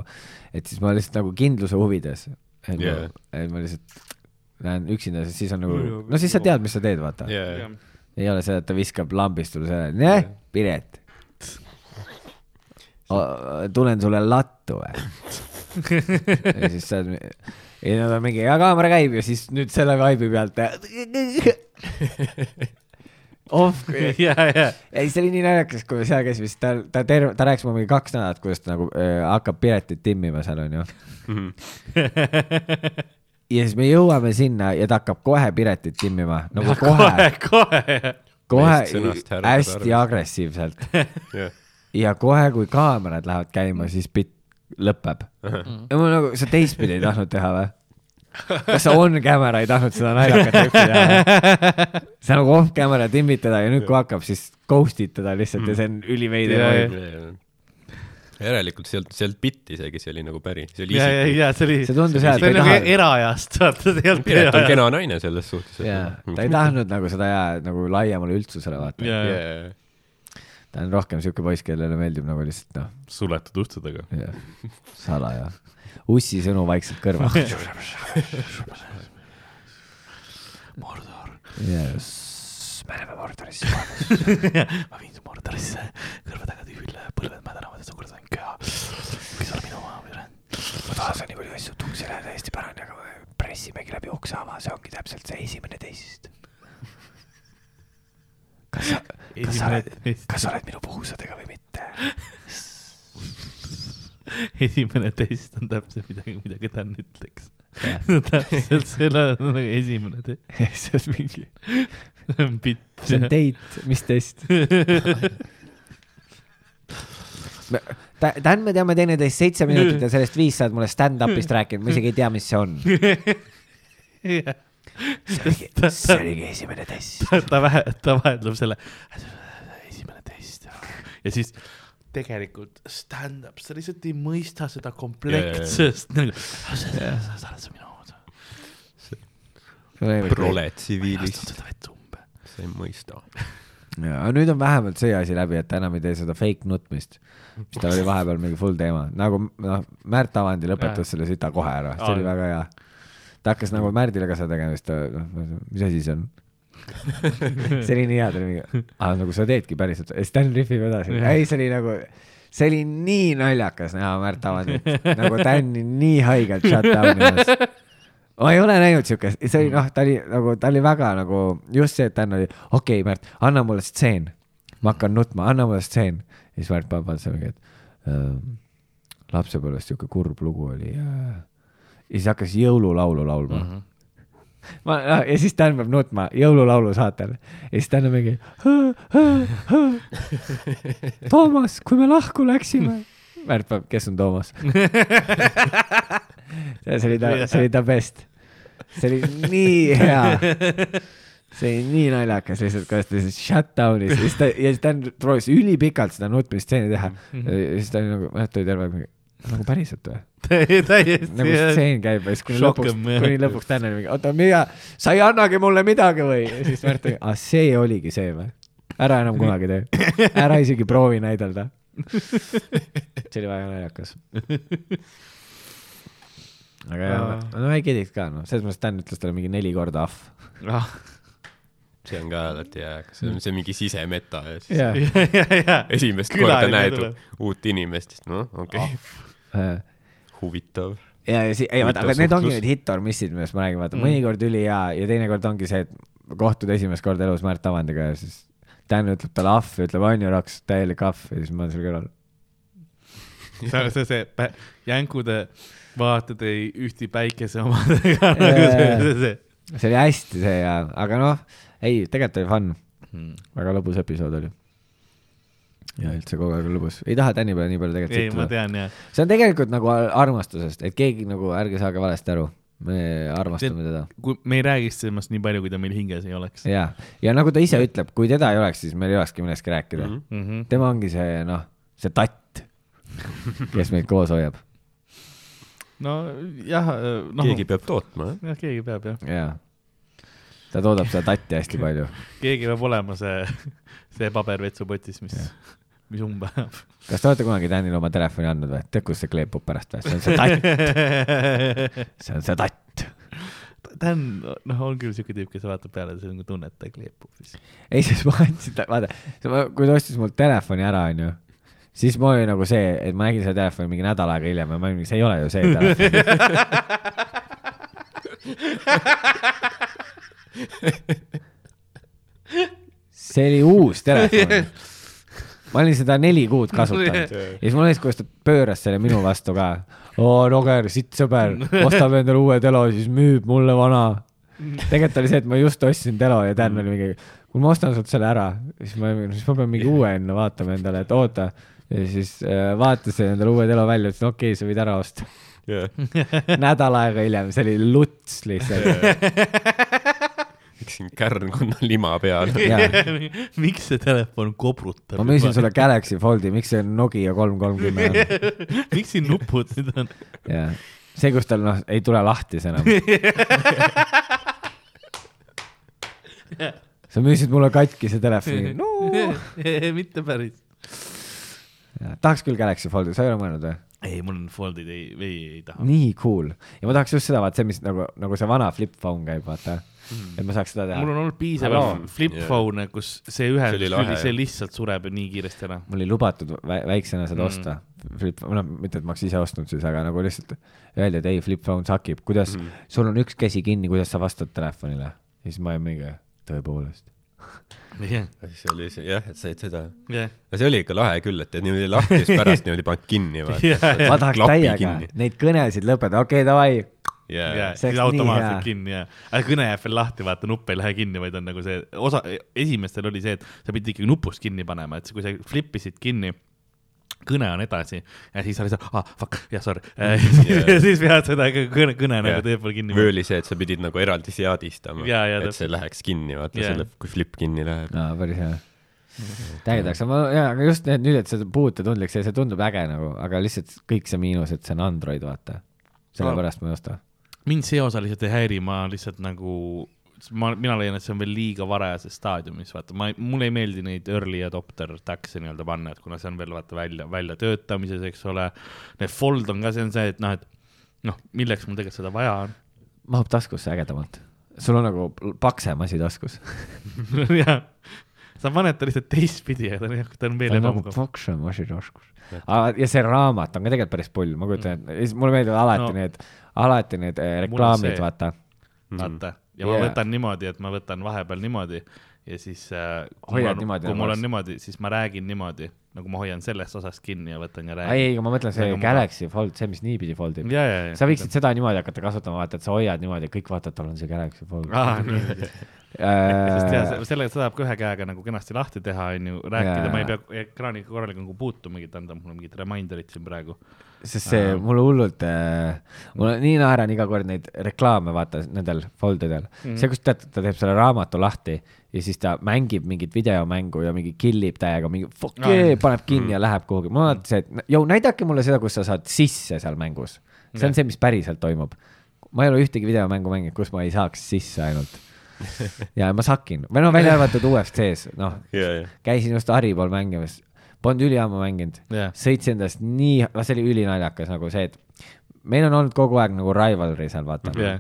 et siis ma lihtsalt nagu kindluse huvides, et yeah. ma, et ma lihtsalt lähen üksinda, sest siis on nagu, no siis sa tead, mis sa teed, vaata yeah.. jaa, ei ole see, et ta viskab lambist sulle selle, näe, Piret. tulen sulle lattu või? (laughs) ja siis sa oled, ja nad on mingi, ja kaamera käib ja siis nüüd selle vibe'i pealt. (laughs) off, (laughs) ja, ja, ei see oli nii naljakas, kui me seal käisime, siis ta, ta terve, ta rääkis mulle mingi kaks nädalat, kuidas ta nagu äh, hakkab piletit timmima seal onju. ja siis me jõuame sinna ja ta hakkab kohe piletit timmima, nagu kohe, kohe, kohe. kohe härra hästi agressiivselt ja kohe, kui kaamerad lähevad käima, siis bitt lõpeb. ja ma nagu, sa teistpidi ei tahtnud teha või? Kas sa on camera ei tahtnud seda naljakat tüüpi teha? (laughs) sa nagu off camera timmid teda ja nüüd, kui hakkab, siis ghost'id teda lihtsalt ja see on üliveider Ja, vibe. järelikult sealt, sealt bitti isegi, see oli nagu päri, see oli ja, ja, ja see oli, see tundus hea, et see ta on ei nagu taha, eraajast, vaata, see ei olnud Piret on eraajast. kena naine selles suhtes. jaa, ta ei tahtnud nagu seda jää nagu laiemale üldsusele vaata. ja, ja, yeah.. ta on rohkem siuke poiss, kellele meeldib nagu lihtsalt noh, suletud uste taga. salaja. Ussi sõnu vaikselt kõrva. (laughs) Mordor. jess, me läheme Mordorisse. (laughs) ma viin su Mordorisse kõrva taga tüübile põlved mädanavad ja kurat ainult köha. võiks olla minu maa või? ma tahan nii palju asju tuksile täiesti pärane, aga me pressimegi läbi oksaava, see ongi täpselt see esimene teisest. kas sa, kas sa oled, kas sa oled minu puhusadega või mitte? (laughs) (laughs) esimene test on täpselt midagi, mida Dan ütleks. (laughs) täpselt selle on nagu esimene test. (laughs) see on mingi, see on bitt. see on date, mis test? Dan, me teame teineteist seitse minutit ja sellest viis sa oled mulle stand-up'ist rääkinud, ma isegi ei tea, mis see on. see oligi, see oligi esimene test. ta, vähe, ta vahetleb selle, esimene test. ja siis tegelikult stand-up, sa lihtsalt ei mõista seda komplektsest nagu, sa sa oled sa minu oma. prole ma tsiviilist, sa ei mõista. ja nüüd on vähemalt see asi läbi, et ta enam ei tee seda fake nutmist, mis tal oli vahepeal mingi full teema, nagu noh, Märt Avandi lõpetas selle sita kohe ära, see oli väga hea. ta hakkas nagu Märdile ka seda tegema, siis ta, noh, mis asi see on? (laughs) see oli nii hea, ta oli mingi, aa nagu sa teedki päriselt, ja siis Dan rihvib edasi, ei see oli nagu, see oli nii naljakas näha Märt Avandit, (laughs) nagu Dan nii haigelt shut down imas ma ei ole näinud siukest, see oli noh, ta oli nagu, ta oli väga nagu just see, et Dan oli, okei okay,, Märt, anna mulle stseen. ma hakkan nutma, anna mulle stseen. ja siis Märt paneb vaata mingi, et äh, lapsepõlves siuke kurb lugu oli äh.. ja siis hakkas jõululaulu laulma mm. -hmm ma, ja siis Dan peab nutma jõululaulu saatel ja siis Dan on mingi. (laughs) Toomas, kui me lahku läksime. Märt peab, kes on Toomas? (laughs) see oli ta, see oli ta best. see oli nii hea. see oli nii naljakas lihtsalt, kuidas ta lihtsalt shut down'is ja siis ta, ja siis ta proovis ülipikalt seda nutmistseeni teha. ja siis ta oli nagu, Märt oli terve nagu päriselt või? täiesti. nagu stseen käib ja siis kuni lõpuks, kuni lõpuks Dan oli mingi, oota, mida, sa ei annagi mulle midagi või? ja siis Märt oli, aa see oligi see või? ära enam kunagi tee, ära isegi proovi näidelda. see oli väga naljakas. aga jah, no I get it ka noh, selles mõttes Dan ütles talle mingi neli korda ahv. see on ka alati hea, see on see mingi sisemeta ja siis (laughs) ja, esimest korda näed uut inimest, siis noh, okei okay., huvitav. ja, ja siis, ei vaata, aga need ongi need hit or miss'id, millest ma räägin, vaata Mm. mm. mõnikord ülihea ja teinekord ongi see, et kohtud esimest korda elus Märt Avandiga ja siis Dan ütleb talle ahv ja ütleb on ju raks, täielik ahv ja siis ma olen seal kõrval. see, see, see pä- jänkude vaated ei ühti päikese omadega (laughs) nagu see, see, see. see oli hästi see ja, aga noh, ei, tegelikult oli fun, Hmm. väga lõbus episood oli. Ja üldse kogu aeg on lõbus, ei taha Tänni peale nii palju ei, tegelikult ma sittuda. tean jah. see on tegelikult nagu armastusest, et keegi nagu, ärge saage valesti aru, me armastame teda. kui me ei räägiks temast nii palju, kui ta meil hinges ei oleks ja, ja nagu ta ise ütleb, kui teda ei oleks, siis meil ei olekski millestki rääkida mm. -hmm. mm. -hmm. tema ongi see noh, see tatt, kes meid koos hoiab nojah, noh. keegi peab tootma, jah. jah, keegi peab jah, ja ta toodab seda tatti hästi palju. keegi peab olema see, see paber vetsupotis, mis, mis ajab. kas te olete kunagi Tänile oma telefoni andnud või? tead, kus see kleepub pärast või? see on see tatt, (laughs) see on see tatt. Dan, noh, on küll siuke tüüp, kes vaatab peale see nagu tunneb, et ta kleepub siis. ei, siis ma andsin ta, vaata, kui ta ostis mul telefoni ära, onju, siis mul oli nagu see, et ma nägin seda telefoni mingi nädal aega hiljem ja ma olin, see ei ole ju see telefon. (laughs) see oli uus telefon. Ma olin seda neli kuud kasutanud (laughs) ja siis mul oli, kuidas ta pööras selle minu vastu ka. oo, Roger, sitt sõber, ostab endale uue telo, siis müüb mulle vana. tegelikult oli see, et ma just ostsin telo ja Dan oli mingi, kui ma ostan sult selle ära, siis ma, siis ma pean mingi uue enne vaatama endale, et oota. ja siis äh, vaatasin endale uue telo välja, ütlesin okei okay,, sa võid ära osta. nädal aega hiljem, see oli luts lihtsalt. (laughs) läksin kärnkonna lima peale. (laughs) Jaa. (laughs) miks see telefon kobrutab? ma müüsin sulle Galaxy Foldi, miks see Nokia kolm kolmkümmend on? (laughs) miks siin nupud nüüd on? jah, see, kus tal noh, ei tule lahti see enam. sa müüsid mulle katkise telefoni no.. mitte päris. tahaks küll Galaxy Foldi, sa ei ole mõelnud või? ei, mul on Foldid ei, ei, ei taha. nii cool ja ma tahaks just seda, vaata see, mis nagu, nagu see vana flip phone käib, vaata mm.. et ma saaks seda teha mul. on olnud piisavalt flip phone'e, kus see ühe See oli lihtsalt sureb nii kiiresti ära. mul ei lubatud vä väiksena seda Mm. osta. Flip, noh, mitte et ma oleks ise ostnud siis, aga nagu lihtsalt öeldi, et ei, flip phone sakib, kuidas mm., sul on üks käsi kinni, kuidas sa vastad telefonile. ja siis ma olin mingi, tõepoolest. jah, see oli see jah, et said seda. jah. aga see oli ikka lahe küll, et niimoodi lahti ja siis pärast (laughs) niimoodi paned kinni. ma tahaks täiega neid kõnesid lõpetada, okei okay,, davai, ja See siis automaatselt kinni ja, aga kõne jääb veel lahti, vaata nupp ei lähe kinni, vaid on nagu see osa, esimestel oli see, et sa pidid ikkagi nupust kinni panema, et kui sa flip isid kinni, kõne on edasi ja siis sa olid, ah fuck, jah, sorry (laughs) ja siis pead seda kõne, kõne Jah. nagu teepool kinni või oli see, et sa pidid nagu eraldi seadistama, et see läheks kinni, vaata selle, kui flip kinni läheb. no päris hea. täiendaks, ma, jaa, aga just need nüüd, et see puutetundlik, see, see tundub äge nagu, aga lihtsalt kõik see miinus, et see on Android, vaata. sellepärast ma ei osta. Mind see osa lihtsalt ei häiri, ma lihtsalt nagu, ma, mina leian, et see on veel liiga varajases staadiumis, vaata, ma, mulle ei meeldi neid early adopter tax'e nii-öelda panna, et kuna see on veel vaata välja, väljatöötamises, eks ole. Need fold on ka, see on see, et noh, et noh, milleks mul tegelikult seda vaja on. mahub taskusse ägedamalt. sul on nagu paksem asi taskus. (laughs) jah, sa paned ta lihtsalt teistpidi ja ta on, ta on veel nagu ebamugav. paksem asi taskus. ja see raamat on ka tegelikult päris pull, ma kujutan ette, ja siis mulle meeldivad alati no. need, alati need eh, reklaamid, vaata. vaata, ja ma Jaa. võtan niimoodi, et ma võtan vahepeal niimoodi ja siis äh, kui mul on, niimoodi kui nagu mul on oleks- niimoodi, siis ma räägin niimoodi, nagu ma hoian sellest osast kinni ja võtan ja ei, räägin. ei, ma mõtlen see mugav. Galaxy Fold, see, mis niipidi fold ib. sa võiksid seda niimoodi hakata kasutama, vaata, et sa hoiad niimoodi, kõik vaatavad, tal on see Galaxy Fold (laughs) nii, sest jah, sellega saab ka ühe käega nagu kenasti lahti teha, onju, rääkida, ma ei pea ekraaniga korralikult nagu puutuma, ta annab mulle mingit reminder'it siin praegu. Sest see mulle hullult äh,, mul on nii naeran iga kord neid reklaame, vaata nendel fold idel mm. -hmm. see, kus tead, ta teeb selle raamatu lahti ja siis ta mängib mingit videomängu ja mingi killib täiega, mingi fuck Aa, yeah, paneb kinni ja läheb kuhugi. ma vaatasin, et jõu, näidake mulle seda, kus sa saad sisse seal mängus. see on see, mis päriselt toimub. ma ei ole ühtegi videomängu mänginud, kus ma ei saaks sisse ainult. (laughs) ja ma sakin, või no välja arvatud (laughs) UFC-s, noh, ja, ja, käisin just Harri pool mängimas, polnud üliammu mänginud jah, sõitsin endast nii, no see oli ülinaljakas nagu see, et meil on olnud kogu aeg nagu rivalry seal, vaata. jah.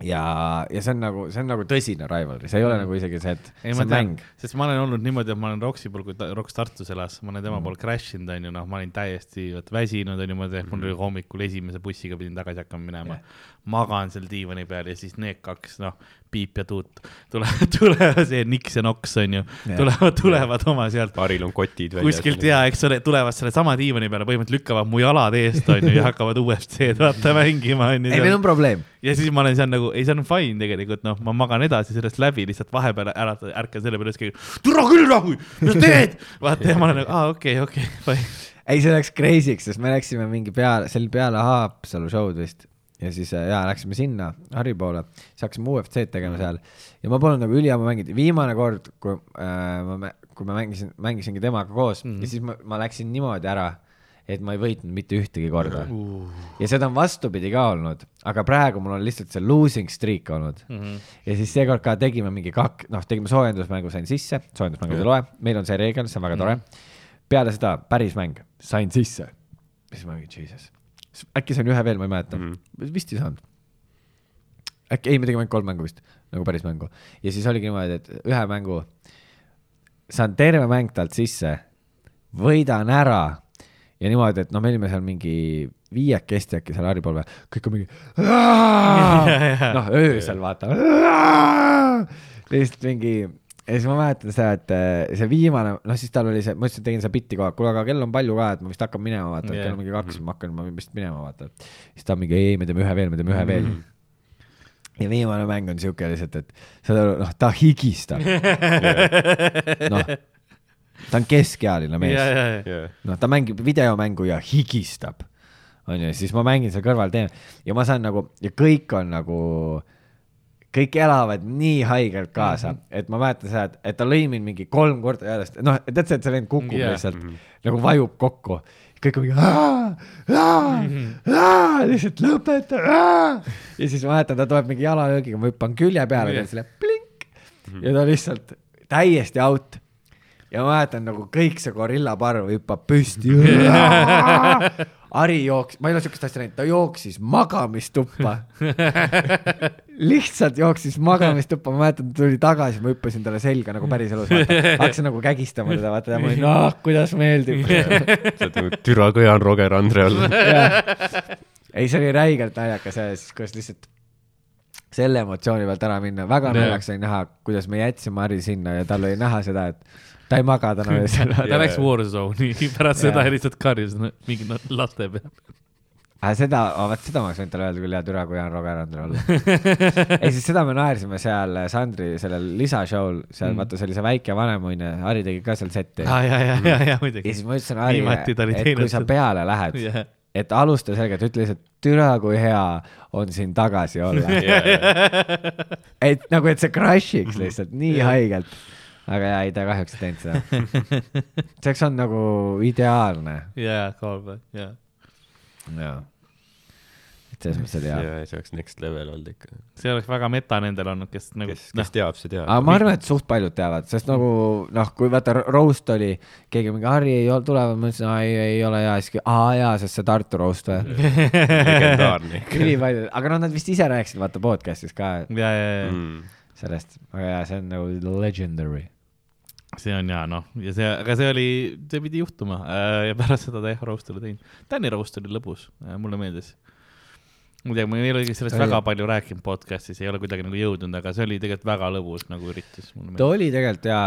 ja, ja see on nagu, see on nagu tõsine rivalry, see ei ole nagu isegi see, et ei, see ma on mäng., sest ma olen olnud niimoodi, et ma olen Roksi pool, kui ta Roks Tartus elas, ma olen Mm. tema pool crash inud, onju, noh, ma olin täiesti vot väsinud, onju, ma tean, Mm. mul oli hommikul esimese bussiga pidin tagasi hakkama minema yeah.. Magan seal diivani peal ja siis need kaks, noh, Piip ja Tuut tulevad, (laughs) tulevad, see Niks ja Noks, onju, Jah. tulevad, tulevad oma sealt Haril on kotid väljas. kuskilt ja eks ole, tulevad sellesama diivani peale, põhimõtteliselt lükkavad mu jalad eest, onju, ja hakkavad UFC-d vaata mängima, ei, meil on probleem. ja siis ma olen seal nagu, ei, see on fine tegelikult, noh, ma magan edasi sellest läbi, lihtsalt vahepeal ära, ärkan selle peale, siis keegi, türa küll nagu, mis sa teed? vaata ja ma olen nagu, aa, okei, okei, fine. ei, see läks crazy'ks, sest me läksime mingi peale, see oli peale Haapsalu show'd vist ja siis äh, jaa, läksime sinna Harri poole, siis hakkasime UFC-d tegema seal. Ja ma polnud nagu üliammu mänginud, viimane kord, kui äh, ma, kui ma mängisin, mängisingi temaga koos mm. -hmm. ja siis ma, ma läksin niimoodi ära, et ma ei võitnud mitte ühtegi korda. Ja seda on vastupidi ka olnud, aga praegu mul on lihtsalt see losing streak olnud. Ja siis seekord ka tegime mingi kak-, noh, tegime soojendusmängu, sain sisse, soojendusmängud ei loe, meil on see reegel, see on väga tore. peale seda päris mäng, sain sisse. siis ma mingi jesus, äkki sain ühe veel, ma ei mäleta. Mm, vist ei saanud. äkki, ei, me tegime ainult kolm mängu vist, nagu päris mängu. Ja siis oligi niimoodi, et ühe mängu saan terve mäng talt sisse, võidan ära ja niimoodi, et noh, me olime seal mingi viiekesti äkki seal Haripolve, kõik on mingi (laughs) noh, öösel vaata. lihtsalt mingi ja siis ma mäletan seda, et eh, see viimane, noh siis tal oli see, ma ütlesin, tegin seda bitti kogu aeg, kuule aga kell on palju ka, et ma vist hakkan minema, vaata yeah., kell on mingi kaks, ma hakkan, ma vist minema, vaata. siis ta on mingi ei, me teeme ühe veel, me teeme ühe veel. ja viimane mäng on siuke lihtsalt, et saad aru, noh, ta higistab. (laughs) noh, ta on keskealine mees ja, ja, ja, jah, noh, ta mängib videomängu ja higistab, onju, siis ma mängin seal kõrval teen ja ma saan nagu ja kõik on nagu, kõik elavad nii haigelt kaasa mm, -hmm. et ma mäletan seda, et, et ta lõi mind mingi kolm korda järjest, noh, tead sa, et see vend kukub yeah. lihtsalt mm -hmm. nagu vajub kokku, kõik on mingi lihtsalt lõpeta, ja siis ma mäletan, ta tuleb mingi jalalöögiga, ma hüppan külje peale, teen selle plink ja ta lihtsalt täiesti out. Ja ma mäletan nagu kõik see gorillaparv hüppab püsti. (laughs) Ari jooksis, ma ei ole siukest asja näinud, ta jooksis magamistuppa. (laughs) lihtsalt jooksis magamistuppa, ma mäletan, ta tuli tagasi, ma hüppasin talle selga nagu päriselus, hakkasin nagu kägistama teda, vaata ja ma olin, ah kuidas meeldib. (laughs) sa oled nagu türa kõjan Roger Andre all. (laughs) ei, see oli räigelt naljakas ja siis, kuidas lihtsalt selle emotsiooni pealt ära minna, väga naljakas oli näha, kuidas me jätsime Harri sinna ja tal oli näha seda, et ta ei maga täna öösel. ta läks Warzone'i (laughs) pärast seda ja lihtsalt karjus no, mingi no, laste peal. aga seda, vaat seda ma oleks võinud talle öelda küll, hea türa, kui Jaan Roger Andre olla. (laughs) ei, siis seda me naersime seal Sandri sellel lisashow'l, seal Mm. vaata, see oli see väike vanemuine, Harri tegi ka seal setti. aa, ja, ja, ja, ja ja muidugi. siis ma ütlesin Harile, et kui sa peale lähed, jah, et alusta selgelt, ütle lihtsalt türa, kui hea on siin tagasi olla. (laughs) et nagu, et see crush'iks lihtsalt nii haigelt. Aga jaa, ei ta kahjuks ei teinud seda. see oleks olnud nagu ideaalne. ja, callback, ja. jaa. et selles mõttes oli hea. ja see oleks next level olnud ikka. see oleks väga meta nendel olnud, kes nagu kes, kes teab, see teab. aga ma arvan, et suht paljud teavad, sest nagu noh, kui vaata ro- roast oli, keegi mingi Harri ei ole tulevad, ma ütlesin, ei, ei ole hea, siis, aa jaa, sest see Tartu roast või. legendaarne ikka. ülipaljud, aga noh, nad vist ise rääkisid vaata podcast'is ka ja, ja, ja, Mm. sellest, aga jaa, see on nagu legendary. see on hea, noh, ja see, aga see oli, see pidi juhtuma äh, ja pärast seda ta jah, roast oli teinud. Tänni roast oli lõbus, mulle meeldis. ma ei tea, ma ei olegi sellest oli- väga palju rääkinud podcast'is, ei ole kuidagi nagu jõudnud, aga see oli tegelikult väga lõbus nagu üritus, ta oli tegelikult jaa,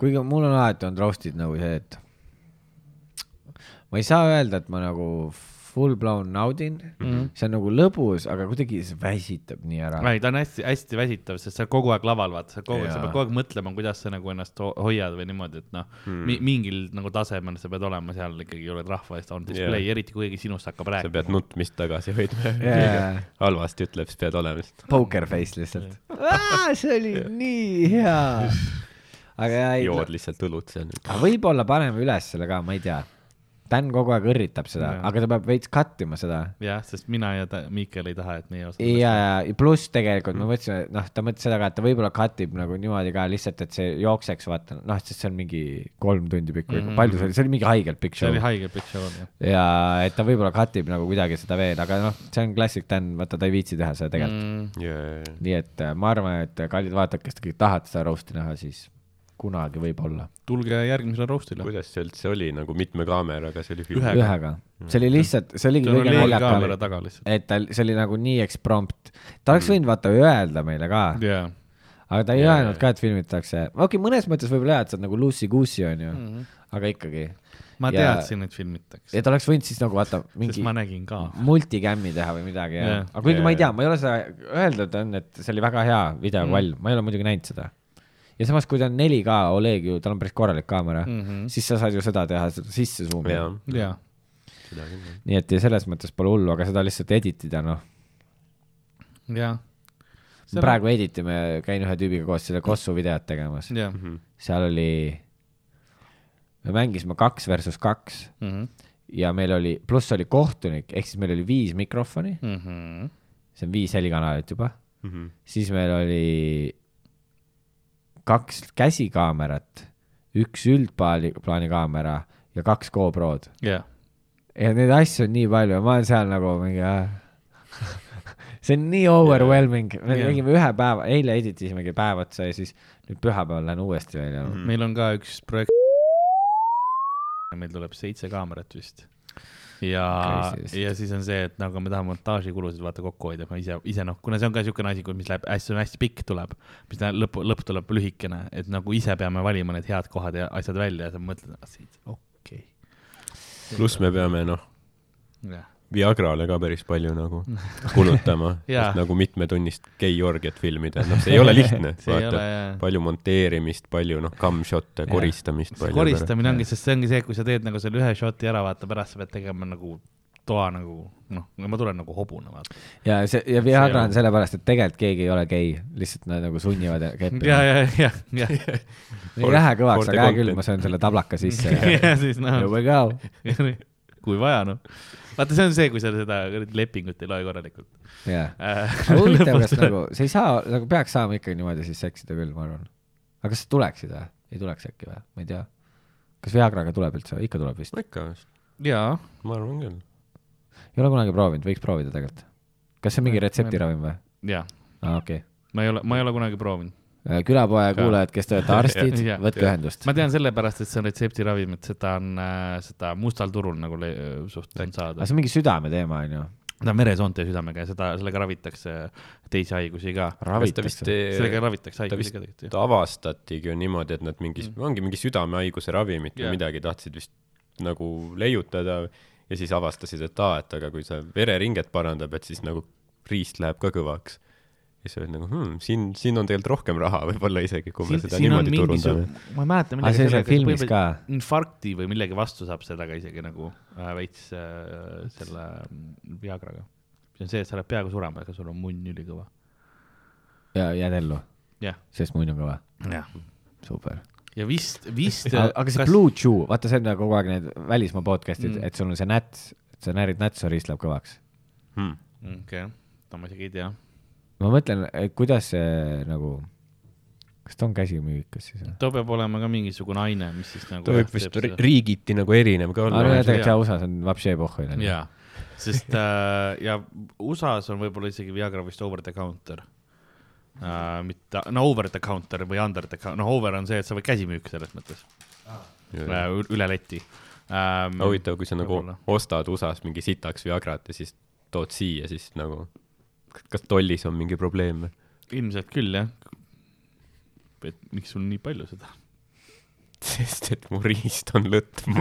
kuigi mul on alati olnud roast'id nagu see, et ma ei saa öelda, et ma nagu full blown naudin mm. -hmm. see on nagu lõbus, aga kuidagi see väsitab nii ära. ei, ta on hästi-hästi väsitav, sest sa oled kogu aeg laval, vaata, sa kogu aeg, sa pead kogu aeg mõtlema, kuidas sa nagu ennast ho hoiad või niimoodi, et noh Hmm. mi, mingil nagu tasemel sa pead olema seal ikkagi, oled rahva eest on display yeah., eriti kui keegi sinust hakkab sa pead rääkima. nutmist tagasi hoidma Jaa. halvasti ütleb, siis pead olema lihtsalt. Poker face lihtsalt. see oli nii hea. aga ei, jood lihtsalt õlut seal. aga võib-olla paneme üles selle ka, ma ei tea. Dan kogu aeg õrritab seda aga ta peab veits cut ima seda jah, sest mina ja ta, Miikel ei taha, et meie osa. ja, ja pluss tegelikult ma mõtlesin, et noh, ta mõtles seda ka, et ta võib-olla cut ib nagu niimoodi ka lihtsalt, et see jookseks, vaata, noh, sest see on mingi kolm tundi pikk või Mhm. mm. palju see oli, see oli mingi haigelt pikk see show oli. haige pikk show, jah. ja et ta võib-olla cut ib nagu kuidagi seda veel, aga noh, see on klassik Dan, vaata ta ei viitsi teha seda tegelikult mm.. mm.. nii et äh, ma arvan, et kallid vaatajad, kes te kõik tahate seda roast'i näha, siis kunagi võib-olla. tulge järgmisele roast'ile. kuidas see üldse oli nagu mitme kaameraga, see oli film? Ühega. ühega, see oli lihtsalt, see oligi kõige oli naljakam et ta, see oli nagu nii eksprompt, ta oleks võinud vaata öelda meile ka, jaa. aga ta ei Jaa, öelnud jaa. ka, et filmitakse, okei okay,, mõnes mõttes võib-olla jah, et sa oled nagu loosey-goosey onju mm, Mhm. aga ikkagi. ma Ja- teadsin, et filmitakse, et oleks võinud siis nagu vaata mingi ma nägin ka. multicam'i teha või midagi yeah., aga kuigi Jaa, ma ei tea, ma ei ole seda öeldud on, et see oli väga hea videokvall mm., ma ei ole muidugi näinud seda. Ja samas, kui ta on 4K Oleg ju, tal on päris korralik kaamera mm, Mhm. siis sa saad ju seda teha, seda sisse jah. nii et ja selles mõttes pole hullu, aga seda lihtsalt edit ida, noh. jaa. praegu edit ime, käin ühe tüübiga koos seda Kossu videot tegemas, jah. Mhm. seal oli, me mängisime kaks versus kaks Mhm. ja meil oli, pluss oli kohtunik, ehk siis meil oli viis mikrofoni, Mhm. see on viis helikanalit juba, Mhm. siis meil oli kaks käsikaamerat, üks üldplaani, plaanikaamera ja kaks GoPro-d. jah, ja neid asju on nii palju ja ma olen seal nagu mingi äh. (laughs) see on nii overwhelming, me Jaa. tegime ühe päeva, eile editisimegi päev otsa ja siis nüüd pühapäeval lähen uuesti välja Mhm. meil on ka üks projekt. meil tuleb seitse kaamerat vist. Ja ja siis on see, et nagu me tahame montaažikulusid vaata kokku hoida, ma ise, ise noh, kuna see on ka niisugune asi, mis läheb hästi, hästi pikk tuleb, mis läheb lõpp, lõpp tuleb lühikene, et nagu ise peame valima need head kohad ja asjad välja ja sa mõtled, okei pluss me peame noh, okay.. Viagrale ka päris palju nagu (laughs) kulutama (laughs) et nagu mitmetunnist gei-orgiat filmida, (laughs) noh, see ei ole lihtne, vaata. palju monteerimist, palju noh, come-shot'e, koristamist. koristamine ongi, sest see ongi see, kui sa teed nagu selle ühe shot'i ära, vaata pärast sa pead tegema nagu toa nagu noh, ma tulen nagu hobune, vaata. ja see ja Viagra on sellepärast, et tegelikult keegi ei ole gei, lihtsalt nad nagu sunnivad ja, keppima. ja, ja, ja, ei lähe kõvaks, aga hea küll, ma söön selle tablaka sisse ja ja siis noh here, we go. kui vaja noh. vaata, see on see, kui sa seda lepingut ei loe korralikult jaa. äh,. huvitav, kas nagu, sa ei saa, nagu peaks saama ikkagi niimoodi siis seksida küll, ma arvan. aga kas tuleksid või? ei tuleks äkki või? ma ei tea. kas Viagraga tuleb üldse? ikka tuleb vist. ikka, jaa, ma arvan küll. ei ole kunagi proovinud, võiks proovida tegelikult. kas see on mingi retseptiravim või? jaa, aa, okei ma ei ole, ma ei ole kunagi proovinud. okay.. külapoe kuulajad, kes te olete (laughs) arstid võtke ühendust. ma tean sellepärast, et see on retseptiravim, et seda on äh,, seda mustal turul nagu le- suht on saada aga. see on mingi südame teema, onju. ta on veresoonte südamega ja seda, sellega ravitakse teisi haigusi ka. sellega ravitakse ta haigusi ka tegelikult ta avastatigi ju niimoodi, et nad mingis mm., ongi mingi südamehaiguse ravimit või Jah. midagi tahtsid vist nagu leiutada ja siis avastasid, et aa, et aga kui see vereringet parandab, et siis nagu riist läheb ka kõvaks. Ja siis olid nagu hmm,, siin, siin on tegelikult rohkem raha võib-olla isegi, kui me seda niimoodi turundame. ma ei mäleta, aga see on seal filmis ka. infarkti või millegi vastu saab sellega isegi nagu äh, veits äh, selle mm, Viagraga. see on see, et sa lähed peaaegu surema, aga sul on munn ülikõva. ja jääd ellu, jah, sest munn on kõva. jah. super. ja vist, vist. aga see Blue Chew, vaata, see on nagu kogu aeg need välismaa podcast'id Mm. et sul on see näts, sa närid nätsu, riist läheb kõvaks. Hmm. okei, seda ma isegi ei tea. Ma mõtlen, kuidas see nagu, kas ta on käsimüügikas siis või? too peab olema ka mingisugune aine, mis siis nagu. ta võib vist ri- riigiti nagu erinev ka olla jah, jaa. tegelikult jaa, USA-s on vapšee pohhu. jaa, sest äh, ja USA-s on võib-olla isegi Viagra vist over the counter uh,. mitte, no over the counter või under the counter, no over on see, et sa võid käsimüük selles mõttes uh,, üle leti um,. huvitav, kui sa nagu ostad USA-s mingi sitaks Viagrat ja siis tood siia, siis nagu kas tollis on mingi probleem või? ilmselt küll jah. et miks sul nii palju seda? (laughs) sest et mu riist on lõtv,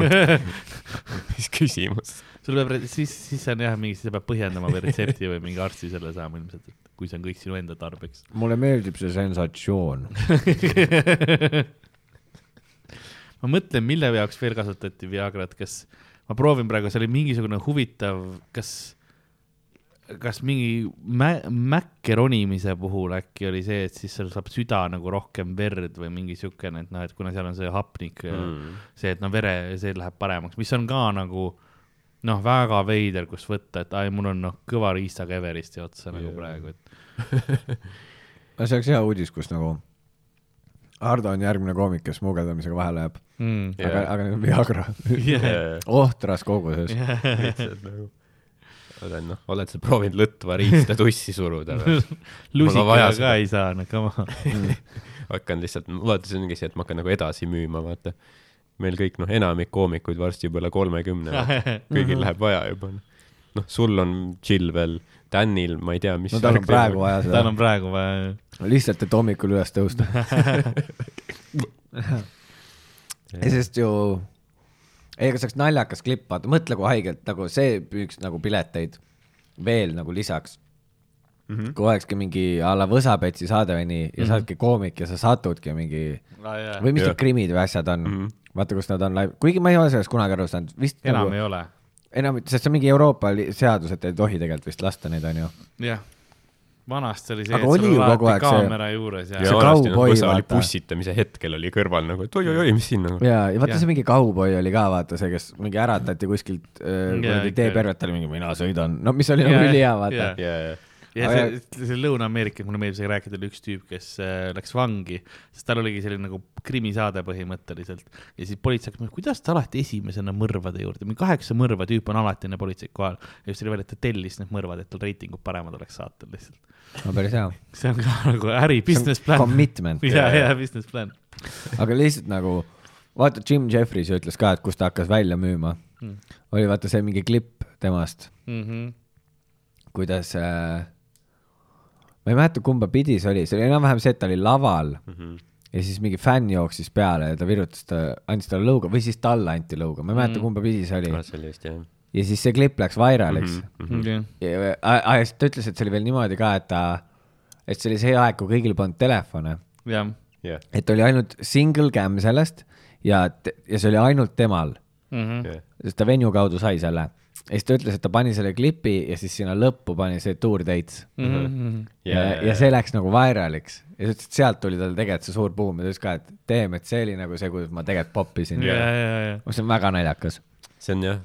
(laughs) mis küsimus. sul peab, siis, siis on jah, mingi, siis sa pead põhjendama või retsepti või mingi arsti selle saama ilmselt, et kui see on kõik sinu enda tarbeks. mulle meeldib see sensatsioon. (laughs) ma mõtlen, mille jaoks veel kasutati Viagrat, kas ma proovin praegu, see oli mingisugune huvitav, kas, kas mingi mä-, mäkke ronimise puhul äkki oli see, et siis seal saab süda nagu rohkem verd või mingi siukene, et noh, et kuna seal on see hapnik ja Mm. see, et no vere, see läheb paremaks, mis on ka nagu noh, väga veider, kus võtta, et ai, mul on noh, kõva riistaga Everesti otsa nagu Jaa. praegu, et (laughs) no see oleks hea uudis, kus nagu Hardo on järgmine koomik, kes smugeldamisega vahele jääb, mm.. Aga, aga nüüd Viagra (laughs) Yeah. ohtras koguses. nagu olen noh, oled sa proovinud lõtva riista tussi suruda või? (laughs) Lusikaga ka ei saa, no come on. (laughs) hakkan lihtsalt, vaata, see ongi see, et ma hakkan nagu edasi müüma, vaata. meil kõik noh, enamik koomikuid varsti juba üle kolmekümne, (laughs) kõigil läheb vaja juba. noh, sul on chill veel, Danil, ma ei tea, mis no tal on praegu vaja tal seda on, praegu vaja. lihtsalt, et hommikul üles tõusta. sest ju, ei, aga see oleks naljakas klipp, vaata, mõtle kui haigelt nagu see püüaks nagu pileteid veel nagu lisaks. mm. -hmm. kui olekski mingi a la Võsapetsi saade või nii ja sa oledki koomik ja sa satudki mingi või mis need krimid või asjad on mm. -hmm. vaata, kus nad on live, kuigi ma ei ole sellest kunagi aru saanud, vist enam nagu ei ole. enam, sest see on mingi Euroopa seadus, et ei tohi tegelikult vist lasta neid, onju. jah, vanasti oli see, et sul alati aeg see- kaamera juures ja, ja See kauboi, vaata. pussitamise hetkel oli kõrval nagu, et oi-oi-oi, mis siin nagu. ja, ja vaata see mingi kauboi oli ka, vaata see, kes mingi äratati kuskilt äh, ikka. teepervet oli mingi mina sõidan, no mis oli nagu ülihea, vaata ja, ja, ja see, see Lõuna-Ameerikas, mulle meeldib isegi rääkida, oli üks tüüp, kes äh, läks vangi, sest tal oligi selline nagu krimisaade põhimõtteliselt ja siis politsei hakkas, kuidas ta alati esimesena mõrvade juurde, mingi kaheksa mõrva tüüp on alati enne politseid kohal ja just oli veel, et ta tellis need mõrvad, et tal reitingud paremad oleks saatel lihtsalt. No päris hea. see on ka nagu äri, business plan. Commitment. ja, ja business plan aga lihtsalt nagu, vaata Jim Jeffries ütles ka, et kus ta hakkas välja müüma Mm. oli vaata see mingi klipp temast, -hmm. kuidas äh,, ma ei mäleta, kumba pidi see oli, see oli enam-vähem see, et ta oli laval Mhm. ja siis mingi fänn jooksis peale ja ta virutas ta, andis talle lõuga või siis talle anti lõuga, ma ei mäleta, kumba pidi see oli. Ah, see oli vist jah. Ja siis see klipp läks vairaliks mm. Okay. ja, ja, siis ta ütles, et see oli veel niimoodi ka, et ta, et see oli see aeg, kui kõigil polnud telefone, jah, jah, et oli ainult single cam sellest ja, ja see oli ainult temal, jah. sest ta venue kaudu sai selle. ja siis ta ütles, et ta pani selle klipi ja siis sinna lõppu pani see tour dates Mhm. ja, ja see läks nagu vairaliks ja ta ütles, et sealt tuli tal tegelikult see suur buum ja ta ütles ka, et teeme, et see oli nagu see, kuidas ma tegelikult poppisin ja, ja, ja, mis on väga naljakas. see on jah,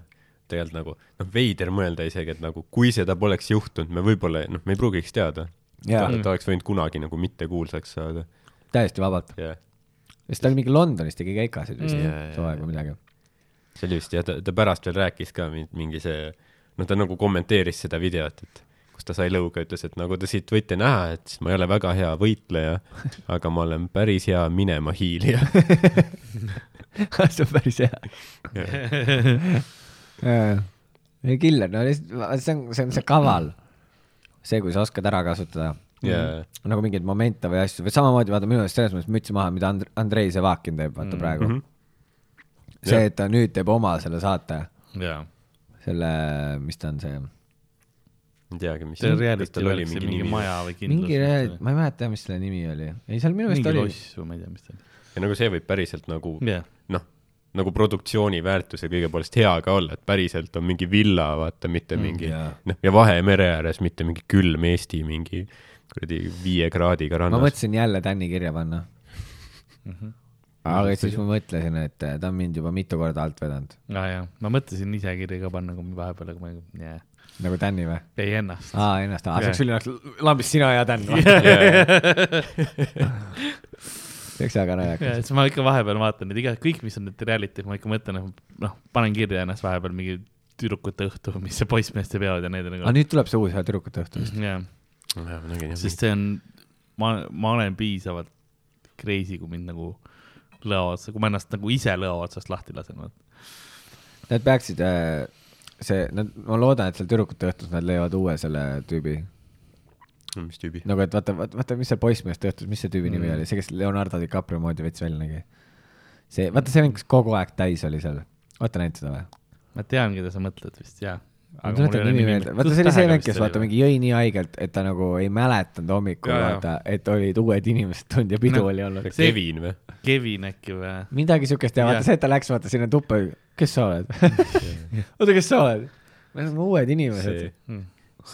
tegelikult nagu noh, veider mõelda isegi, et nagu kui seda poleks juhtunud, me võib-olla noh, me ei pruugiks teada. Ta, ta oleks võinud kunagi nagu mittekuulsaks saada. täiesti vabalt. jah, sest ta oli mingi Londonis tegi keikasid vist Mm. too aeg või midagi. see oli vist jah, ta, ta pärast veel rääkis ka mi- mingi see, noh, ta nagu kommenteeris seda videot, et kus ta sai lõuga, ütles, et nagu te siit võite näha, et ma ei ole väga hea võitleja, aga ma olen päris hea minema hiilija. (laughs) see on päris hea. (laughs) ei killer, no lihtsalt see on, see on see kaval. see, kui sa oskad ära kasutada ja, nagu mingeid momente või asju või samamoodi vaata minu meelest selles mõttes mütsi maha, mida And- Andrei Sevakin teeb, vaata praegu mm. -hmm. see, et ta nüüd teeb oma selle saate, ja. selle, mis ta on see, ei teagi, mis. see reality oli mingi, mingi maja või kindlus. mingi reaalne, ma ei mäleta, mis selle nimi oli. ei, seal minu meelest mingi oli. loss või ma ei tea, mis ta oli. ja nagu see võib päriselt nagu jah, noh, nagu produktsiooni väärtuse kõige poolest hea ka olla, et päriselt on mingi villa, vaata, mitte mingi jaa. noh, ja Vahemere ääres, mitte mingi külm Eesti mingi kuradi viie kraadiga ma rannas. mõtlesin jälle Tänni kirja panna. Mhm. aga siis ma mõtlesin, et äh, ta on mind juba mitu korda alt vedanud, aa jaa, ma mõtlesin ise kirja ka panna, kui ma vahepeal, aga ma ei, jaa, nagu Tänni või? ei ennast. aa, ennast, aa, see oleks ülinaks lambist sina ja Tän (laughs) (laughs) (laughs) oleks väga ja naljakas. siis ma ikka vahepeal vaatan neid iga, kõik, mis on need reality'd, ma ikka mõtlen, noh, panen kirja ennast vahepeal mingi tüdrukute õhtu, mis see poissmeeste peod ja need on aga nagu, nüüd tuleb see uus tüdrukute õhtu vist. jah, jah. sest see on, ma, ma olen piisavalt crazy, kui mind nagu lõo otsa, kui ma ennast nagu ise lõo otsast lahti lasen. Nad peaksid, see, nad, ma loodan, et seal tüdrukute õhtus nad leiavad uue selle tüübi. Mis tüübi? nagu, et vaata, vaata, vaata, mis seal poissmeeste õhtus, mis see tüübi nimi Mm. oli, see, kes Leonardo DiCaprio moodi veits välja nägi. see, vaata see kes kogu aeg täis oli seal. olete näinud seda või? ma tean, keda sa mõtled vist, jaa. ma tuletan nimi meelde, vaata see oli see vend, kes vaata mingi jõi nii haigelt, et ta nagu ei mäletanud hommikul vaata, et olid uued inimesed tulnud ja pidu No, oli olnud. Kevin või? Kevin äkki või? midagi siukest ja vaata see, et ta läks vaata sinna tuppa, kes sa oled? (laughs) oota, kes sa oled? me oleme uued inimesed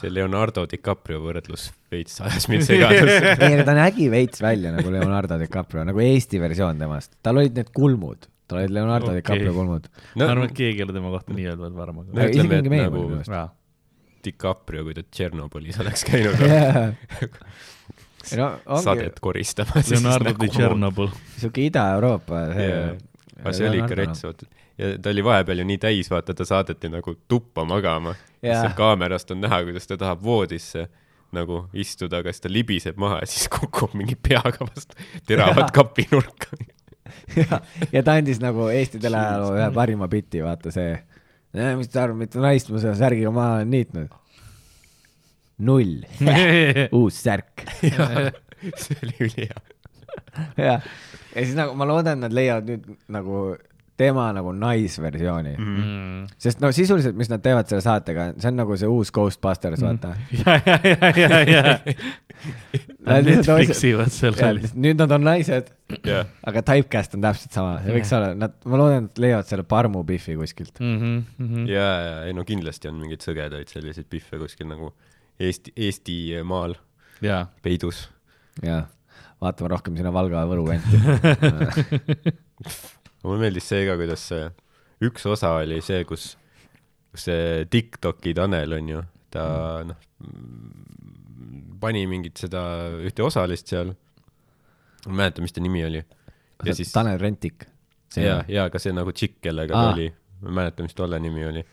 see., Leonardo DiCaprio võrdlus veits ajas mind segadusse. (laughs) ei, aga ta nägi veits välja nagu (laughs) Leonardo DiCaprio, nagu Eesti versioon temast. tal olid need kulmud, tal olid Leonardo Okei. DiCaprio kulmud. ma arvan, et keegi ei ole tema kohta nii öelnud varem, No aga. isegi ütleme, mingi et meem nagu- jaa, DiCaprio, kui ta Tšernobõlis oleks käinud ei no ongi sadet koristama. Leonardo di. Tšernobõl. siuke Ida-Euroopa see Jaa. aga see oli ikka rets, vaata. Ja ta oli vahepeal ju nii täis, vaata, ta saadeti nagu tuppa magama. Seal kaamerast on näha, kuidas ta tahab voodisse nagu istuda, aga siis ta libiseb maha ja siis (laughs) kukub mingi peaga vastu teravat kapinurka. (laughs) ja, ja ta andis nagu Eesti teleajaloo ühe parima biti, vaata see. mis te arvate, mitu naist ma selle särgiga maha olen niitnud? null, (laughs) uus särk. see oli ülihea. jah, ja siis nagu ma loodan, et nad leiavad nüüd nagu tema nagu naisversiooni mm.. Mm. sest no sisuliselt, mis nad teevad selle saatega, see on nagu see uus Ghostbusters, vaata (laughs) ja, ja, ja, ja, ja. (laughs) Nad Netflixivad seal. nüüd nad on naised, jah, aga typecast on täpselt sama, see võiks olla, nad, ma loodan, et leiavad selle Parmu Biffi kuskilt. Mhm, ja, ja ei no kindlasti on mingeid sõgedaid selliseid pihve kuskil nagu Eesti, Eestimaal jaa, peidus. jah, vaatame rohkem sinna Valga ja Võru (laughs) kanti. Mulle meeldis see ka, kuidas see üks osa oli see, kus, kus see Tiktoki Tanel on ju, ta noh, pani mingit seda ühte osalist seal. ma ei mäleta, mis ta nimi oli. ja siis, Tanel Rentik. ja, ja ka see nagu tšikk, kellega ta oli, ma ei mäleta, mis tolle nimi oli.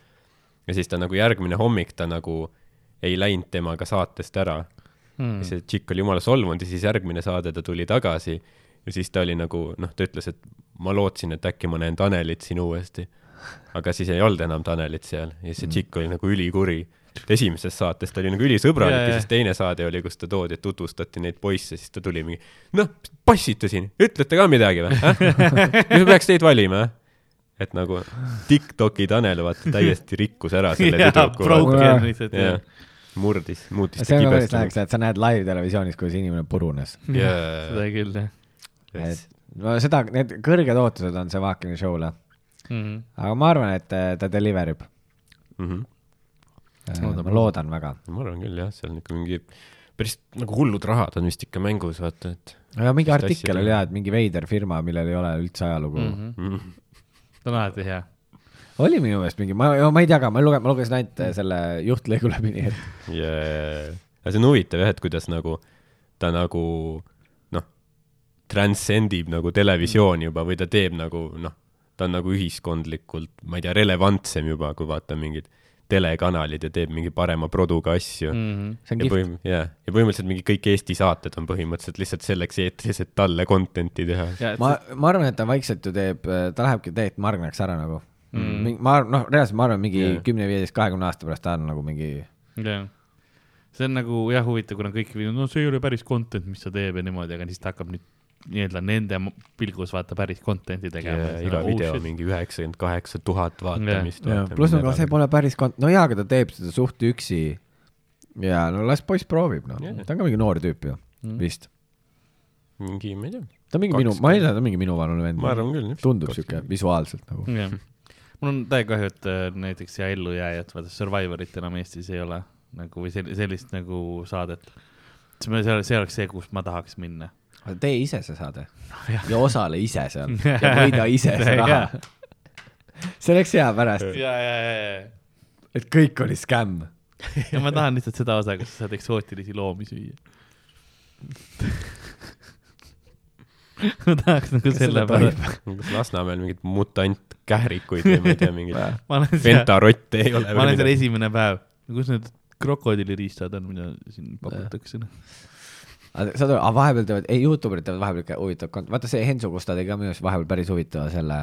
ja siis ta nagu järgmine hommik ta nagu ei läinud temaga saatest ära Hmm. ja see tšikk oli jumala solvunud ja siis järgmine saade ta tuli tagasi ja siis ta oli nagu noh, ta ütles, et ma lootsin, et äkki ma näen Tanelit siin uuesti. aga siis ei olnud enam Tanelit seal ja Mm. see tšikk oli nagu ülikuri. esimeses saates ta oli nagu ülisõbralik Jaa, ja, jaa. ja siis teine saade oli, kus ta toodi, et tutvustati neid poisse, siis ta tuli mingi, noh, passite siin, ütlete ka midagi või äh?? mis peaks teid valima? et nagu Tiktoki Tanel vaata täiesti rikkus ära selle jaa, tüdruku. murdis, muutis see on päris läheks, kibestumaks. et sa näed live-televisioonis, kuidas inimene purunes. (laughs) seda küll jah et no seda, need kõrged ootused on see Vaakini show'le, mm. -hmm. aga ma arvan, et äh, ta deliver ib. Mhm. Loodame. ma loodan väga. ma arvan küll jah, seal on ikka mingi päris nagu hullud rahad on vist ikka mängus, vaata, et ja mingi artikkel oli jah, et mingi veider firma, millel ei ole üldse ajalugu mm. Mm -hmm. -hmm. mm, ta on alati hea. oli minu meelest mingi, ma, ma ei tea ka, ma lugesin, ma lugesin ainult äh, selle juhtlõigu läbi, nii et yeah.. aga see on huvitav jah, et kuidas nagu ta nagu transcendib nagu televisiooni juba või ta teeb nagu noh, ta on nagu ühiskondlikult, ma ei tea, relevantsem juba, kui vaata mingid telekanalid ja teeb mingi parema produga asju mm.. -hmm. see on ja kihvt. põhim-, jah, ja põhimõtteliselt mingi kõik Eesti saated on põhimõtteliselt lihtsalt selleks eetris, et talle content'i teha. ma, ma arvan, et ta vaikselt ju teeb, ta lähebki tegelikult Margnaks ära nagu Mm. mm.. ma, noh, reaalselt ma arvan, mingi kümne, viieteist, kahekümne aasta pärast ta on nagu mingi, jah, see on nagu jah huvitav, kuna kõik, no see ei ole päris content, mis ta teeb ja niimoodi, aga siis ta hakkab nüüd nii-öelda nende pilgus vaata päris content'i tegema ja. iga video oh, mingi üheksakümmend kaheksa tuhat vaatamist. pluss nagu see pole päris kont-, no jaa, aga ta teeb seda suht üksi. ja no las poiss proovib, noh Jah. ta on ka mingi noor tüüp ju Mm. vist. mingi, ma ei tea, ta on mingi Kaks- minu, ma ei tea, ta on mingi minuvanune vend. ma arvan küll. tundub siuke. visuaalselt nagu. jah, mul on täiega kahju, et äh, näiteks ja ellujääjat, vaata Survivorit enam Eestis ei ole nagu või sel- sellist nagu saadet. see, see see oleks see, kus ma tahaks minna. Tee ise see saade (laughs) jah. ja osale ise seal (laughs) ja võida ise see raha. (laughs) see oleks hea pärast, ja, ja, ja, ja, et kõik oli skämm. ja ma tahan lihtsalt seda osa, kus sa saad eksootilisi loomi süüa. ma tahaks nagu selle peale, kas Lasnamäel mingit mutantkährikuid või ma ei tea, mingeid ma olen seal, ventarotte ei ole ma olen seal esimene päev, kus need krokodilliriistad on, mida siin pakutakse. Saad aru, aga vahepeal teevad, ei Youtuberid teevad vahepeal ikka huvitavat kont-, vaata see Henso Kusta tegi ka minu arust vahepeal päris huvitava selle,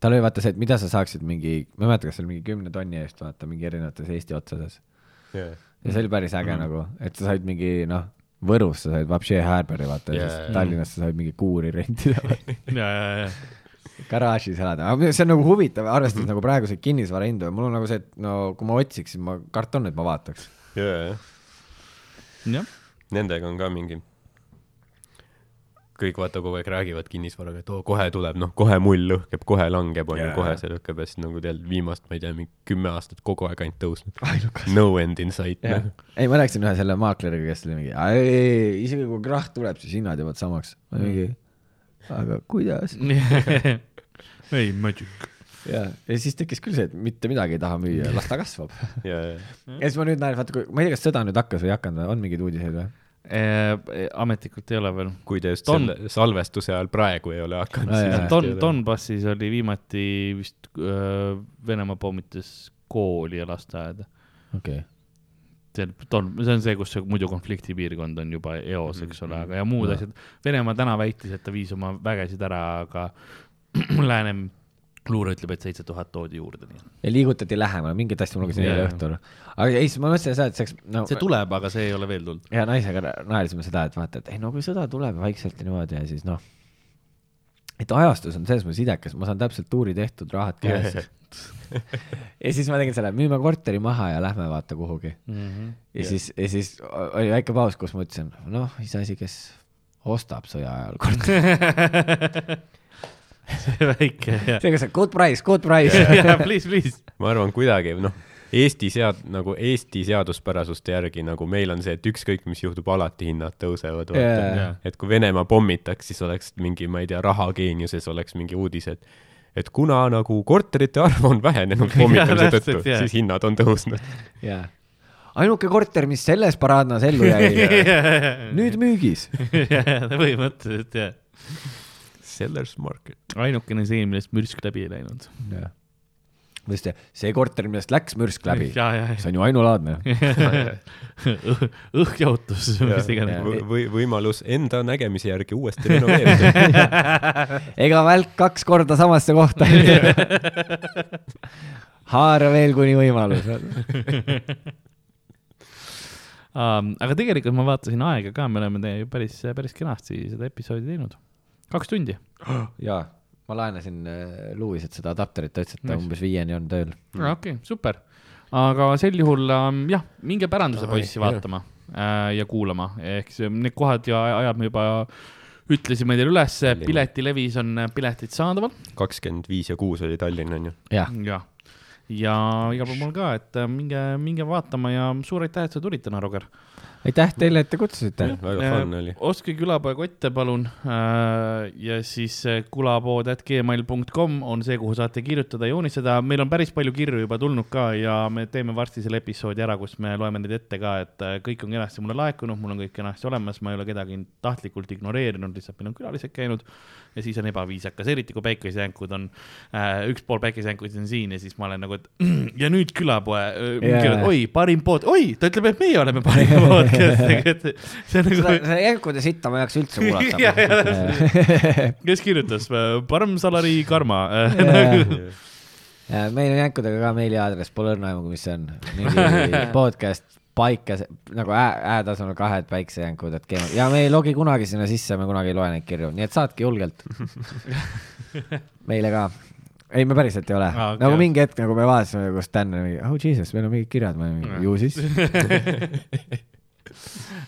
tal oli vaata see, et mida sa saaksid mingi, ma ei mäleta, kas see oli mingi kümne tonni eest vaata mingi erinevates Eesti otsades. ja see oli päris äge mm -hmm. nagu, et sa said mingi noh, Võrus sa said Vapše Härberi vaata ja Jaa, siis jaa. Tallinnas sa said mingi kuuri rentida, ja, ja, ja, garaažis elada, aga see on nagu huvitav, arvestades nagu praeguseid kinnisvara hindu ja mul on nagu see, et no kui ma otsiksin, ma kartan, et ma vaataks. ja, ja jah, nendega on ka mingi, kõik vaata kogu aeg räägivad kinnisvaraga, et oo kohe tuleb, noh, kohe mull lõhkeb, kohe langeb, onju kohe see lõhkeb ja siis nagu tead viimast, ma ei tea, mingi kümme aastat kogu aeg ainult tõusnud. No end in sight, noh. ei, ma rääkisin ühe selle maakleriga, kes oli mingi, isegi kui krahh tuleb, siis hinnad jäävad samaks. ma mingi, aga kuidas? (laughs) ei magic. ja, ja siis tekkis küll see, et mitte midagi ei taha müüa, las ta kasvab. ja, ja, ja siis ma nüüd näen, vaata, kui, ma ei tea, kas sõda nüüd hakkas või ei hakanud on mingeid uudiseid või? ametlikult ei ole veel. kui te just Don- selle salvestuse ajal praegu ei ole hakanud, vist Don ei, ole. Donbassis oli viimati vist öö, Venemaa pommitas kooli ja lasteaeda. okei okay.. see on Don, see on see, kus see muidu konfliktipiirkond on juba eos, eks ole, aga ja muud Jaa. asjad. Venemaa täna väitis, et ta viis oma vägesid ära, aga (clears throat) lääne luure ütleb, et seitse tuhat toodi juurde, ja liigutati lähemale, mingit asja ma lugesin eile õhtul. aga ei, siis ma mõtlesin seda, et see oleks no,. see tuleb, aga see ei ole veel tulnud. ja naisega naersime seda, et vaata, et ei no kui sõda tuleb vaikselt ja niimoodi ja siis noh, et ajastus on selles mõttes idekas, ma saan täpselt tuuri tehtud, rahad käes. (laughs) ja siis ma tegin selle, müüme korteri maha ja lähme vaata kuhugi. ja Jah. siis, ja siis oli väike paus, kus ma ütlesin, noh, iseasi, kes ostab sõja ajal korteri. (laughs) (laughs) see väike ja, see, kas good price, good price. (laughs) ja please, please. ma arvan kuidagi noh, Eesti sead-, nagu Eesti seaduspärasuste järgi nagu meil on see, et ükskõik, mis juhtub, alati hinnad tõusevad Jaa. vaata Jaa. et kui Venemaa pommitaks, siis oleks mingi, ma ei tea, rahageeniuses oleks mingi uudis, et et kuna nagu korterite arv on vähenenud (laughs) pommitamise tõttu, jaa. siis hinnad on tõusnud. jaa. ainuke korter, mis selles paraadnas ellu jäi, nüüd müügis. põhimõtteliselt jah. Sellers market. ainukene see, millest mürsk läbi ei läinud. või see, see korter, millest läks mürsk läbi, see on ju ainulaadne. (laughs) ja õhkjahutus, mis iganes. Või võimalus enda nägemise järgi uuesti renoveerida. (laughs) ega välk kaks korda samasse kohta. (laughs) haara veel kuni võimalus. Um, aga tegelikult ma vaatasin aega ka, me oleme päris, päris kenasti seda episoodi teinud. Kaks tundi. (gasps) jaa, ma laenasin äh, Lewis'et seda adapterit, ta ütles, et ta umbes viieni on tööl. okei okay,, super. aga sel juhul ähm, jah, minge Päranduse Oi, poissi vaatama äh, ja kuulama, ehk see- need kohad ja ajad me juba ütlesime teile ülesse, piletilevis on äh, piletid saadaval kakskümmend viis ja kuus oli Tallinn, onju. jah, ja, ja igal pool mul ka, et minge, minge vaatama ja suur aitäh, et sa tulid täna, Roger. Aitäh teile, et te kutsusite. väga fun oli. ostke külapoe kotte, palun. ja siis äh, külapood.gmail.com on see, kuhu saate kirjutada, joonistada. meil on päris palju kirju juba tulnud ka ja me teeme varsti selle episoodi ära, kus me loeme neid ette ka, et äh, kõik on kenasti mulle laekunud, mul on kõik kenasti olemas, ma ei ole kedagi tahtlikult ignoreerinud, lihtsalt meil on külalised käinud ja siis on ebaviisakas, eriti kui päikesejänkud on äh,, üks pool päikesejänkuid on siin ja siis ma olen nagu, et (clears throat) ja nüüd külapoe äh, yeah., oi, parim pood, oi, ta ütleb, et meie oleme parim (laughs) podcast, et see on nagu seda jänkude sitta ma ei jaksa üldse kuulata. (laughs) kes kirjutas, Parm Salari Karma. (laughs) meil on jänkudega ka meiliaadress, pole õrna aimu, mis see on. mingi podcast paika, nagu ää, äätasemel kahed päiksejänkud, et keema- ja me ei logi kunagi sinna sisse, me kunagi ei loe neid kirju, nii et saatke julgelt. (laughs) meile ka. ei, me päriselt ei ole ah, okay.. nagu mingi hetk nagu me vaatasime, kus Dan oli mingi, oh jesus, meil on mingid kirjad, ma olin mingi, ju siis. (laughs)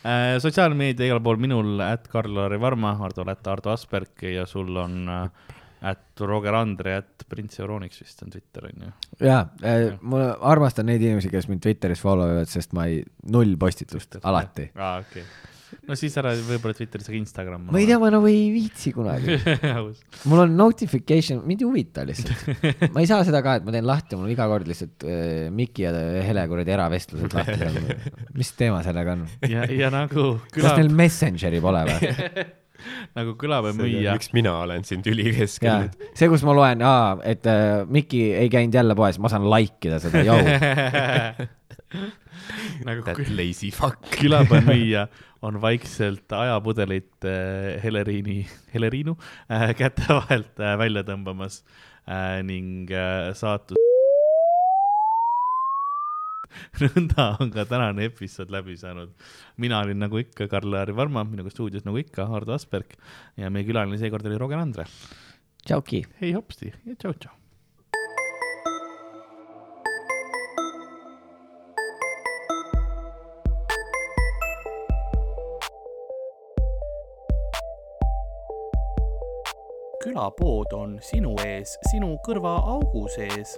Äh, sotsiaalmeedia igal pool minul, at Karl-Lari Varma, Hardol, at Ardo Asperg ja sul on äh, at Roger Andre, at Prints Euroniks vist on Twitter on ju. jaa, ma armastan neid inimesi, kes mind Twitteris follow ivad, sest ma ei, null postitust, alati. aa, okei okay.. no siis ära võib-olla Twitteris, aga Instagram. ma ei tea, ma nagu ei viitsi kunagi. (laughs) mul on notification, mind ei huvita lihtsalt. ma ei saa seda ka, et ma teen lahti, mul on iga kord lihtsalt äh, Miki ja Hele kuradi eravestlused lahti. (laughs) mis teema sellega on? ja, ja nagu kas küla, neil Messengeri pole või? (laughs) nagu külapäevamüüja. miks mina olen siin tüli keskel nüüd?, see, kus ma loen, et äh, Miki ei käinud jälle poes, ma saan like ida seda, jõu. (laughs) nagu That lazy fuck. külapäevamüüja (laughs) on vaikselt ajapudelit äh, Heleriini, Heleriinu äh, käte vahelt äh, välja tõmbamas äh, ning äh, saatus. Nõnda on ka tänane episood läbi saanud. mina olin nagu ikka Karl-Lari Varma, minuga stuudios nagu ikka Hardo Asperg ja meie külaline seekord oli Roger Andre. tšauki. hei hopsti ja tšau-tšau. külapood on sinu ees, sinu kõrvaaugu sees